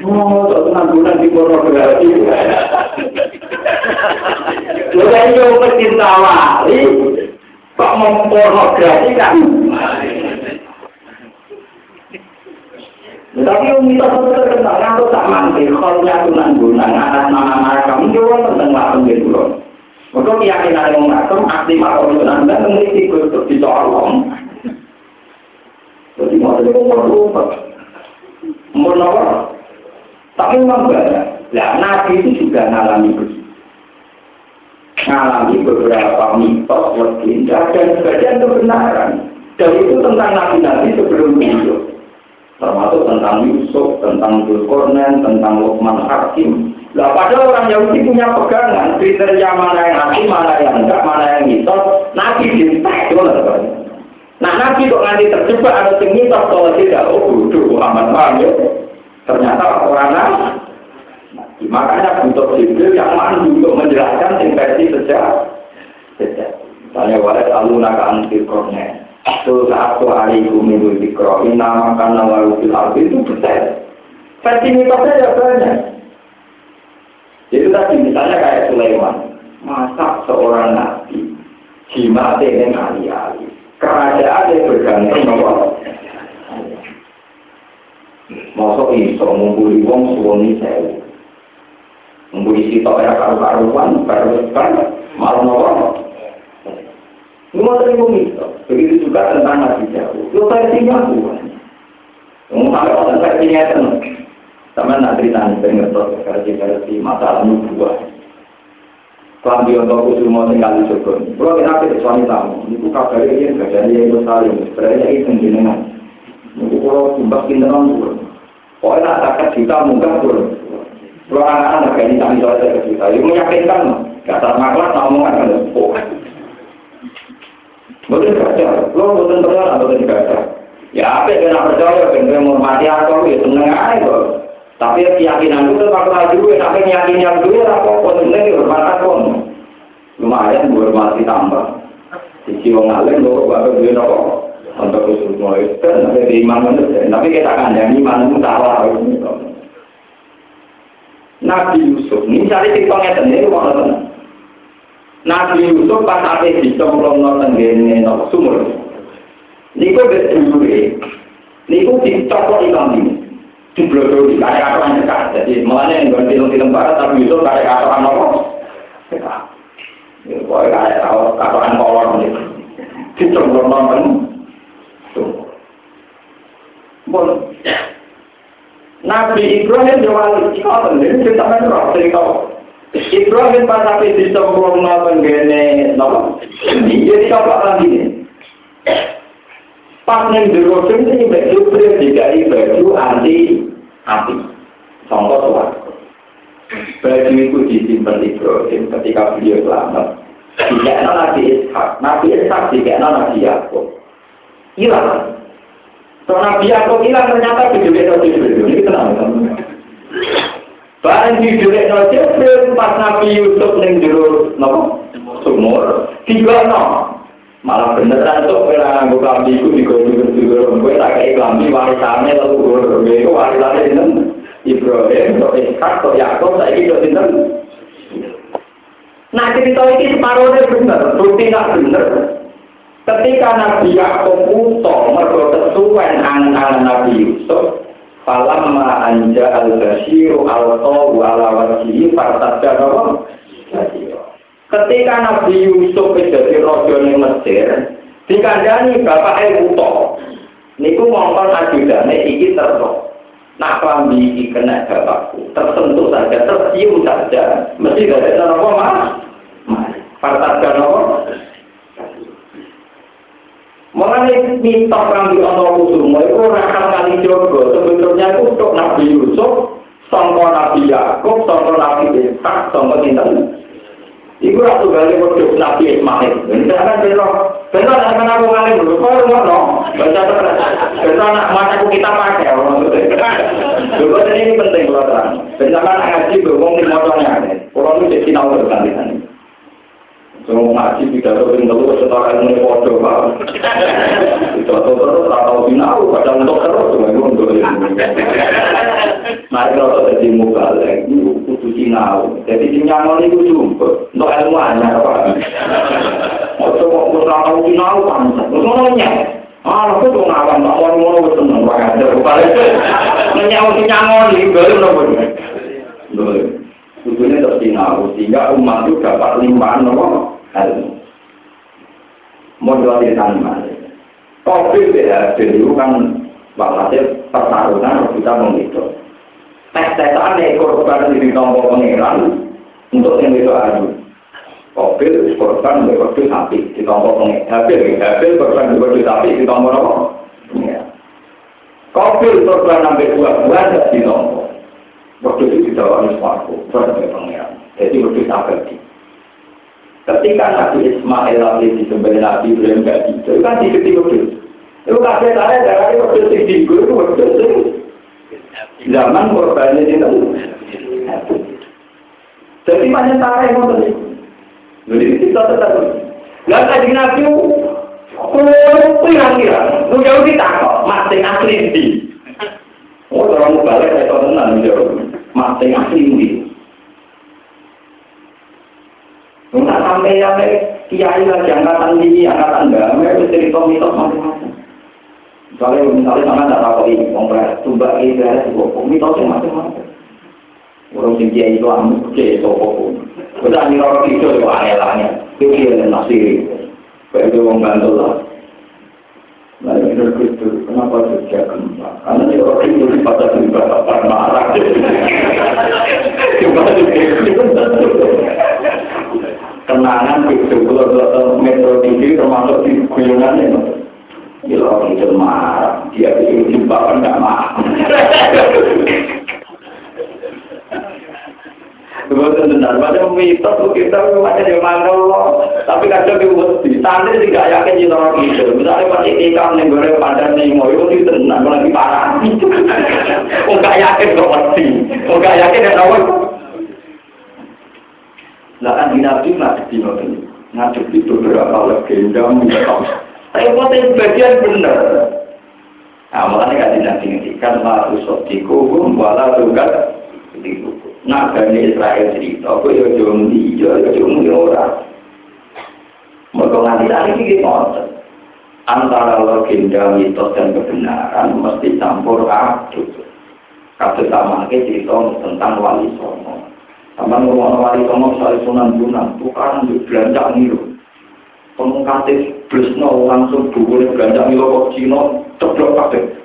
Oh, tak tenang bulan di pornografi. Leyo pecinta wali kok mempornografi kan? Tapi yang minta terkenal, aku tak mandi, kalau aku nanggunang, anak nama kamu, jauh tentang langsung di pulau. Maka keyakinan yang ngakem, aktif atau itu memiliki untuk dicolong. Jadi mau jadi umur lupa. Umur nomor. Tapi memang banyak. Nah, Nabi itu juga ngalami begitu. Ngalami beberapa mitos, legenda, dan sebagian kebenaran. Dan itu tentang nabi-nabi sebelum hidup termasuk tentang Yusuf, tentang Zulkarnain, tentang Luqman Hakim. Nah, padahal orang Yahudi punya pegangan kriteria mana yang nabi, mana yang enggak, mana yang mitos. Nabi dintek itu Nah, nabi kok nanti terjebak ada mitos kalau tidak, oh bodoh, Muhammad paham ya. Ternyata orang nabi. Makanya butuh Jibril yang mandu untuk menjelaskan versi sejak. Sejak. Misalnya, walet alunaka antir kornet. Itu satu hari bumi dikro, nama karena lalu itu betul. Versi mitosnya ya banyak. Itu tadi misalnya kayak Sulaiman, masa seorang nabi jima dengan ahli-ahli, kerajaan yang bergantung bahwa Masuk iso mengguli wong suwoni sewu. Mengguli sitok ya karu-karuan, baru kan malah nolong. Semua terima itu. Begitu juga tentang Nabi Jauh. Itu versinya bukan. Sampai orang versinya itu. Sama nak cerita pengen ngerti versi-versi masalah nubuah. Kelambi untuk usul mau tinggal di Jogja. Kalau kita ke suami tamu, itu kabarnya ini gak jadi yang bersaling. Sebenarnya itu jenengan. Itu kalau sumpah kinteran turun. Pokoknya nak takat juta munggah turun. Kalau anak-anak gak bisa misalnya ke juta, itu meyakinkan. Gak tak maklar, tak omongan kan. Betul baca, lo betul percaya atau betul baca. Ya apa yang nak percaya, ben gue menghormati aku ya seneng aja kok. Tapi keyakinan itu tetap laju, tapi keyakinan ya apa kok seneng ya hormat aku. Lumayan menghormati tambah. Sisi wong alim lo bapak gue nopo. Untuk usul mulai kan sampai di iman menurut tapi kita akan jadi iman itu salah Nabi Yusuf, ini cari tipongnya sendiri, kalau Nabi Yusuf pas ada di tempat nonton sumur. Niku kok betul Niku kok di toko ini. Di blodoh di kaya kaya kaya kaya. Jadi malah yang gue bilang di lembaran, tapi itu kaya kaya kaya kaya kaya. Kaya kaya kaya kaya kaya kaya kaya kaya Nabi Ibrahim jawab, "Kau ini cerita merah, cerita Ibrahim pas sampai di sempurna tenggene nopo. Iya coba lagi. Pas neng dulu ini baju dikai baju anti api. Contoh tuh. Baju itu disimpan Ibrahim ketika beliau selamat. dikekno Nabi Ishak, Nabi Ishak dikekno Nabi Yakub. Hilang. So Nabi Yakub hilang ternyata dijulik Jibril. Ini kenapa? Barang dijulik Jibril pas Nabi Yusuf ning jero napa? Sumur. Tiga no. Malah beneran tuh kira nganggo klambi iku digodhog-godhog kowe tak kei klambi warisane lalu guru iku warisane sinten? Ibrahim, kok Ishak, kok Yakub, saiki kok sinten? Nah cerita ini separuhnya benar, bukti benar. Ketika Nabi Yakub utuh mergo kesuwen angan-angan Nabi Yusuf, falamma anja al-basyiru al-tawu ala wajhihi fartadda Ketika Nabi Yusuf jadi raja ning Mesir, dikandani bapake utuh. Niku mongkon ajudane iki terus. Nak klambi iki kena bapakku, tersentuh saja, tercium saja, mesti ada apa mas? Fartadda? Mengenai minta kami Allah kusumo itu rakam kali jogo sebetulnya itu untuk Nabi Yusuf, sangka Nabi Yakub, sangka Nabi Ishak, sangka Sinten. Iku ratu kali produk Nabi Ismail. Ini kan belok. Belok akan aku ngalih dulu. Kau rumah no. Baca terus. Anak mataku kita pakai. Dulu ini penting kalau terang. Bersama ngaji berhubung di motornya. Kalau itu jadi tahu berganti Semua ngaji tidak tahu yang tahu setara ilmu foto pak. Itu tahu terus tahu sinau kadang untuk terus cuma itu untuk ilmu. Nah kalau jadi muka lagi kudu sinau. Jadi sinyaman itu jumpa untuk ilmu hanya apa? Mau mau tahu sinau kan? Semuanya. Ah, aku tuh ngawang, tak mau wis seneng banget. Rupane nyawa. Lho, Kudune terus sinau, sehingga umat itu dapat limpahan nopo ilmu. Modal di sana. Topik ya, jadi kan walhasil pertarungan kita menghitung. Tes-tesan korban di tombol pengiran untuk yang itu adu. Kopil korban berkode sapi di tombol pengiran. Habil, habil korban berkode sapi di tombol apa? Kopil korban sampai buah-buah di tombol. Waktu itu tidak harus waktu, sebagai pengiran. Jadi waktu sampai Ketika Nabi Ismail lagi disembelih Nabi Ibrahim gak gitu, itu kan diketi wedus. Itu kabeh saya dari wedus sing digo itu wedus sing zaman korbannya itu. Jadi banyak cara yang mau Jadi kita tetap. Gak tadi Nabi Oh, pirang-pirang, lu jauh kita kok, mati asli di. Oh, orang mau balik, saya tahu tenang, jauh. Mati asli di. Enggak sampai yang kiai lagi angkatan ini, angkatan damai, itu cerita mitos macam-macam. Misalnya, misalnya sama tidak tahu ini, kompres, tumbak ini, beres, itu mitos yang macam-macam. Orang sing kiai itu amu, kiai kok. Udah nih orang itu itu aneh-aneh, itu kiai dan nasiri. Kayak itu orang bantu lah. Nah, ini itu kenapa juga gempa? Karena dia orang itu pada gempa, pada marah. Itu kenangan itu kalau metro TV termasuk di guyongan itu. Gila orang itu marah. Dia itu jumpa kan marah Betul benar, macam mitos kita macam yang mana lo, tapi kadang kita mesti santri tidak yakin di orang itu. Misalnya pas ikam nih gue pada nih mau itu tenang, lagi parah. Enggak yakin kok mesti, enggak yakin ya tahu. Lah kan nabi ngadepi ngoten. Ngadepi beberapa legenda mitos. Tapi potensi bagian benar. Nah, makanya kan nabi ngendikan la tusodiku wala tugas diku. Nah, Bani Israel cerita, aku ya jom dia, ya jom ora. Mereka nganti tadi ini ngoten. Antara legenda, mitos, dan kebenaran mesti campur aduk. Kata sama cerita tentang wali songo. Sama ngomong wali songo soal sunan bunan, bukan di belanja niru. Pengkatis bresno langsung bukunya belanja niru kok Cina, ceblok kabeh.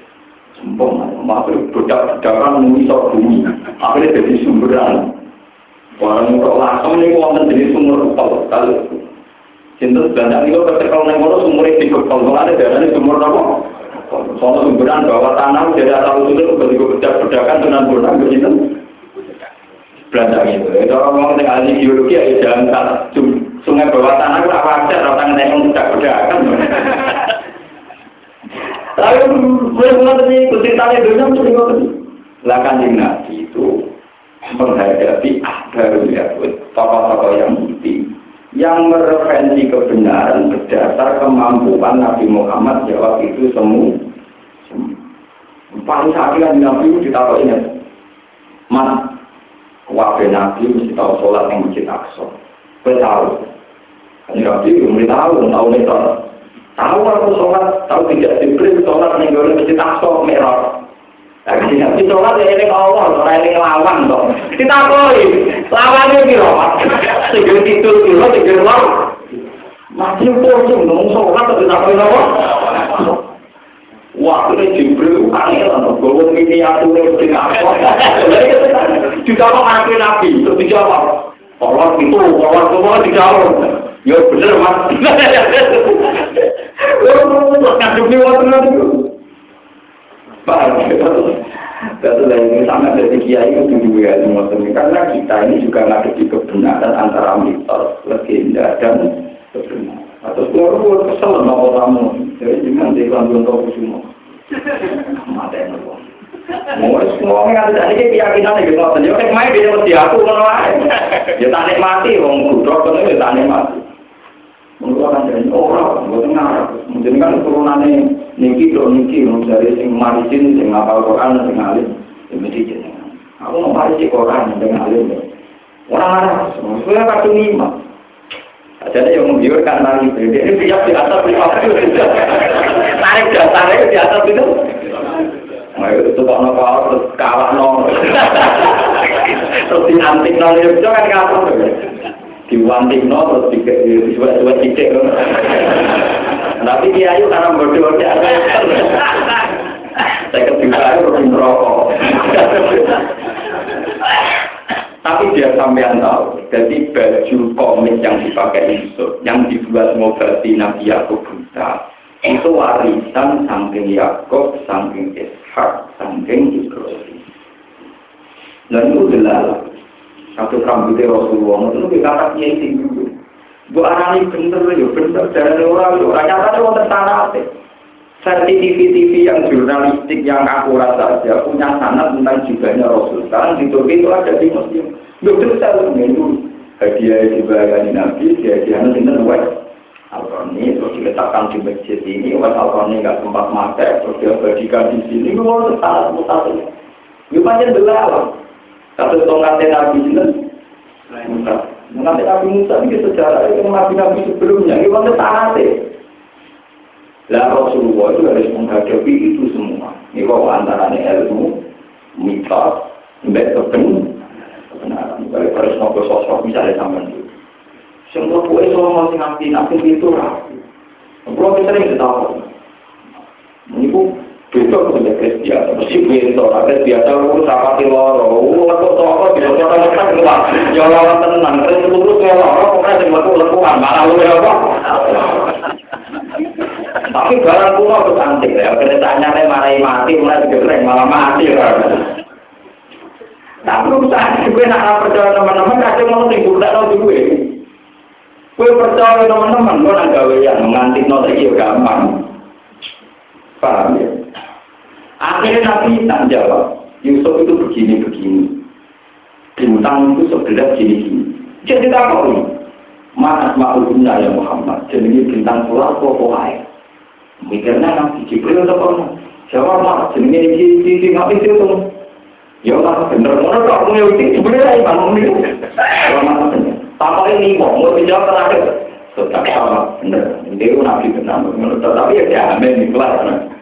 Sempong, makhluk bedak-bedakan mengisok bumi. Akhirnya jadi sumberan. Orang untuk langsung ini wonten jadi sumber kepal kali. Cinta belanja niru ketika neng kono sumurnya dikepal, ada darahnya sumur apa? Soalnya sumberan bahwa tanah jadi asal usulnya begitu bedak-bedakan dengan bulan begitu. belanja gitu. Itu orang ngomong dengan ahli biologi ya tak sungai bawah tanah itu rata ngetek yang tidak pedagang. Lalu gue ngerti itu Nabi itu menghadapi ahbarul yahud, tokoh-tokoh yang putih yang mereferensi kebenaran berdasar kemampuan Nabi Muhammad jawab itu semua. Paling sakit kan Nabi itu ditaruh ingat. Mas, wabah Nabi mesti tahu sholat yang masjid Aqsa. Gue tahu. Nabi itu mesti tahu, tahu nih Tahu aku sholat, tahu tidak diberi sholat yang gue masjid Aqsa merah. Tapi sholat ya ini Allah, orang ini lawan dong. Kita koi, lawannya kira. Tinggal tidur kira, tinggal lawan. Masih pusing, ngomong sholat tapi tak koi apa? Wah, ini Jibril angel lah, gue ini aku ini apa? Juga kok ngakuin Nabi, terus dijawab. Allah itu, Allah semua dijawab. Ya bener mas. Terus ngadepi waktu itu. Paham? Satu lagi sama dari kiai itu juga semua karena kita ini juga ngadepi kebenaran antara mitos, legenda dan kebenaran. Atau keluar kesel sama kamu, jadi jangan dibilang contoh semua. Mata yang luar. Mau semua nggak ada ini keyakinan gitu, jadi kayak main dia mesti aku kalau ya tak mati, wong budok kan ya tak Mengeluarkan dari orang, buat ngarap. Mungkin kan turunannya niki do niki, dari sing marisin, sing ngapal Quran, sing alim, sing mesti jenengan. Aku mau marisin Quran, sing alim. Orang Arab, semuanya kartu lima. Jadi yang menggiurkan tali ini siap di atas lima. Tarik dasarnya di atas itu. Nah itu kok nopo terus kalah no. Terus di antik no itu kan kalah diwantik no terus dua titik tapi dia ayu karena bodoh dia saya ketiga ayu terus merokok tapi dia sampean tahu jadi baju komik yang dipakai Yusuf yang dibuat Mobati Nabi Yakub buta itu warisan samping Yakub samping Ishak samping Ibrahim. Dan itu jelas satu rambutnya Rasulullah, itu kita kata kiai sing dulu. Bu arani bener ya bener dari orang itu. Nyatanya wonten tanah Versi TV-TV yang jurnalistik yang akurat saja punya sanat tentang jubahnya Rasul. Sekarang di Turki itu ada di Muslim. Dokter saya itu hadiah juga di Nabi, hadiahnya sinten wes. Al-Qurani terus diletakkan di masjid ini, wes Al-Qurani nggak sempat makai, terus dia bagikan di sini, gue mau sangat mutasi. Gue panjang belalang. Satu tongkatnya Nabi itu, Musa. Nanti Nabi Musa ini sejarah yang Nabi-Nabi sebelumnya, ini wonten sanate. Lah Rasulullah itu harus menghadapi itu semua. Ini kok antara ilmu, mitos, mbak kebenaran. Kalau harus ngobrol sosok misalnya sama itu. Semua kue semua masih ngerti, nanti itu lah. Kalau kita sering ketawa. Ini besok punya Kristian, mesti besok, ada biasa aku sama di loro, aku toko di loro kan keluar, ya lawan tenang, terus terus ya loro, pokoknya sing metu lekuan, malah lu ya apa? Tapi barang kuno tuh antik ya, keretanya nih marai mati, mulai digereng malah mati kan. Tapi usaha gue nak percaya teman-teman, kadang mau gue tak gue. Gue percaya teman-teman, gue nak gawe yang ngantik nol lagi gampang. Paham ya? Akhirnya Nabi tak jawab, Yusuf itu begini-begini. Bintang itu sebelah gini-gini. Jadi tak tahu Maaf ma'ulunna ya Muhammad. Jadi bintang pulau kok air. Mikirnya Nabi Jibril atau apa? Jawab mah, jadi ini gini nggak bisa itu. Ya lah, bener. Mana tak punya itu sebenarnya iman ini. Tanpa ini mau mau dijawab terakhir. Tetap sama, bener. Ini Nabi benar. Tapi ya jamin di kelas.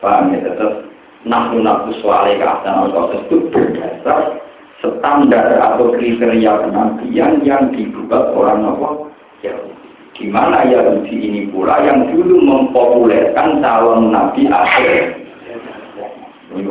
Paham ya, tetap nafsu nafsu soalnya keadaan proses itu berdasar standar atau kriteria kenabian yang dibuat orang apa? Ya di mana Yahudi ini pula yang dulu mempopulerkan calon nabi akhir. Ini